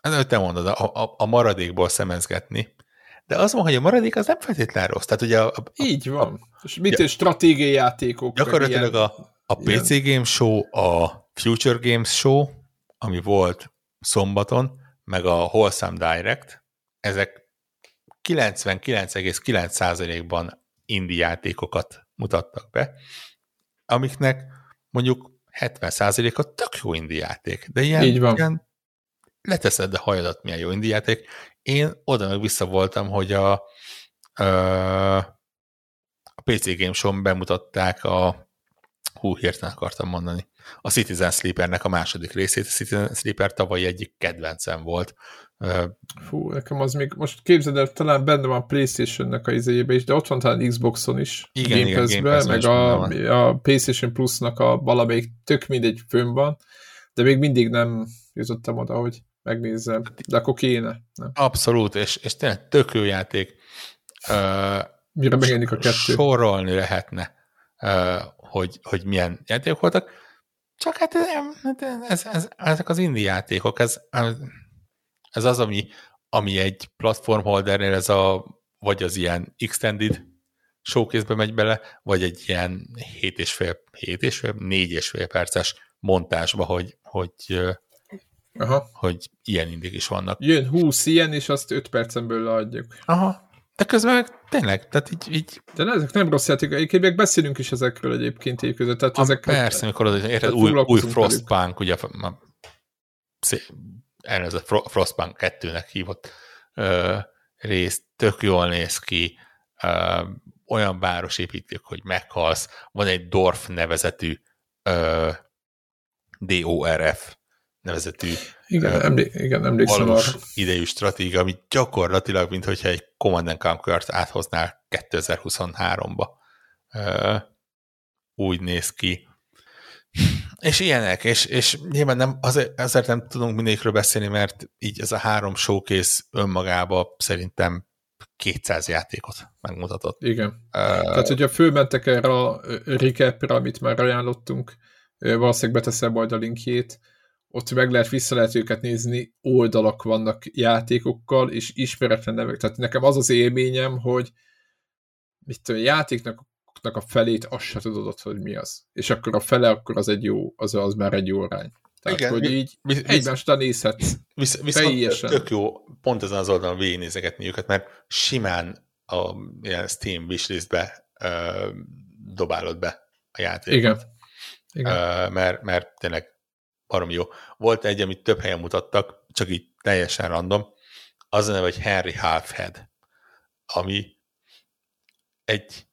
Ez, hogy te mondod, a, a, a maradékból szemezgetni. De az van, hogy a maradék az nem feltétlenül rossz. Tehát ugye a, a, Így van. A, és mit ja, stratégiai játékok? Gyakorlatilag ilyen, a, a PC ilyen. Game Show, a Future Games Show, ami volt szombaton, meg a Wholesome Direct, ezek 99,9%-ban indie játékokat mutattak be, amiknek mondjuk 70%-a tök jó indie játék. De ilyen, Így van. ilyen leteszed a hajadat, milyen jó indie játék. Én oda meg vissza voltam, hogy a, a PC Game Show-n bemutatták a hú, hirtelen akartam mondani, a Citizen Sleepernek a második részét. A Citizen Sleeper tavaly egyik kedvencem volt. Fú, nekem az még, most képzeld el, talán benne van Playstation-nek a izéjébe is, de ott van talán Xboxon is, igen, Game igen, Game Pass meg a, a PlayStation Plus-nak a valamelyik tök mindegy fönn van, de még mindig nem jutottam oda, hogy megnézzem, de akkor kéne. Nem? Abszolút, és, és tényleg tök jó játék. Uh, Mire megjelenik a kettő? Sorolni lehetne, uh, hogy, hogy milyen játékok voltak, csak hát ez, ez, ez, ezek az indie játékok, ez, ez az, ami, ami egy platformholdernél ez a, vagy az ilyen extended showcase megy bele, vagy egy ilyen 7 és fél, 7 és fél, 4 és fél perces montásba, hogy, hogy Aha. hogy ilyen indik is vannak. Jön 20 ilyen, és azt 5 percen belül adjuk. Aha. De közben meg tényleg, tehát így... így... De ne, ezek nem rossz játékok, egyébként beszélünk is ezekről egyébként így között. Tehát a, ezek, persze, amikor az, érted, új, új Frostpunk, ugye a, erre ez a Frostpunk 2-nek hívott ö, rész, tök jól néz ki, ö, olyan város építik, hogy meghalsz, van egy Dorf nevezetű ö, DORF nevezetű igen, emlé- igen emlékszem arra. idejű stratégia, ami gyakorlatilag, mint hogyha egy Command Conquer-t áthoznál 2023-ba. úgy néz ki. És ilyenek, és, és nyilván nem, azért, azért nem tudunk mindegyikről beszélni, mert így ez a három showcase önmagába szerintem 200 játékot megmutatott. Igen. Uh, Tehát, hogyha fölmentek erre a recapre, amit már ajánlottunk, valószínűleg beteszem majd a linkjét, ott meg lehet, vissza lehet őket nézni, oldalak vannak játékokkal, és ismeretlen nevek. Tehát nekem az az élményem, hogy mit tudom, játéknak a felét azt se tudod, hogy mi az. És akkor a fele, akkor az egy jó, az, az már egy jó arány. Tehát, Igen, hogy így visz, egymástán nézhetsz. Visz, viszont tök jó pont ezen az oldalon végignézegetni őket, mert simán a ilyen Steam wishlistbe uh, dobálod be a játékot. Igen. Igen. Uh, mert, mert tényleg barom jó. Volt egy, amit több helyen mutattak, csak így teljesen random, az a neve, hogy Henry Halfhead, ami egy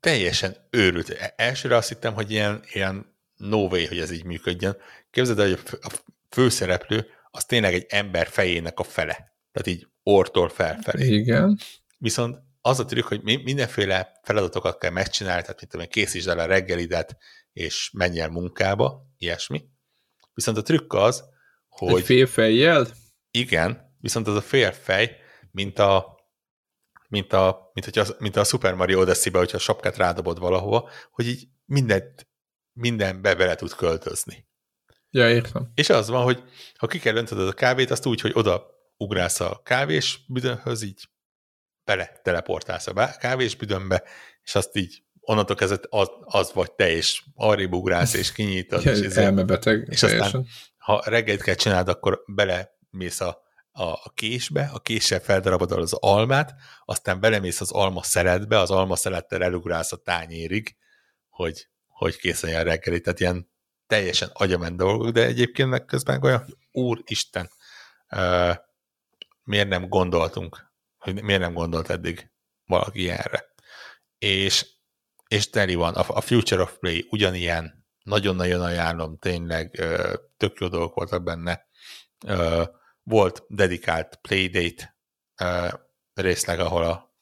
teljesen őrült. E, elsőre azt hittem, hogy ilyen, ilyen no way, hogy ez így működjön. Képzeld el, hogy a főszereplő az tényleg egy ember fejének a fele. Tehát így ortól felfelé. Igen. Viszont az a trükk, hogy mindenféle feladatokat kell megcsinálni, tehát mint tudom, készítsd el a reggelidet, és menj el munkába, ilyesmi. Viszont a trükk az, hogy... Egy félfejjel? Igen, viszont az a félfej, mint a mint a, mint, hogy a, mint a Super Mario Odyssey-be, hogyha a sapkát rádobod valahova, hogy így mindent, mindenbe bele tud költözni. Ja, értem. És az van, hogy ha ki kell öntöd a kávét, azt úgy, hogy oda ugrálsz a kávés büdönhöz, így bele teleportálsz a kávés büdönbe, és azt így onnantól kezdve az, az vagy te, és arrébb ugrálsz, és kinyitod. és ez elmebeteg. És teljesen. aztán, ha reggelt kell csinálni, akkor belemész a, a, a késbe, a késsel feldarabodol az almát, aztán belemész az alma szeletbe, az alma szelettel elugrálsz a tányérig, hogy, hogy készen a reggeli. Tehát ilyen teljesen agyament dolgok, de egyébként meg közben olyan, úristen, uh, miért nem gondoltunk, hogy miért nem gondolt eddig valaki erre. És és teli van. A, Future of Play ugyanilyen, nagyon-nagyon ajánlom, tényleg tök jó dolgok voltak benne. Volt dedikált Playdate részleg, ahol a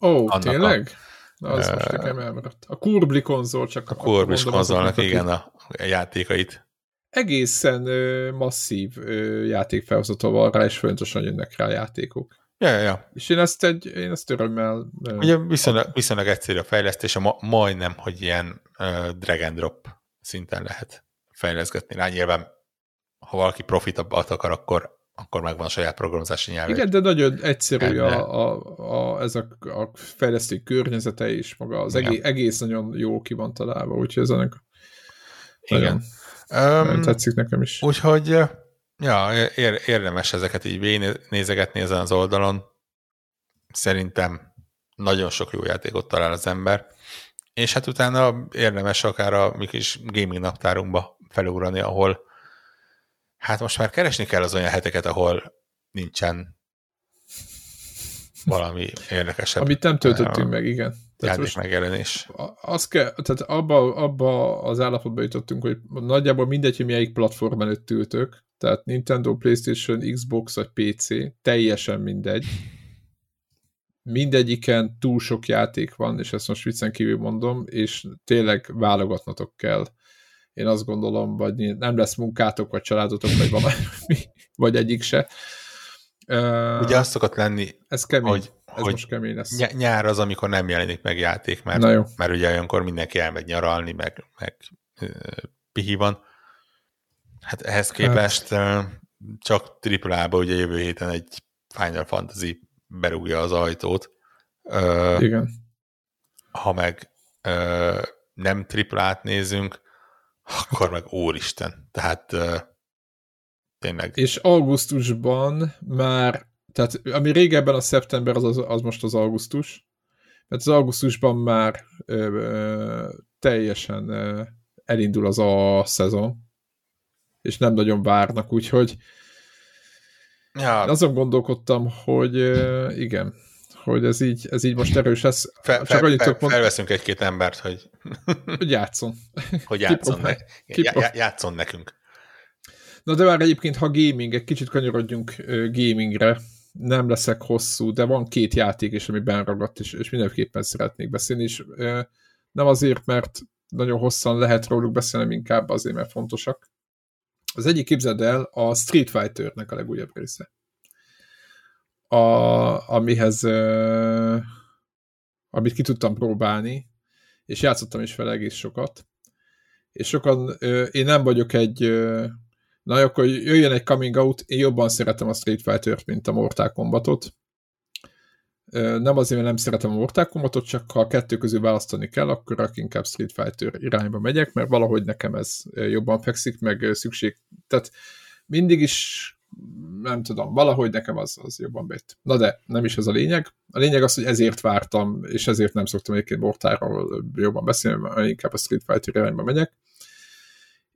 Ó, oh, tényleg? A, az most nekem elmaradt. A Kurbli konzol, csak a Kurbli konzolnak, igen, a, a játékait. Egészen ö, masszív ö, játékfelhozató van rá, és folyamatosan jönnek rá játékok. Ja, ja. És én ezt, egy, én ezt örömmel... Ugye viszonylag, viszonylag egyszerű a fejlesztés, ma, majdnem, hogy ilyen uh, drag and drop szinten lehet fejleszgetni rá. Nyilván, ha valaki profitabbat akar, akkor akkor megvan a saját programozási nyelv. Igen, de nagyon egyszerű a, a, a, ez a, a fejlesztő környezete is, maga az egész, egész nagyon jó ki van találva, úgyhogy ez ennek Igen. Um, tetszik nekem is. Úgyhogy ja, ér, érdemes ezeket így nézegetni ezen az oldalon. Szerintem nagyon sok jó játékot talál az ember, és hát utána érdemes akár a mi kis gaming naptárunkba felugrani, ahol hát most már keresni kell az olyan heteket, ahol nincsen valami érdekesebb. Amit nem töltöttünk meg, igen. Tehát most megjelenés. Az kell, tehát abba, abba az állapotba jutottunk, hogy nagyjából mindegy, hogy melyik platform előtt ültök, tehát Nintendo, Playstation, Xbox vagy PC, teljesen mindegy. Mindegyiken túl sok játék van, és ezt most viccen kívül mondom, és tényleg válogatnatok kell én azt gondolom, vagy nem lesz munkátok, vagy családotok, vagy valami, vagy egyik se. Ugye azt szokott lenni, ez kemény. hogy, ez hogy most kemény lesz. nyár az, amikor nem jelenik meg játék, mert, mert ugye olyankor mindenki elmegy nyaralni, meg, meg pihi van. Hát ehhez hát- képest hát. csak AAA-ba ugye jövő héten egy Final Fantasy berúgja az ajtót. Igen. Ha meg nem AAA-t nézünk, akkor meg úristen. Tehát tényleg. És augusztusban már, tehát ami régebben a szeptember, az, az, az most az augusztus, mert az augusztusban már ö, ö, teljesen ö, elindul az a szezon, és nem nagyon várnak, úgyhogy ja. azon gondolkodtam, hogy igen, hogy ez így, ez így most erős lesz. Fel, Csak fel, fel, mond... Felveszünk egy-két embert, hogy... hogy játszon. hogy játszon, ne... játszon nekünk. Na de már egyébként, ha gaming, egy kicsit kanyarodjunk gamingre, nem leszek hosszú, de van két játék is, ami benragadt, és, és mindenképpen szeretnék beszélni, és nem azért, mert nagyon hosszan lehet róluk beszélni, inkább azért, mert fontosak. Az egyik képzeld el a Street Fighter-nek a legújabb része a, amihez uh, amit ki tudtam próbálni, és játszottam is fel egész sokat. És sokan, uh, én nem vagyok egy uh, na akkor jöjjön egy coming out, én jobban szeretem a Street Fighter-t, mint a Mortal Kombatot. Nem azért, mert nem szeretem a Mortal Kombatot, csak ha a kettő közül választani kell, akkor inkább Street Fighter irányba megyek, mert valahogy nekem ez jobban fekszik, meg szükség. Tehát mindig is nem tudom, valahogy nekem az, az jobban bejött. Na de, nem is ez a lényeg. A lényeg az, hogy ezért vártam, és ezért nem szoktam egyébként Mortáról jobban beszélni, mert inkább a Street Fighter irányba megyek.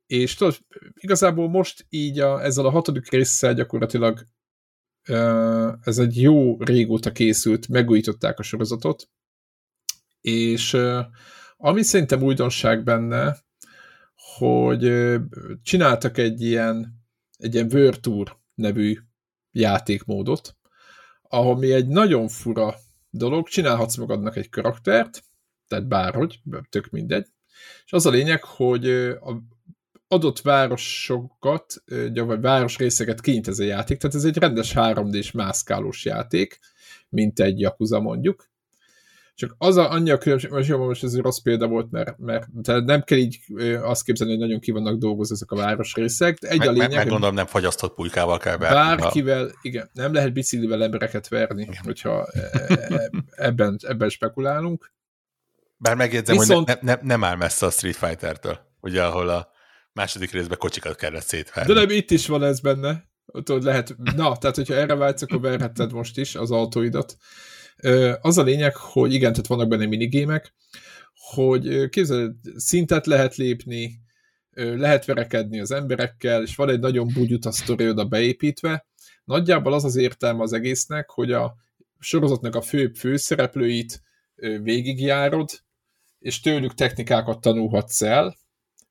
És tudod, igazából most így a, ezzel a hatodik résszel gyakorlatilag ez egy jó régóta készült, megújították a sorozatot, és ami szerintem újdonság benne, hogy csináltak egy ilyen egy ilyen Virtuur nevű játékmódot, ahol mi egy nagyon fura dolog, csinálhatsz magadnak egy karaktert, tehát bárhogy, tök mindegy, és az a lényeg, hogy adott városokat, vagy városrészeket kint ez a játék, tehát ez egy rendes 3D-s mászkálós játék, mint egy Yakuza mondjuk, csak az a, annyi a különbség, most jó, most ez egy rossz példa volt, mert, mert tehát nem kell így azt képzelni, hogy nagyon ki vannak dolgozva ezek a városrészek. De egy meg, a lényeg, meg gondolom, nem fagyasztott pulykával kell verni. Bárkivel, igen, nem lehet biciklivel embereket verni, igen. hogyha e, e, ebben, ebben spekulálunk. Bár megjegyzem, Viszont... hogy ne, ne, nem áll messze a Street Fighter-től, ugye, ahol a második részben kocsikat kellett szétverni. De nem, itt is van ez benne. Tudod, lehet, na, tehát hogyha erre vágysz, akkor verhetted most is az autóidat. Az a lényeg, hogy igen, tehát vannak benne minigémek, hogy képzeld, szintet lehet lépni, lehet verekedni az emberekkel, és van egy nagyon bugyuta sztori oda beépítve. Nagyjából az az értelme az egésznek, hogy a sorozatnak a fő főszereplőit végigjárod, és tőlük technikákat tanulhatsz el,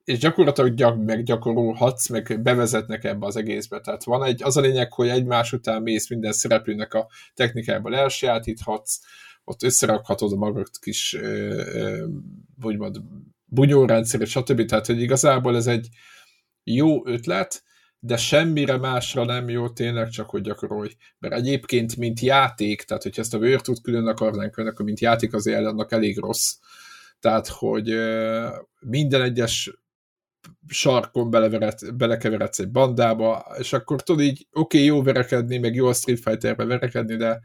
és gyakorlatilag gyak, meggyakorolhatsz, meg bevezetnek ebbe az egészbe. Tehát van egy, az a lényeg, hogy egymás után mész minden szereplőnek a technikából elsajátíthatsz, ott összerakhatod a magad kis úgymond bunyórendszeret, stb. Tehát, hogy igazából ez egy jó ötlet, de semmire másra nem jó tényleg, csak hogy gyakorolj. Mert egyébként, mint játék, tehát hogyha ezt a virtut külön akarnánk venni, akkor mint játék azért annak elég rossz. Tehát, hogy minden egyes sarkon belekeveredsz egy bandába, és akkor tudod így, oké, okay, jó verekedni, meg jó a Street Fighterbe verekedni, de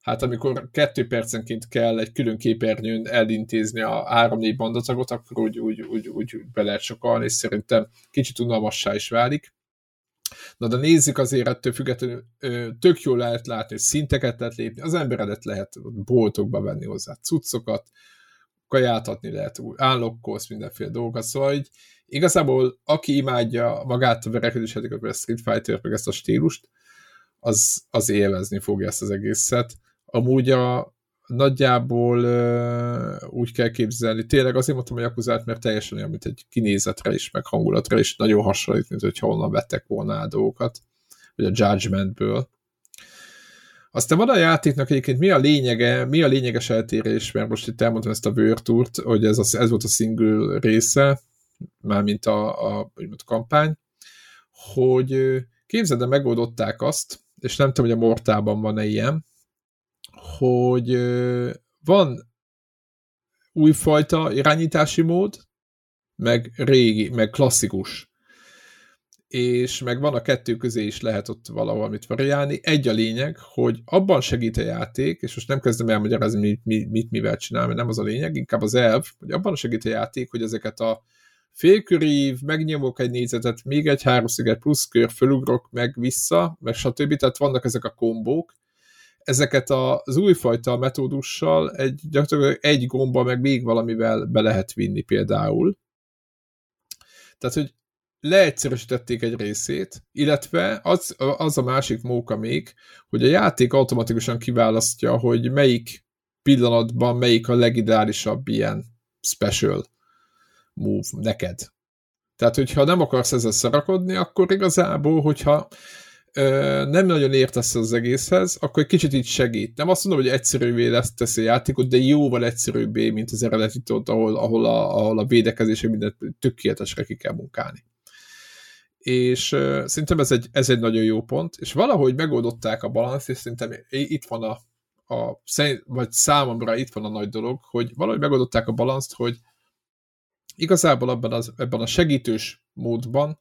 hát amikor kettő percenként kell egy külön képernyőn elintézni a három-négy bandatagot, akkor úgy, úgy, úgy, úgy be lehet sokalni, és szerintem kicsit unalmassá is válik. Na de nézzük azért ettől függetlenül, tök jól lehet látni, hogy szinteket lehet lépni, az emberedet lehet boltokba venni hozzá cuccokat, kaját adni lehet, állokkolsz mindenféle dolgokat, szóval így igazából aki imádja magát a verekedés a Street Fighter, meg ezt a stílust, az, az élvezni fogja ezt az egészet. Amúgy a, nagyjából uh, úgy kell képzelni. Tényleg azért mondtam a Jakuzát, mert teljesen olyan, mint egy kinézetre is, meg hangulatra is nagyon hasonlít, mint hogyha onnan vettek volna a dolgokat, vagy a Judgmentből. Aztán van a játéknak egyébként mi a lényege, mi a lényeges eltérés, mert most itt elmondtam ezt a Virturt, hogy ez, a, ez volt a single része, mármint a, a, a kampány, hogy képzeld, de megoldották azt, és nem tudom, hogy a Mortában van-e ilyen, hogy van újfajta irányítási mód, meg régi, meg klasszikus. És meg van a kettő közé is lehet ott valahol mit variálni. Egy a lényeg, hogy abban segít a játék, és most nem kezdem elmagyarázni, mit, mit, mit mivel csinál, mert nem az a lényeg, inkább az elv, hogy abban segít a játék, hogy ezeket a félkörív, megnyomok egy négyzetet, még egy háromszöget plusz kör, fölugrok, meg vissza, meg stb. Tehát vannak ezek a kombók, ezeket az újfajta metódussal egy, gyakorlatilag egy gomba meg még valamivel be lehet vinni például. Tehát, hogy leegyszerűsítették egy részét, illetve az, az a másik móka még, hogy a játék automatikusan kiválasztja, hogy melyik pillanatban melyik a legideálisabb ilyen special move neked. Tehát, hogyha nem akarsz ezzel szarakodni, akkor igazából, hogyha nem nagyon értesz az egészhez, akkor egy kicsit így segít. Nem azt mondom, hogy egyszerűvé lesz teszi a játékot, de jóval egyszerűbbé, mint az eredeti ahol, ahol, a, ahol a védekezések mindent tökéletesre ki kell munkálni. És uh, szerintem ez egy, ez egy nagyon jó pont, és valahogy megoldották a balanszt, és szerintem itt van a, a vagy számomra itt van a nagy dolog, hogy valahogy megoldották a balanszt, hogy igazából abban az, ebben a segítős módban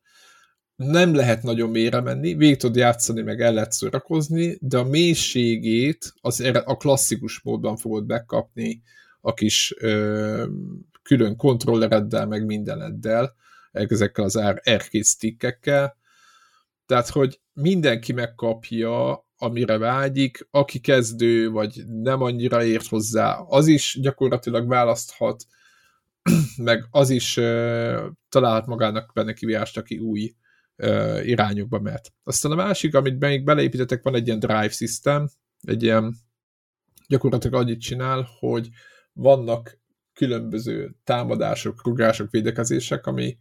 nem lehet nagyon mélyre menni, végig tud játszani, meg el lehet szórakozni, de a mélységét az a klasszikus módban fogod megkapni a kis ö, külön kontrollereddel, meg mindeneddel, ezekkel az arcade stickekkel. Tehát, hogy mindenki megkapja, amire vágyik, aki kezdő, vagy nem annyira ért hozzá, az is gyakorlatilag választhat, meg az is uh, találhat magának benne kivást, aki új uh, irányokba mehet. Aztán a másik, amit még beleépítettek, van egy ilyen drive system, egy ilyen gyakorlatilag annyit csinál, hogy vannak különböző támadások, rugások, védekezések, ami,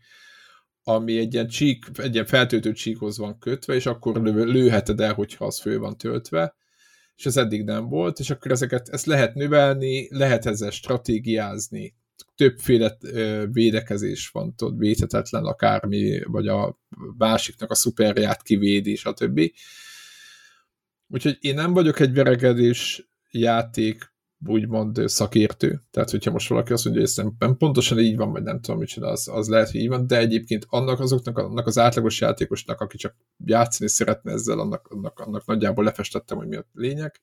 ami egy ilyen, csík, egy ilyen feltöltő csíkhoz van kötve, és akkor lő, lőheted el, hogyha az föl van töltve, és ez eddig nem volt, és akkor ezeket, ezt lehet növelni, lehet ezzel stratégiázni, többféle védekezés van, tudod, védhetetlen akármi, vagy a másiknak a szuperját kivédi, stb. Úgyhogy én nem vagyok egy veregedés játék úgymond szakértő. Tehát, hogyha most valaki azt mondja, hogy ez nem pontosan így van, vagy nem tudom, micsoda, az, az lehet, hogy így van, de egyébként annak azoknak annak az átlagos játékosnak, aki csak játszani szeretne ezzel, annak, annak, annak nagyjából lefestettem, hogy mi a lényeg.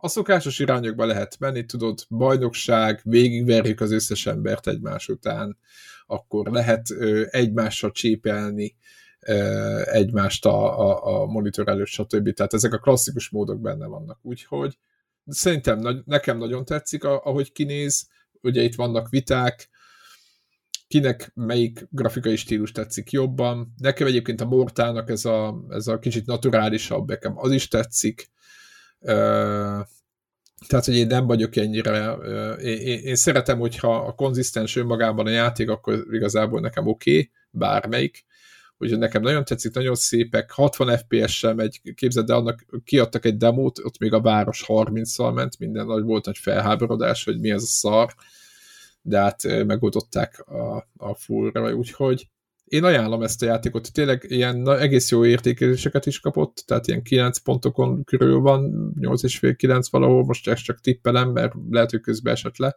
A szokásos irányokba lehet menni, tudod, bajnokság, végigverjük az összes embert egymás után, akkor lehet ö, egymással csépelni ö, egymást a, a, a monitor előtt, stb. Tehát ezek a klasszikus módok benne vannak. Úgyhogy szerintem nekem nagyon tetszik, ahogy kinéz, ugye itt vannak viták, kinek melyik grafikai stílus tetszik jobban. Nekem egyébként a Mortának ez a, ez a kicsit naturálisabb, nekem az is tetszik. Tehát, hogy én nem vagyok ennyire, én, szeretem, hogyha a konzisztens önmagában a játék, akkor igazából nekem oké, okay, bármelyik, úgyhogy nekem nagyon tetszik, nagyon szépek, 60 FPS-sel megy, képzeld, de annak kiadtak egy demót, ott még a város 30-szal ment, minden nagy volt nagy felháborodás, hogy mi ez a szar, de hát megoldották a, a fullra, úgyhogy én ajánlom ezt a játékot, tényleg ilyen na, egész jó értékeléseket is kapott, tehát ilyen 9 pontokon körül van, 8,5-9 valahol, most ezt csak tippelem, mert lehet, hogy közben esett le,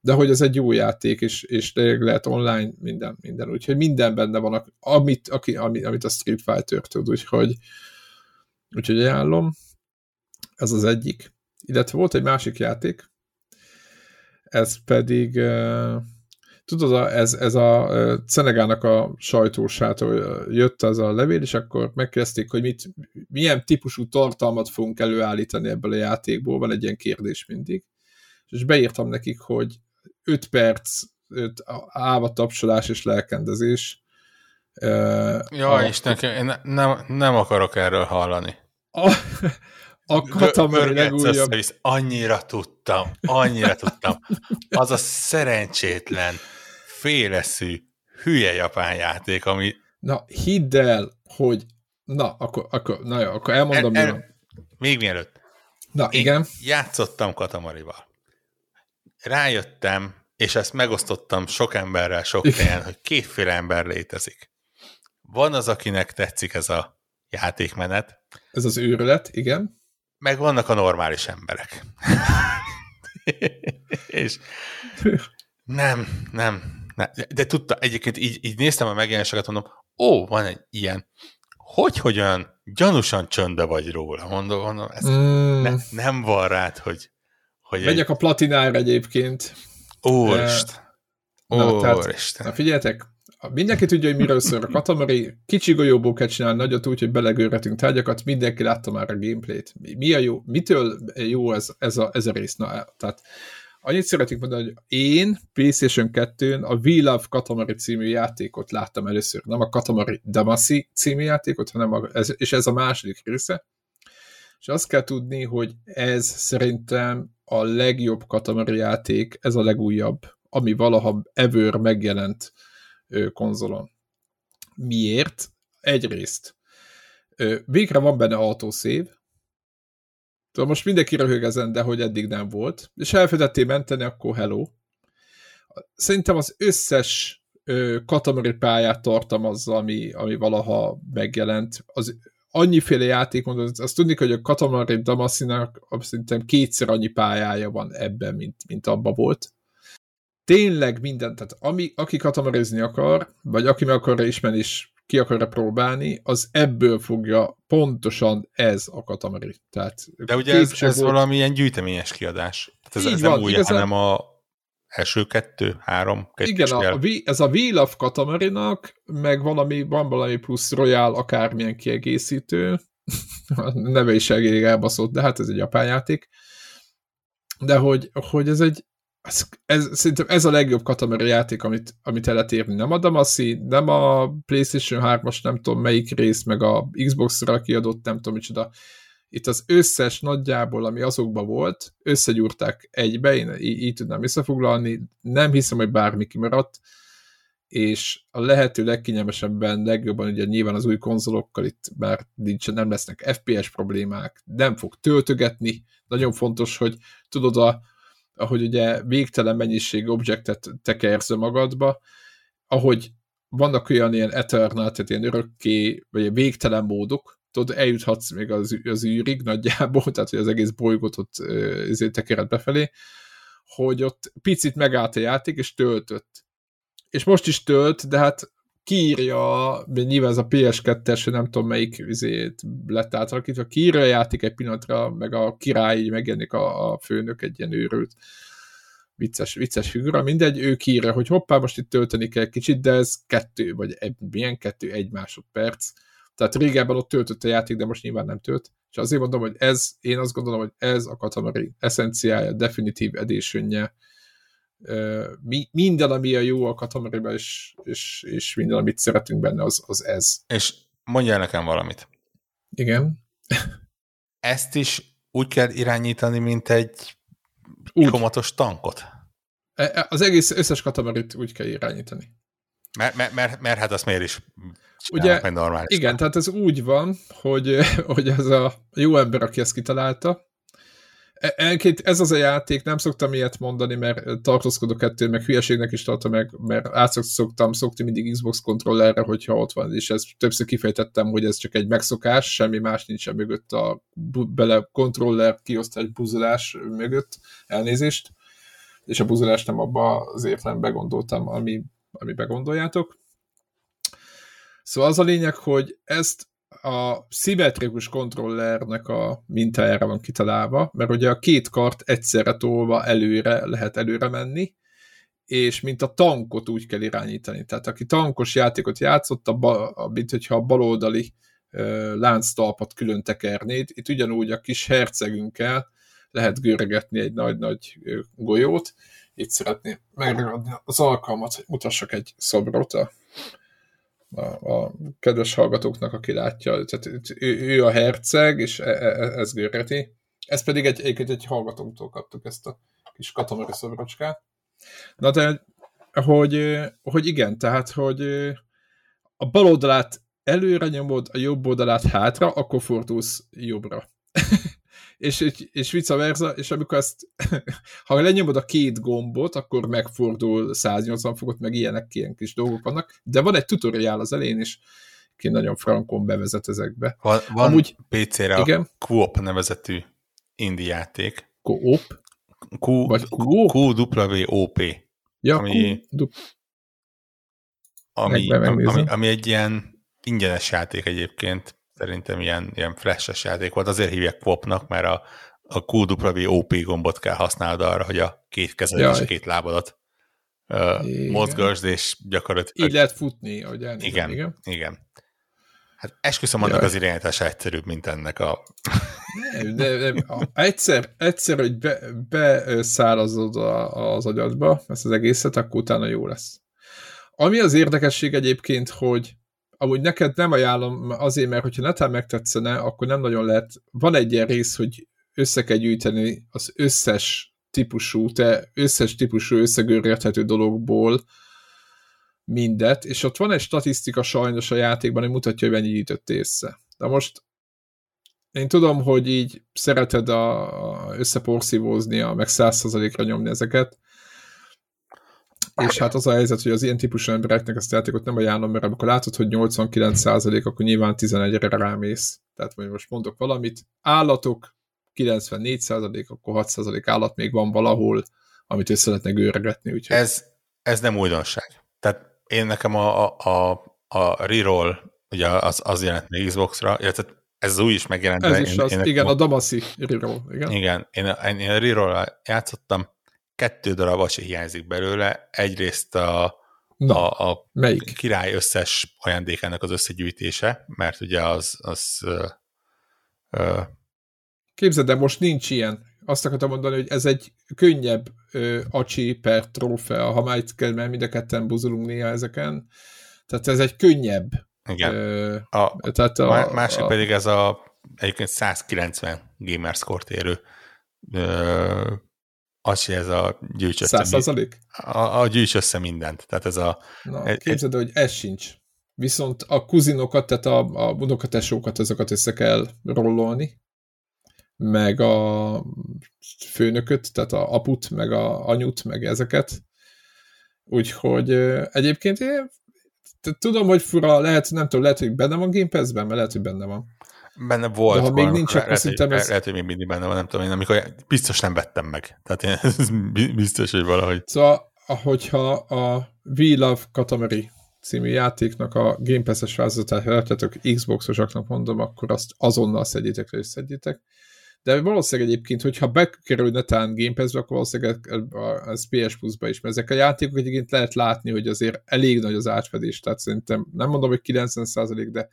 de hogy ez egy jó játék, és, és lehet online minden, minden, úgyhogy minden benne van, amit, aki, amit, amit a Street Fighter tud, úgyhogy, úgyhogy ajánlom. Ez az egyik. Illetve volt egy másik játék, ez pedig uh, tudod, ez, ez a Szenegának a sajtósától jött az a levél, és akkor megkezdték, hogy mit, milyen típusú tartalmat fogunk előállítani ebből a játékból, van egy ilyen kérdés mindig. És beírtam nekik, hogy 5 perc, 5 áva tapsolás és lelkendezés. Ja, a... Isten, én nem, nem akarok erről hallani. A, a Katamari legújabb... Annyira tudtam, annyira tudtam. Az a szerencsétlen féleszű, hülye japán játék, ami... Na, hidd el, hogy... Na, akkor, akkor, na jó, akkor elmondom. El, el, még mielőtt. Na, Én igen. játszottam Katamarival. Rájöttem, és ezt megosztottam sok emberrel sok helyen, hogy kétféle ember létezik. Van az, akinek tetszik ez a játékmenet. Ez az őrület, igen. Meg vannak a normális emberek. és nem, nem, ne, de tudta, egyébként így, így néztem a megjelenéseket, mondom, ó, van egy ilyen. Hogy, hogy olyan gyanúsan csöndbe vagy róla, mondom, mondom ez mm. ne, nem van rád, hogy... hogy Megyek egy... a platinára egyébként. Úristen. Na, Úristen. Na, figyeljetek, mindenki tudja, hogy miről szól a Katamari, kicsi golyóból kell csinálni nagyot úgy, hogy belegőretünk tárgyakat, mindenki látta már a gameplayt. Mi a jó, mitől jó ez, ez, a, ez a rész? Na, tehát Annyit szeretnék mondani, hogy én PlayStation 2-n a We Love Katamari című játékot láttam először. Nem a Katamari Damacy című játékot, hanem a, ez, és ez a második része. És azt kell tudni, hogy ez szerintem a legjobb Katamari játék, ez a legújabb, ami valaha ever megjelent konzolon. Miért? Egyrészt végre van benne autosave, Tudom, most mindenki röhög ezen, de hogy eddig nem volt. És elfelejtettél menteni, akkor hello. Szerintem az összes katamari pályát tartalmazza, ami, ami valaha megjelent. Az annyiféle játék, mondod, azt tudni, hogy a Katamari Damasinak szerintem kétszer annyi pályája van ebben, mint, mint abba volt. Tényleg minden, tehát ami, aki katamarizni akar, vagy aki meg akarja ismerni, és ki akarja próbálni, az ebből fogja pontosan ez a katamari. Tehát De ugye ez, ez volt... valamilyen gyűjteményes kiadás. Tehát ez, ez van, nem új, igazán... hanem a első kettő, három, kettő Igen, a, a, ez a Wheel of Katamarinak, meg valami, van valami plusz Royal akármilyen kiegészítő, a neve is elég elbaszott, de hát ez egy japán játék. De hogy, hogy ez egy, ez, ez, szerintem ez a legjobb Katamari játék, amit, amit el lehet érni. Nem a Damasi, nem a PlayStation 3-as, nem tudom melyik rész, meg a Xbox-ra kiadott, nem tudom micsoda. Itt az összes nagyjából, ami azokban volt, összegyúrták egybe, én így, így tudnám összefoglalni, nem hiszem, hogy bármi kimaradt, és a lehető legkényelmesebben, legjobban ugye nyilván az új konzolokkal itt már nincs, nem lesznek FPS problémák, nem fog töltögetni, nagyon fontos, hogy tudod a ahogy ugye végtelen mennyiség objektet tekersz magadba, ahogy vannak olyan ilyen eternal, tehát ilyen örökké, vagy végtelen módok, tudod, eljuthatsz még az, az űrig nagyjából, tehát hogy az egész bolygót ott ezért tekered befelé, hogy ott picit megállt a játék, és töltött. És most is tölt, de hát kiírja, nyilván ez a PS2-es, nem tudom melyik üzét lett átalakítva, kiírja a játék egy pillanatra, meg a király megjelenik a, a főnök egy ilyen őrült vicces, vicces figura, mindegy, ő kiírja, hogy hoppá, most itt tölteni kell kicsit, de ez kettő, vagy egy, milyen kettő, egy másodperc. Tehát régebben ott töltött a játék, de most nyilván nem tölt. És azért mondom, hogy ez, én azt gondolom, hogy ez a Katamari eszenciája, definitív editionje, mi, minden, ami a jó a katamariban, és, és, és minden, amit szeretünk benne, az, az ez. És mondjál nekem valamit. Igen. Ezt is úgy kell irányítani, mint egy úgy. komatos tankot? E, e, az egész összes katamarit úgy kell irányítani. Mert, mert, mert, mert hát azt miért is Ugye, meg normális. Igen, tehát ez úgy van, hogy, hogy ez a jó ember, aki ezt kitalálta, Elként ez az a játék, nem szoktam ilyet mondani, mert tartózkodok ettől, meg hülyeségnek is tartom meg, mert át szoktam szokni mindig Xbox kontrollerre, hogyha ott van, és ezt többször kifejtettem, hogy ez csak egy megszokás, semmi más nincsen mögött a bele kontroller kiosztás buzolás mögött, elnézést. és a buzolást nem abba az értelembe gondoltam, ami, ami begondoljátok. Szóval az a lényeg, hogy ezt a szimmetrikus kontrollernek a mintájára van kitalálva, mert ugye a két kart egyszerre tolva előre lehet előre menni, és mint a tankot úgy kell irányítani. Tehát aki tankos játékot játszott, a ba, mint hogyha a baloldali uh, lánctalpat külön tekernéd, itt ugyanúgy a kis hercegünkkel lehet görgetni egy nagy-nagy golyót. Itt szeretném megragadni az alkalmat, hogy mutassak egy szobrot a, a, a kedves hallgatóknak, aki látja. Tehát ő, ő a herceg, és e, e, e ez görgeti. Ez pedig egy, egy, egy hallgatónktól kaptuk ezt a kis katamari szobrocskát. Na de, hogy, hogy igen, tehát, hogy a bal oldalát előre nyomod, a jobb oldalát hátra, akkor fordulsz jobbra. és, és vice versa, és amikor ezt, ha lenyomod a két gombot, akkor megfordul 180 fokot, meg ilyenek, ilyen kis dolgok vannak, de van egy tutoriál az elén is, ki nagyon frankon bevezet ezekbe. Van, van Amúgy, PC-re igen? a Coop nevezetű indie játék. Coop? Q, Vagy QWOP. Ja, ami, Q, ami, ami, ami egy ilyen ingyenes játék egyébként, szerintem ilyen, ilyen flashes játék volt, azért hívják Quopnak, mert a, a QWOP gombot kell használnod arra, hogy a két kezed és a két lábadat uh, mozgasd, és gyakorlatilag... Így lehet futni, ahogy elnézem, igen, igen. igen. Hát esküszöm, annak az irányítása egyszerűbb, mint ennek a... Nem, de, de, egyszer, egyszer, hogy be, beszállazod az agyadba ezt az egészet, akkor utána jó lesz. Ami az érdekesség egyébként, hogy amúgy neked nem ajánlom azért, mert hogyha netán megtetszene, akkor nem nagyon lehet. Van egy ilyen rész, hogy össze kell gyűjteni az összes típusú, te összes típusú összegörgethető dologból mindet, és ott van egy statisztika sajnos a játékban, hogy mutatja, hogy mennyi gyűjtött észre. De most én tudom, hogy így szereted a, összeporszívózni, meg százszerzalékra nyomni ezeket, és hát az a helyzet, hogy az ilyen típusú embereknek ezt a játékot nem ajánlom, mert amikor látod, hogy 89%, akkor nyilván 11-re rámész. Tehát hogy most mondok valamit, állatok 94%, akkor 6% állat még van valahol, amit össze lehetne gőregetni. Úgyhogy... Ez, ez nem újdonság. Tehát én nekem a, a, a reroll, ugye az, az jelent még Xbox-ra, illetve ez új is megjelent. Ez is én, az, én igen, a Damasi reroll. Igen, igen én, én a reroll játszottam, kettő darab se hiányzik belőle. Egyrészt a, Na, a, a melyik? király összes ajándékának az összegyűjtése, mert ugye az... az ö, ö, Képzeld, de most nincs ilyen. Azt akartam mondani, hogy ez egy könnyebb ö, acsi per trófea, ha már itt kell, mert mind a ketten buzulunk néha ezeken. Tehát ez egy könnyebb. Igen. Ö, a, tehát a, másik a, pedig ez a egyébként 190 gamerscore érő ö, az, hogy ez a gyűjts össze. százalék? A, a gyűjts össze mindent. Tehát ez a... Na, egy, képzeld, hogy ez sincs. Viszont a kuzinokat, tehát a, a unokatesókat, ezeket össze kell rollolni, meg a főnököt, tehát a aput, meg a anyut, meg ezeket. Úgyhogy egyébként én tudom, hogy fura, lehet, nem tudom, lehet, hogy benne van Game Pass-ben, mert lehet, hogy benne van. Benne volt. De ha még nincs, akkor szerintem ez... Lehet, hogy még mindig benne van, nem tudom én, amikor biztos nem vettem meg. Tehát én, ez biztos, hogy valahogy... Szóval, ahogyha a We Love Katamari című játéknak a Game Pass-es változatát lehetetek Xbox-osaknak mondom, akkor azt azonnal szedjétek le és szedjétek. De valószínűleg egyébként, hogyha bekerül netán Game Pass-be, akkor valószínűleg az PS Plus-ba is, mert ezek a játékok egyébként lehet látni, hogy azért elég nagy az átfedés, tehát szerintem nem mondom, hogy 90%, de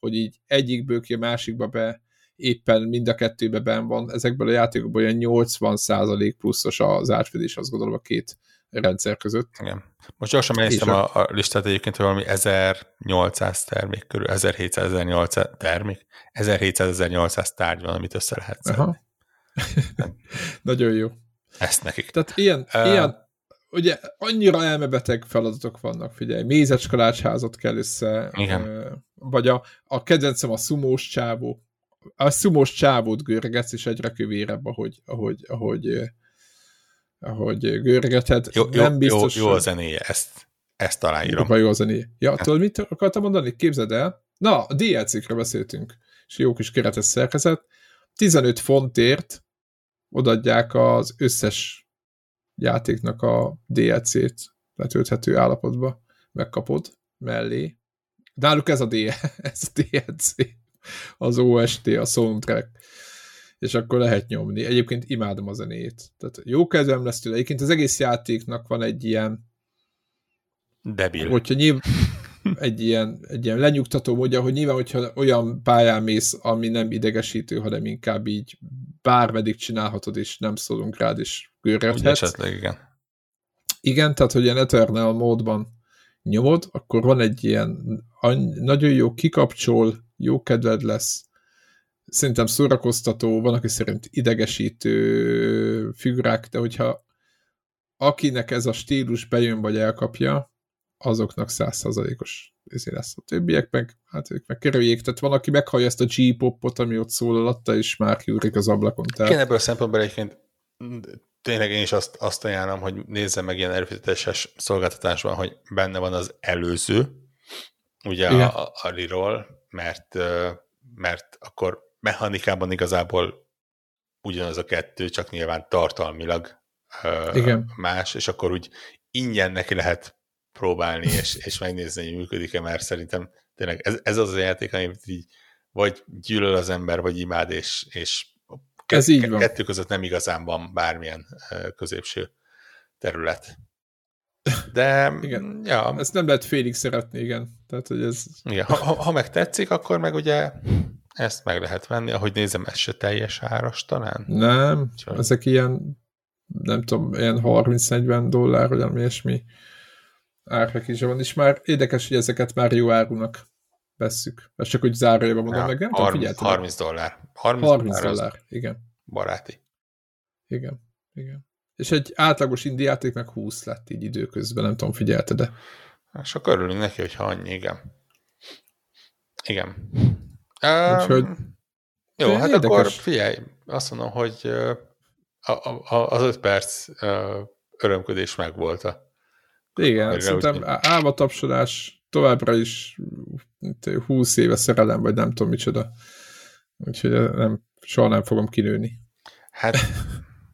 hogy így egyikből ki a másikba be éppen mind a kettőbe ben van. Ezekből a játékokból olyan 80% pluszos az átfedés, azt gondolom a két rendszer között. Igen. Most gyorsan megnéztem a, a listát egyébként, hogy valami 1800 termék körül, 1700-1800 termék, 1700-1800 tárgy van, amit össze lehet szedni. Nagyon jó. Ezt nekik. Tehát ilyen, uh, ilyen ugye annyira elmebeteg feladatok vannak, figyelj, mézecskalácsházat kell össze, Igen. vagy a, a kedvencem a szumós csávó, a szumós csávót görgetsz, és egyre kövérebb, ahogy, ahogy, ahogy, ahogy görgeted. Jó, nem jó, biztos, jó, jó a zenéje, ezt, ezt aláírom. Jó, jó a zenéje. Ja, hát. tudod, mit akartam mondani? Képzeld el. Na, a DLC-kre beszéltünk, és jó kis keretes szerkezet. 15 fontért odaadják az összes játéknak a DLC-t letölthető állapotba megkapod mellé. Náluk ez a, D ez a DLC, az OST, a soundtrack és akkor lehet nyomni. Egyébként imádom a zenét. Tehát jó kedvem lesz tőle. Egyébként az egész játéknak van egy ilyen Debil. Hogyha nyilv, egy ilyen, egy ilyen lenyugtató módja, hogy nyilván, hogyha olyan pályán mész, ami nem idegesítő, hanem inkább így bármeddig csinálhatod, és nem szólunk rád, és görgethetsz. esetleg, igen. Igen, tehát, hogy ilyen Eternal módban nyomod, akkor van egy ilyen nagyon jó kikapcsol, jó kedved lesz, szerintem szórakoztató, van, aki szerint idegesítő figurák, de hogyha akinek ez a stílus bejön vagy elkapja, azoknak százszázalékos ezért lesz. A többiek meg, hát ők meg kerüljék. Tehát van, aki meghallja ezt a G-popot, ami ott szól alatta, és már kiúrik az ablakon. Tehát... Igen, ebből a szempontból egyébként tényleg én is azt, azt ajánlom, hogy nézze meg ilyen előfizetéses szolgáltatásban, hogy benne van az előző, ugye a, a, a Riról, mert, mert akkor mechanikában igazából ugyanaz a kettő, csak nyilván tartalmilag Igen. más, és akkor úgy ingyen neki lehet próbálni, és, és megnézni, hogy működik-e, mert szerintem tényleg ez, ez az a játék, amit így vagy gyűlöl az ember, vagy imád, és, és ez így van. kettő között nem igazán van bármilyen középső terület. De, igen. ja. Ezt nem lehet félig szeretni, igen. Tehát, hogy ez... Igen, ha, ha meg tetszik, akkor meg ugye ezt meg lehet venni, ahogy nézem, ez se teljes áras talán? Nem, Csak... ezek ilyen, nem tudom, ilyen 30-40 dollár, vagy ami ilyesmi árnak is van, és már érdekes, hogy ezeket már jó árunak vesszük. Ez csak úgy zárójában mondom ja, meg, nem 30, tudom, 30 dollár. 30, 30 dollár, dollár igen. Baráti. Igen, igen. És egy átlagos indiáték meg 20 lett így időközben, nem tudom, figyelte, de... És akkor örülünk neki, hogyha annyi, igen. Igen. Úgyhogy... Jó, hát érdekes. akkor figyelj, azt mondom, hogy a, a, az öt perc örömködés megvolt a igen, Erre szerintem úgy... álmatapsodás továbbra is 20 éve szerelem, vagy nem tudom micsoda. Úgyhogy nem, soha nem fogom kinőni. Hát,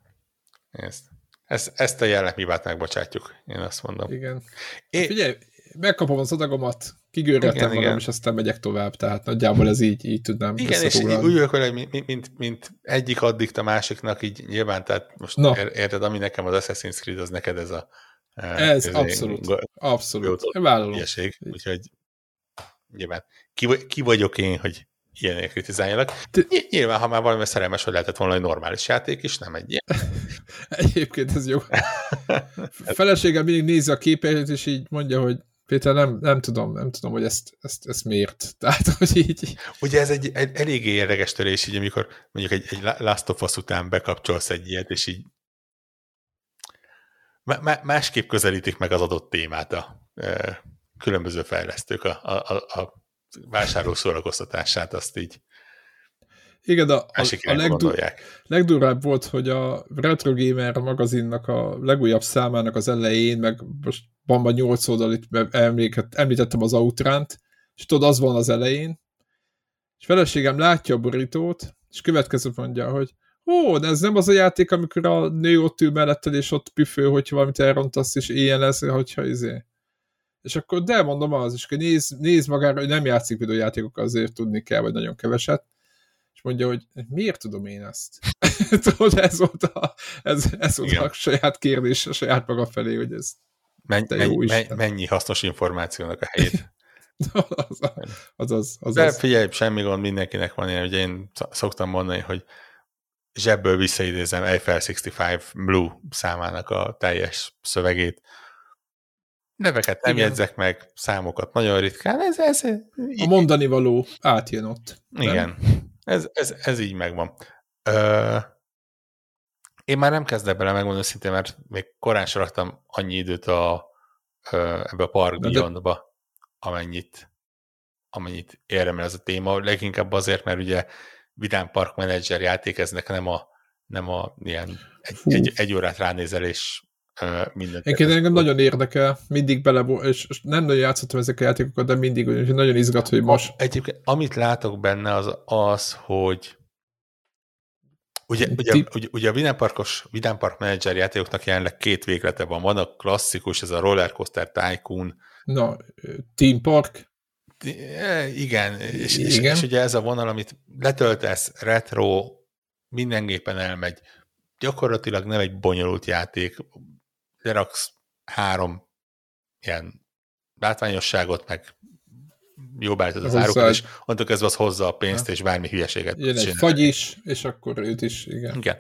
ezt, ezt, ezt a jellemhibát megbocsátjuk, én azt mondom. Igen. Én... Figyelj, megkapom az adagomat, kigőröltem magam, igen. és aztán megyek tovább, tehát nagyjából ez így, így tudnám Igen, és így úgy vagyok, hogy mint, mint, mint egyik addikt a másiknak, így nyilván, tehát most no. érted, ami nekem az Assassin's Creed, az neked ez a ez abszolút, abszolút. Vállalom. Ilyeség, úgyhogy nyilván ki, ki vagyok én, hogy ilyenek kritizáljanak. Nyilván, ha már valami szerelmes, hogy lehetett volna egy normális játék is, nem egy ilyen. Egyébként ez jó. Feleségem mindig nézi a képeit, és így mondja, hogy Péter, nem, nem tudom, nem tudom, hogy ezt, ezt, ezt miért. Tehát, hogy így... Ugye ez egy, egy eléggé érdekes törés, így amikor mondjuk egy, egy Last of Us után bekapcsolsz egy ilyet, és így másképp közelítik meg az adott témát a e, különböző fejlesztők a, a, a vásárló szórakoztatását, azt így igen, a, a, a legdur, legdurább volt, hogy a Retro Gamer magazinnak a legújabb számának az elején, meg most van már 8 oldalit, emléket, említettem az Outránt, és tudod, az van az elején, és feleségem látja a borítót, és következő mondja, hogy ó, de ez nem az a játék, amikor a nő ott ül melletted, és ott püfő, hogyha valamit elrontasz, és ilyen lesz, hogyha izé. És akkor de mondom az, és akkor néz, néz magára, hogy nem játszik videójátékokkal, azért tudni kell, vagy nagyon keveset. És mondja, hogy miért tudom én ezt? Tudod, ez volt a, ez, ez volt a saját kérdés a saját maga felé, hogy ez Men, jó men, mennyi hasznos információnak a helyét. az, az, az, az, De figyelj, semmi gond, mindenkinek van ilyen, ugye én szoktam mondani, hogy zsebből visszaidézem Eiffel 65 Blue számának a teljes szövegét. Neveket nem Igen. jegyzek meg, számokat nagyon ritkán. Ez, ez, a mondani való átjön ott. Igen, ez, ez, ez így megvan. Ö, én már nem kezdek bele megmondani szintén, mert még korán raktam annyi időt a, ebbe a Park Beyondba, amennyit, amennyit érdemel ez a téma. Leginkább azért, mert ugye Vidám Park Manager játék, ez nem a, nem a ilyen egy, egy, egy órát ránézel, és uh, mindent. Én engem nagyon érdekel, mindig bele, és nem nagyon játszottam ezek a játékokat, de mindig nagyon izgat, hogy most... Egyébként, amit látok benne, az az, hogy Ugye, ugye, ugye, ugye a Vidámparkos, Vidámpark menedzser játékoknak jelenleg két véglete van. Van a klasszikus, ez a Rollercoaster Tycoon. Na, Team Park. Igen, és, Igen. És, és ugye ez a vonal, amit letöltesz, retro, minden gépen elmegy. Gyakorlatilag nem egy bonyolult játék. Leraksz három ilyen látványosságot, meg jó beállítod az árukat, és onnantól kezdve az hozza a pénzt, ha. és bármi hülyeséget Jön egy fagy is, és akkor őt is, igen. Igen.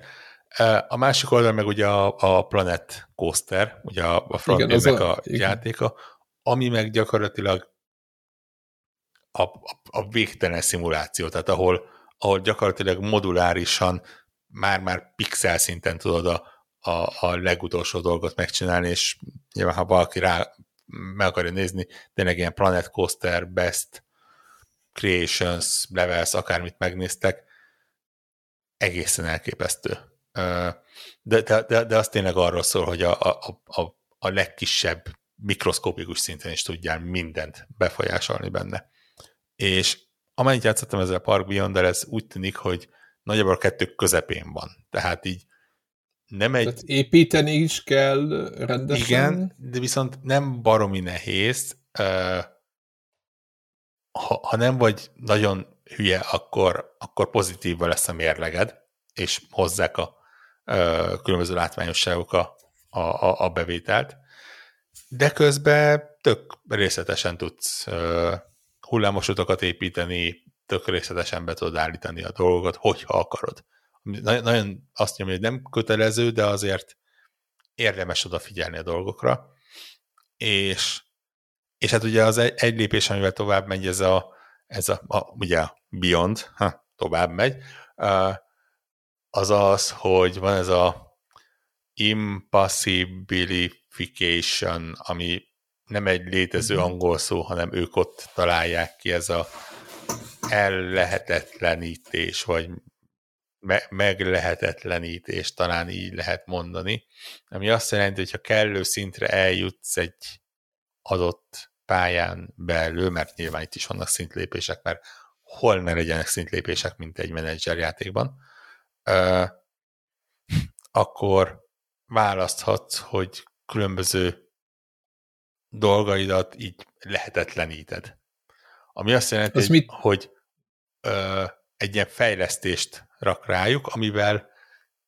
A másik oldal meg ugye a, a Planet Coaster, ugye a, a Frontiernek a, a játéka, ami meg gyakorlatilag a, a, a végtelen szimuláció, tehát ahol, ahol gyakorlatilag modulárisan már-már pixel szinten tudod a, a, a legutolsó dolgot megcsinálni, és nyilván ha valaki rá meg akarja nézni, tényleg ilyen Planet Coaster, Best, Creations, Levels, akármit megnéztek, egészen elképesztő. De, de, de, az tényleg arról szól, hogy a, a, a, a legkisebb mikroszkopikus szinten is tudjál mindent befolyásolni benne. És amennyit játszottam ezzel a Park beyond ez úgy tűnik, hogy nagyjából a kettő közepén van. Tehát így nem egy... Tehát építeni is kell rendesen? Igen, de viszont nem baromi nehéz. Ha, ha nem vagy nagyon hülye, akkor, akkor pozitívva lesz a mérleged, és hozzák a, a különböző látványosságok a, a, a bevételt. De közben tök részletesen tudsz hullámos utakat építeni, tök részletesen be tudod állítani a dolgokat, hogyha akarod nagyon azt nyomja, hogy nem kötelező, de azért érdemes odafigyelni a dolgokra. És, és hát ugye az egy, egy lépés, amivel tovább megy, ez a, ez a, a ugye a Beyond, ha, tovább megy, az az, hogy van ez a impossibilification, ami nem egy létező mhm. angol szó, hanem ők ott találják ki, ez a ellehetetlenítés, vagy me- meglehetetlenítés, talán így lehet mondani, ami azt jelenti, hogy ha kellő szintre eljutsz egy adott pályán belül, mert nyilván itt is vannak szintlépések, mert hol ne legyenek szintlépések, mint egy menedzserjátékban, uh, akkor választhatsz, hogy különböző dolgaidat így lehetetleníted. Ami azt jelenti, hogy, mit? hogy ö, egy ilyen fejlesztést rak rájuk, amivel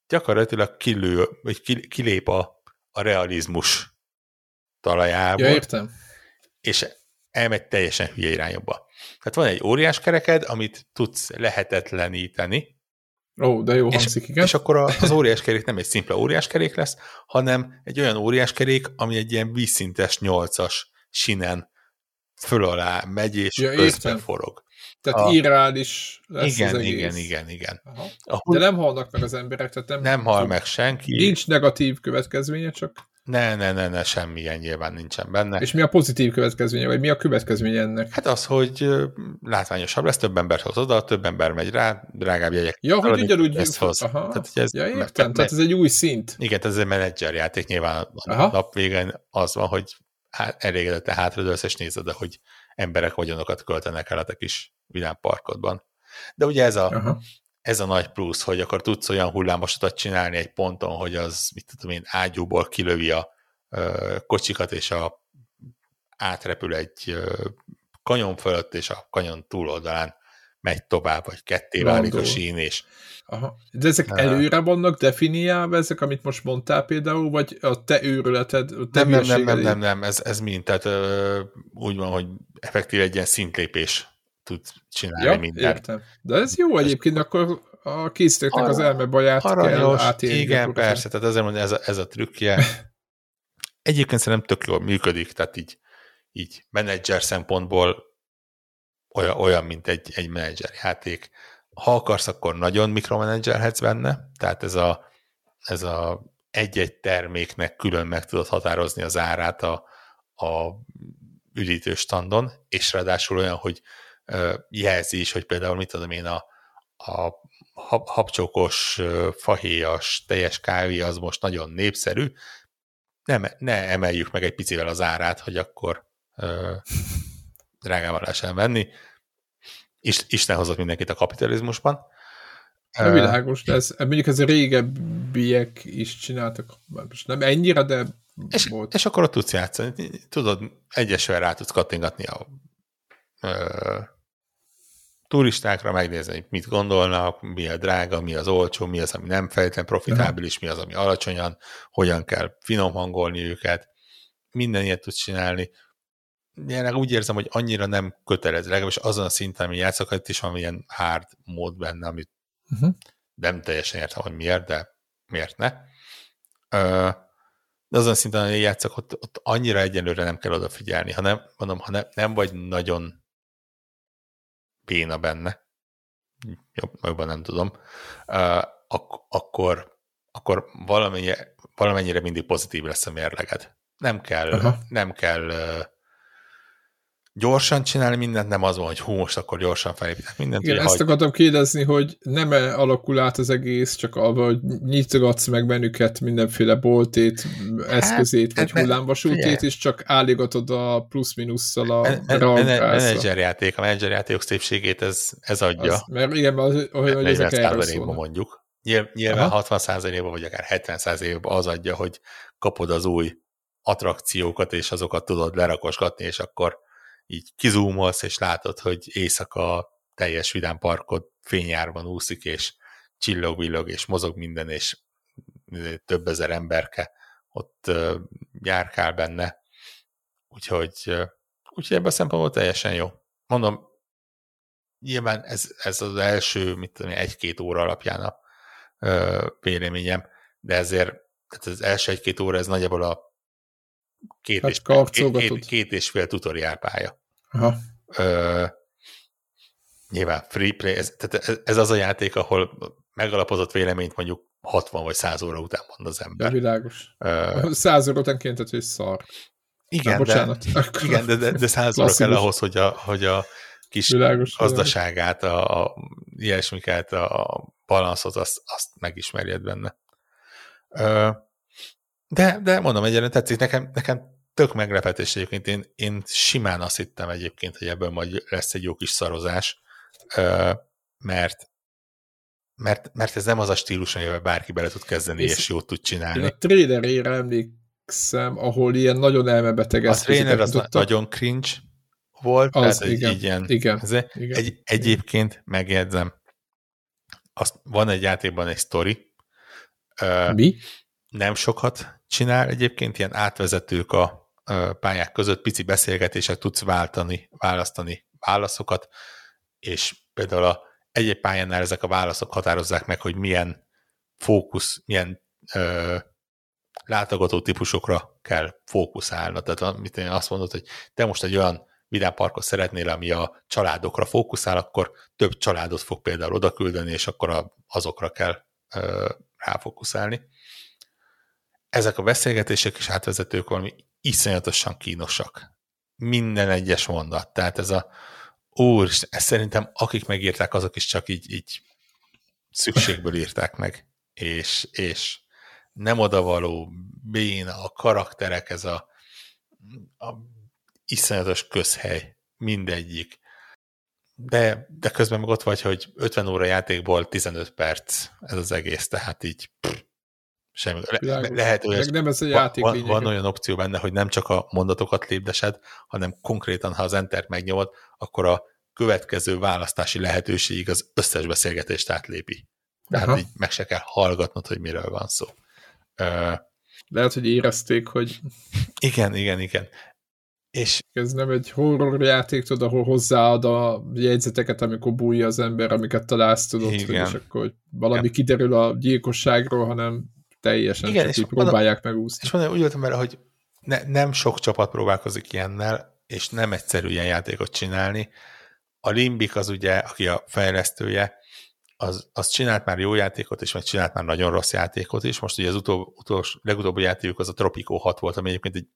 gyakorlatilag kilő, vagy kilép a, a realizmus talajából. Ja, értem. És elmegy teljesen hülye irányba. Tehát van egy óriás kereked, amit tudsz lehetetleníteni. Ó, de jó hangzik, és, igen. És akkor az óriás kerék nem egy szimpla óriás kerék lesz, hanem egy olyan óriás kerék, ami egy ilyen vízszintes nyolcas sinen föl alá megy, és ja, közben forog. Tehát a... irreális lesz igen, az egész. Igen, igen, igen. Aha. De nem halnak meg az emberek, tehát nem... Nem hal meg senki. Nincs negatív következménye, csak... Ne, ne, ne, ne, semmilyen nyilván nincsen benne. És mi a pozitív következménye, vagy mi a következménye ennek? Hát az, hogy látványosabb lesz, több embert hoz oda, több ember megy rá, drágább jegyek. Ja, hogy ugyanúgy ezt hoz. Aha. Tehát, hogy ez ja, értem, me- tehát ez egy új szint. Igen, ez egy menedzserjáték, nyilván Aha. a nap végén az van, hogy elégedette hátradőlsz, és nézed, hogy emberek vagyonokat költenek el a te kis vidámparkodban. De ugye ez a, ez a nagy plusz, hogy akkor tudsz olyan hullámosodat csinálni egy ponton, hogy az, mit tudom én, ágyúból kilövi a ö, kocsikat, és a, átrepül egy ö, kanyon fölött, és a kanyon túloldalán megy tovább, vagy ketté válik a sín, és... Aha. De ezek uh, előre vannak definiálva, ezek, amit most mondtál például, vagy a te őrületed, a te nem, nem, nem, nem, nem, nem, ez, ez mind, tehát ö, úgy van, hogy effektív egy ilyen szintlépés tud csinálni ja, mindent. Értem. De ez jó egyébként, akkor a készítőknek az elmebaját kell átélni. Igen, persze, tehát azért mondom, ez a, ez a trükkje. Egyébként szerintem tök jól működik, tehát így, így menedzser szempontból olyan, olyan mint egy, egy menedzser játék. Ha akarsz, akkor nagyon mikromenedzserhetsz benne, tehát ez a, ez a egy-egy terméknek külön meg tudod határozni az árát a, a üdítőstandon, és ráadásul olyan, hogy jelzi is, hogy például mit tudom én, a, a habcsokos, fahéjas, teljes kávé az most nagyon népszerű, nem, ne emeljük meg egy picivel az árát, hogy akkor ö, drágában lehessen venni. Isten hozott mindenkit a kapitalizmusban. Nem világos, de ez, mondjuk ez a régebbiek is csináltak, most nem ennyire, de és, volt. és akkor ott tudsz játszani. Tudod, egyesével rá tudsz kattingatni a ö, turistákra, megnézni, hogy mit gondolnak, mi a drága, mi az olcsó, mi az, ami nem feltétlenül profitábilis, mi az, ami alacsonyan, hogyan kell finom hangolni őket. Minden ilyet tudsz csinálni. Én úgy érzem, hogy annyira nem kötelező, legalábbis azon a szinten, ami játszok, itt is van ilyen hard mód benne, amit uh-huh. nem teljesen értem, hogy miért, de miért ne. Ö, de azon szinten, hogy játszok, ott, ott annyira egyenlőre nem kell odafigyelni. Ha nem, mondom, ha ne, nem vagy nagyon béna benne, jobb, jobban nem tudom, ak- akkor, akkor valamennyire, valamennyire mindig pozitív lesz a mérleged. Nem kell, Aha. nem kell gyorsan csinálni mindent, nem az van, hogy hú, most akkor gyorsan felépítek mindent. Igen, ezt hagy... akartam kérdezni, hogy nem -e alakul át az egész, csak abban, hogy nyitogatsz meg menüket, mindenféle boltét, hát, eszközét, vagy hát, hullámvasútét, és csak álligatod a plusz-minusszal a menedzserjáték, a menedzserjátékok szépségét ez, ez adja. Az, mert igen, az, hogy, hogy ezek erről mondjuk. Nyilván Aha. 60%-ban, vagy akár 70%-ban az adja, hogy kapod az új attrakciókat, és azokat tudod lerakosgatni, és akkor így kizúmolsz, és látod, hogy éjszaka teljes vidám parkod fényárban úszik, és csillog-villog, és mozog minden, és több ezer emberke ott járkál benne. Úgyhogy, úgyhogy ebben a szempontból teljesen jó. Mondom, nyilván ez, ez az első, mit tudom, egy-két óra alapján a véleményem, de ezért tehát az első egy-két óra ez nagyjából a két, hát és, két, két, és fél tutoriál pálya. Aha. Ö, nyilván free play, ez, tehát ez, az a játék, ahol megalapozott véleményt mondjuk 60 vagy 100 óra után mond az ember. De világos. Ö, 100 óra után kénytett, hogy szar. Igen, de, igen de, de, de 100 óra kell ahhoz, hogy a, hogy a kis világos, gazdaságát, a, a ilyesmiket, a balanszot, azt, azt megismerjed benne. Ö, de, de mondom, egyébként tetszik, nekem, nekem tök meglepetés egyébként. Én, én simán azt hittem egyébként, hogy ebből majd lesz egy jó kis szarozás, mert mert, mert ez nem az a stílus, amivel bárki bele tud kezdeni, és, és jót tud csinálni. Én a trailerére emlékszem, ahol ilyen nagyon elmebeteg A trailer az tudta. nagyon cringe volt, az, tehát igen, egy, ilyen, igen, ez igen, egy, egyébként megjegyzem, azt, van egy játékban egy sztori. Mi? Nem sokat csinál egyébként, ilyen átvezetők a, pályák között pici beszélgetések tudsz váltani, választani válaszokat, és például a egy-egy pályánál ezek a válaszok határozzák meg, hogy milyen fókusz, milyen ö, látogató típusokra kell fókuszálni. Tehát amit én azt mondod, hogy te most egy olyan vidámparkot szeretnél, ami a családokra fókuszál, akkor több családot fog például oda küldeni, és akkor a, azokra kell ö, ráfókuszálni. Ezek a beszélgetések és átvezetők valami iszonyatosan kínosak. Minden egyes mondat. Tehát ez a úr, ezt szerintem akik megírták, azok is csak így, így szükségből írták meg. És, és nem odavaló, béna, a karakterek, ez a, a iszonyatos közhely, mindegyik. De, de közben meg ott vagy, hogy 50 óra játékból 15 perc ez az egész, tehát így pff, Semmi. Le, lehet, hogy nem ez a játék van, van olyan opció benne, hogy nem csak a mondatokat lépdesed, hanem konkrétan, ha az Enter megnyomod, akkor a következő választási lehetőség az összes beszélgetést átlépi. Tehát Aha. így meg se kell hallgatnod, hogy miről van szó. Uh, lehet, hogy érezték, hogy... Igen, igen, igen. És ez nem egy horror játék, tudod, ahol hozzáad a jegyzeteket, amikor bújja az ember, amiket találsz, tudod, igen. hogy és akkor hogy valami igen. kiderül a gyilkosságról, hanem teljesen Igen, csak és így próbálják van, megúszni. És van, úgy voltam vele, hogy ne, nem sok csapat próbálkozik ilyennel, és nem egyszerű ilyen játékot csinálni. A Limbik az ugye, aki a fejlesztője, az, az csinált már jó játékot, és meg csinált már nagyon rossz játékot is. Most ugye az utol, utolsó, legutóbbi játékuk az a Tropico 6 volt, ami egyébként egy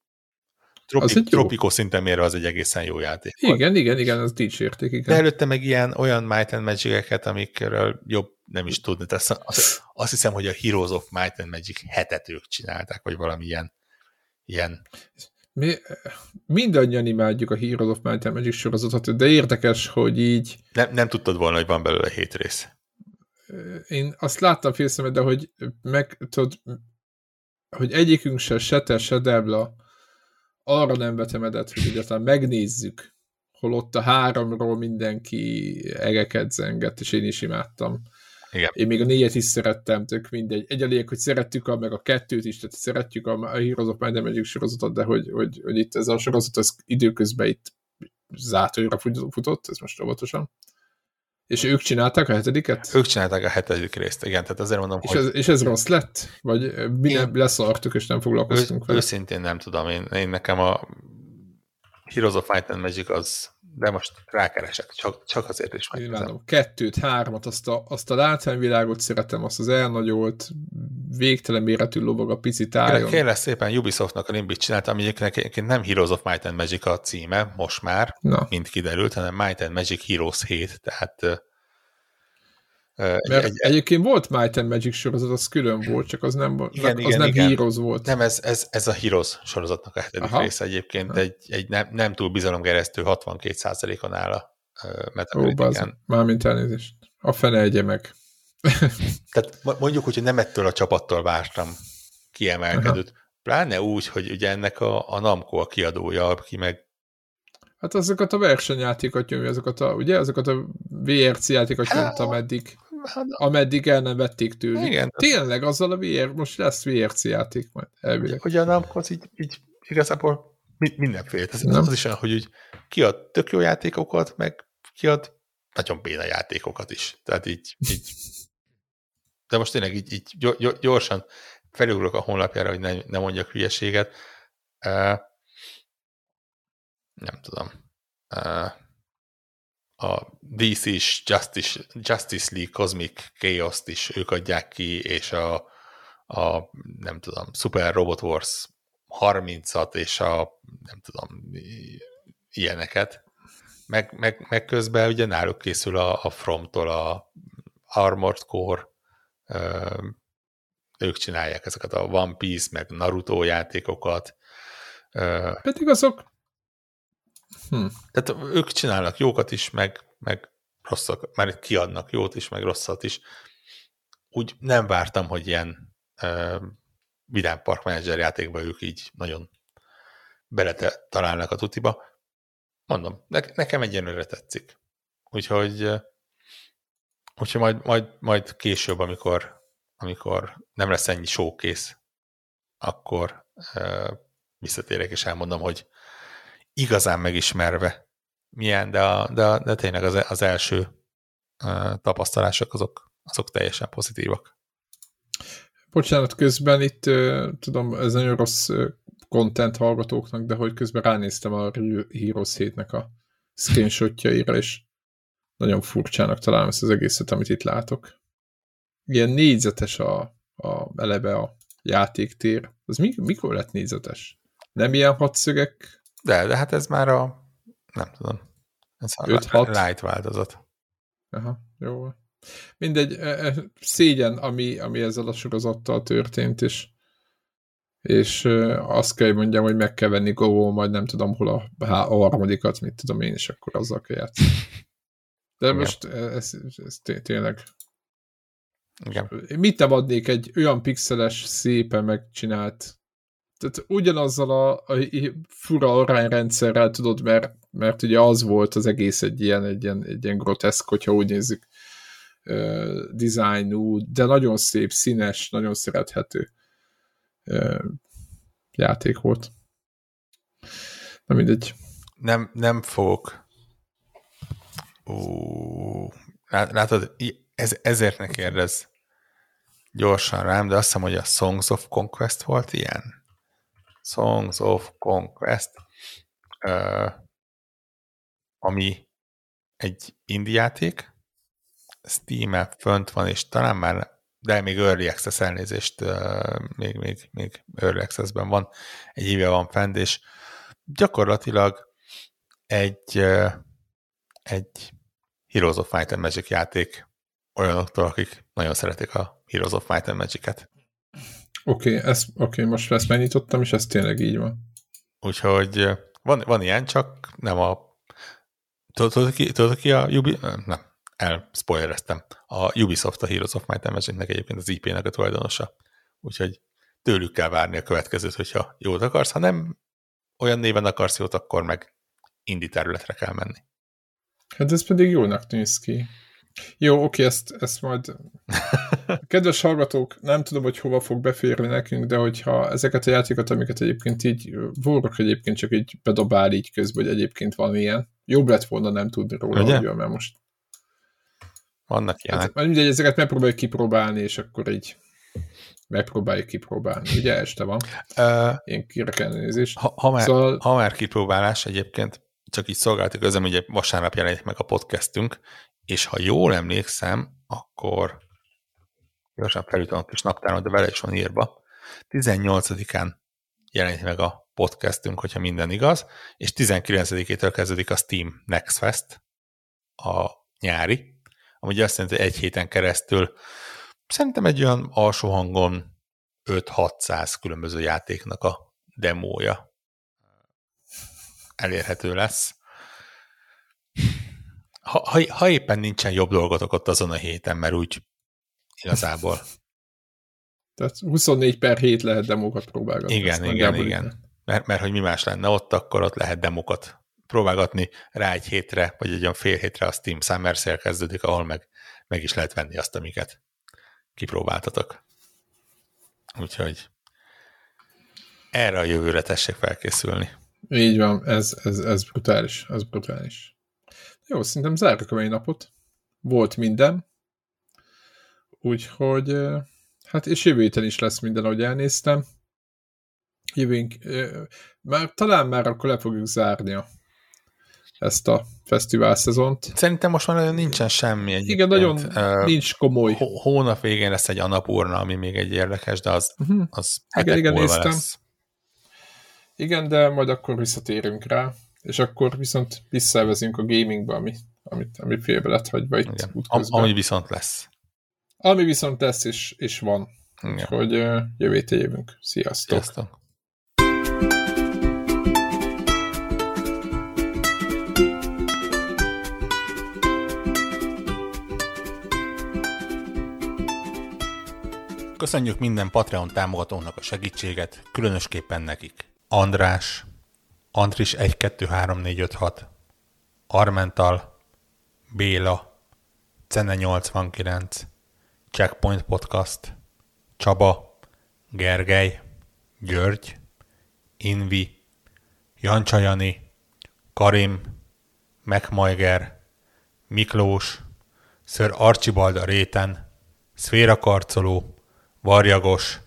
Tropi, egy Tropico szinten mérve az egy egészen jó játék. Igen, igen, igen, az dicsérték. Igen. De előtte meg ilyen olyan Might and Magic-eket, amikről jobb nem is tudni. Tehát azt, azt hiszem, hogy a Heroes of Might and Magic hetet ők csinálták, vagy valami ilyen. ilyen. Mi, mindannyian imádjuk a Heroes of Might and Magic sorozatot, de érdekes, hogy így... Nem, nem tudtad volna, hogy van belőle hét rész. én azt láttam félszemet, de hogy meg, tudod, hogy egyikünk se, se te, se Debla arra nem vetemedett, hogy egyáltalán megnézzük, holott a háromról mindenki egeket zengett, és én is imádtam. Igen. Én még a négyet is szerettem, tök mindegy. Egy elég, hogy szeretjük a, meg a kettőt is, tehát szeretjük a, a Heroes of Might and sorozatot, de hogy, hogy, hogy, itt ez a sorozat az időközben itt zátonyra futott, ez most óvatosan. És ők csinálták a hetediket? Ők csinálták a hetedik részt, igen, tehát azért mondom, és hogy... Ez, és ez rossz lett? Vagy mi nem leszartuk, és nem foglalkoztunk vele? Őszintén nem tudom, én, én nekem a Heroes of Might and Magic az de most rákeresek, csak, csak azért is megnézem. Kettőt, hármat, azt a, azt a látványvilágot szeretem, azt az elnagyolt, végtelen méretű lovag a pici tájon. Kérlek szépen Ubisoftnak a Limbit csinált, ami egyébként nem Heroes of Might and Magic a címe, most már, Na. mint kiderült, hanem Might and Magic Heroes 7, tehát mert egy, egyébként volt Might and Magic sorozat, az külön volt, csak az nem, igen, az igen, nem igen. Heroes volt. Nem, ez, ez, ez a Heroes sorozatnak a hetedik Aha. része egyébként, Aha. egy, egy nem, nem túl bizalomgeresztő 62%-on áll a Metacritiken. Mármint elnézést. A fene egye meg. Tehát mondjuk, hogy nem ettől a csapattól vártam kiemelkedőt. Aha. Pláne úgy, hogy ugye ennek a, a Namco a kiadója, aki meg Hát azokat a versenyjátékot nyomja, azokat a, ugye, azokat a VRC játékot hát, nyomta, ameddig, hát, ameddig el nem vették tőlük. Igen. Tényleg, azzal a VR, most lesz VRC játék majd, elvileg. Ugye a Namco így, így igazából mindenféle. Ez, nem. az is olyan, hogy úgy kiad tök jó játékokat, meg kiad nagyon béna játékokat is. Tehát így, így de most tényleg így, így gyorsan felugrok a honlapjára, hogy ne, ne mondjak hülyeséget. Nem tudom, a DC is Justice, Justice League Cosmic Chaos-t is ők adják ki, és a, a nem tudom, Super Robot Wars 30-at, és a nem tudom, ilyeneket. Meg, meg, meg közben ugye náluk készül a, a From-tól a Armored Core, ők csinálják ezeket a One Piece, meg Naruto játékokat. Pedig azok Hm. Tehát ők csinálnak jókat is, meg, meg rosszak, már kiadnak jót is, meg rosszat is. Úgy nem vártam, hogy ilyen uh, Vidám Park Manager játékba ők így nagyon bele találnak a tutiba. Mondom, ne, nekem egyenlőre tetszik. Úgyhogy, úgyhogy majd, majd, majd később, amikor, amikor nem lesz ennyi showkész, akkor uh, visszatérek és elmondom, hogy igazán megismerve milyen, de, a, de, de tényleg az, az első uh, tapasztalások azok, azok teljesen pozitívak. Bocsánat, közben itt uh, tudom, ez nagyon rossz uh, hallgatóknak, de hogy közben ránéztem a Heroes 7-nek a screenshotjaira, és nagyon furcsának találom ezt az egészet, amit itt látok. Ilyen négyzetes a, a eleve a játéktér. Az mikor lett négyzetes? Nem ilyen hatszögek de, de hát ez már a, nem tudom, ez a 5, light változat. Aha, jó. Mindegy, e, e, szégyen, ami, ami ezzel a sorozattal történt, és, és azt kell mondjam, hogy meg kell venni go majd nem tudom hol a, a harmadikat, mit tudom én, és akkor azzal kell játszani. De Igen. most ez, ez tényleg igen. Mit nem adnék egy olyan pixeles, szépen megcsinált tehát ugyanazzal a, a fura arányrendszerrel tudod, mert, mert ugye az volt az egész egy ilyen, egy ilyen, egy ilyen groteszk, hogyha úgy nézzük, uh, designú, de nagyon szép, színes, nagyon szerethető uh, játék volt. Na mindegy. Nem, nem fogok. Ó, látod, ez, ezért ne kérdez gyorsan rám, de azt hiszem, hogy a Songs of Conquest volt ilyen. Songs of Conquest, ami egy indie játék, Steam-e fönt van, és talán már, de még Early Access elnézést, még, még, még Early Access-ben van, egy éve van fent, és gyakorlatilag egy, egy Heroes of Might and Magic játék olyanoktól, akik nagyon szeretik a Heroes of Might and Magic-et. Oké, okay, okay, most ezt megnyitottam, és ez tényleg így van. Úgyhogy van, van ilyen, csak nem a... Tudod ki, tudod ki a Ubi... Nem. elspoilereztem. A Ubisoft a Heroes of Might and egyébként az IP-nek a tulajdonosa. Úgyhogy tőlük kell várni a következőt, hogyha jót akarsz, ha nem olyan néven akarsz jót, akkor meg indi területre kell menni. Hát ez pedig jónak néz ki. Jó, oké, ezt, ezt majd... Kedves hallgatók, nem tudom, hogy hova fog beférni nekünk, de hogyha ezeket a játékokat, amiket egyébként így voltak egyébként csak így bedobál így közben, hogy egyébként van ilyen, jobb lett volna nem tudni róla, Ugye? hogy mert most... Vannak ilyenek. Hát, mindegy, ezeket megpróbáljuk kipróbálni, és akkor így megpróbáljuk kipróbálni. Ugye este van. Uh, Ilyen kirekelnézés. Ha, ha, már, szóval... ha már kipróbálás egyébként, csak így szolgálati közöm, ugye vasárnap jelenik meg a podcastünk, és ha jól emlékszem, akkor gyorsan felütöm a kis naptáron, de vele is van írva, 18-án jelenik meg a podcastünk, hogyha minden igaz, és 19-től kezdődik a Steam Next Fest, a nyári, ami azt jelenti, hogy egy héten keresztül szerintem egy olyan alsó hangon 5-600 különböző játéknak a demója elérhető lesz. Ha, ha, ha éppen nincsen jobb dolgotok ott azon a héten, mert úgy igazából. Tehát 24 per 7 lehet demókat próbálgatni. Igen, igen, igen. Mert, mert hogy mi más lenne ott, akkor ott lehet demókat próbálgatni rá egy hétre, vagy egy olyan fél hétre a Steam Summer Sale kezdődik, ahol meg, meg is lehet venni azt, amiket kipróbáltatok. Úgyhogy erre a jövőre tessék felkészülni. Így van, ez, ez, ez brutális, ez brutális. Jó, szerintem zárjuk a mai napot. Volt minden. Úgyhogy, hát és jövő héten is lesz minden, ahogy elnéztem. Jövőnk, már talán már akkor le fogjuk zárni a, ezt a fesztivál szezont. Szerintem most már nagyon nincsen semmi. Egyébként. Igen, nagyon uh, nincs komoly. Hónap végén lesz egy Anapurna, ami még egy érdekes, de az, uh-huh. az igen, igen, néztem. Lesz. Igen, de majd akkor visszatérünk rá, és akkor viszont visszavezünk a gamingbe, ami, amit, ami félbe lett hagyva itt Igen. útközben. Ami viszont lesz. Ami viszont lesz, és, és van. Igen. Úgyhogy jövő jövünk. Sziasztok! Sziasztok! Köszönjük minden Patreon támogatónak a segítséget, különösképpen nekik. András, Andris 1, 2, 3, 4, 5, 6, Armental, Béla, Cene 89, Checkpoint Podcast, Csaba, Gergely, György, Invi, Jancsajani, Karim, Megmajger, Miklós, Ször Archibald a réten, Szféra Karcoló, Varjagos,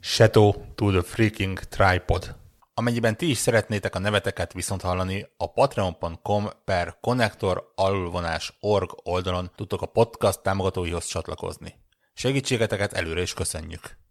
Shadow to the Freaking Tripod. Amennyiben ti is szeretnétek a neveteket viszont hallani, a patreon.com per connector org oldalon tudtok a podcast támogatóihoz csatlakozni. Segítségeteket előre is köszönjük!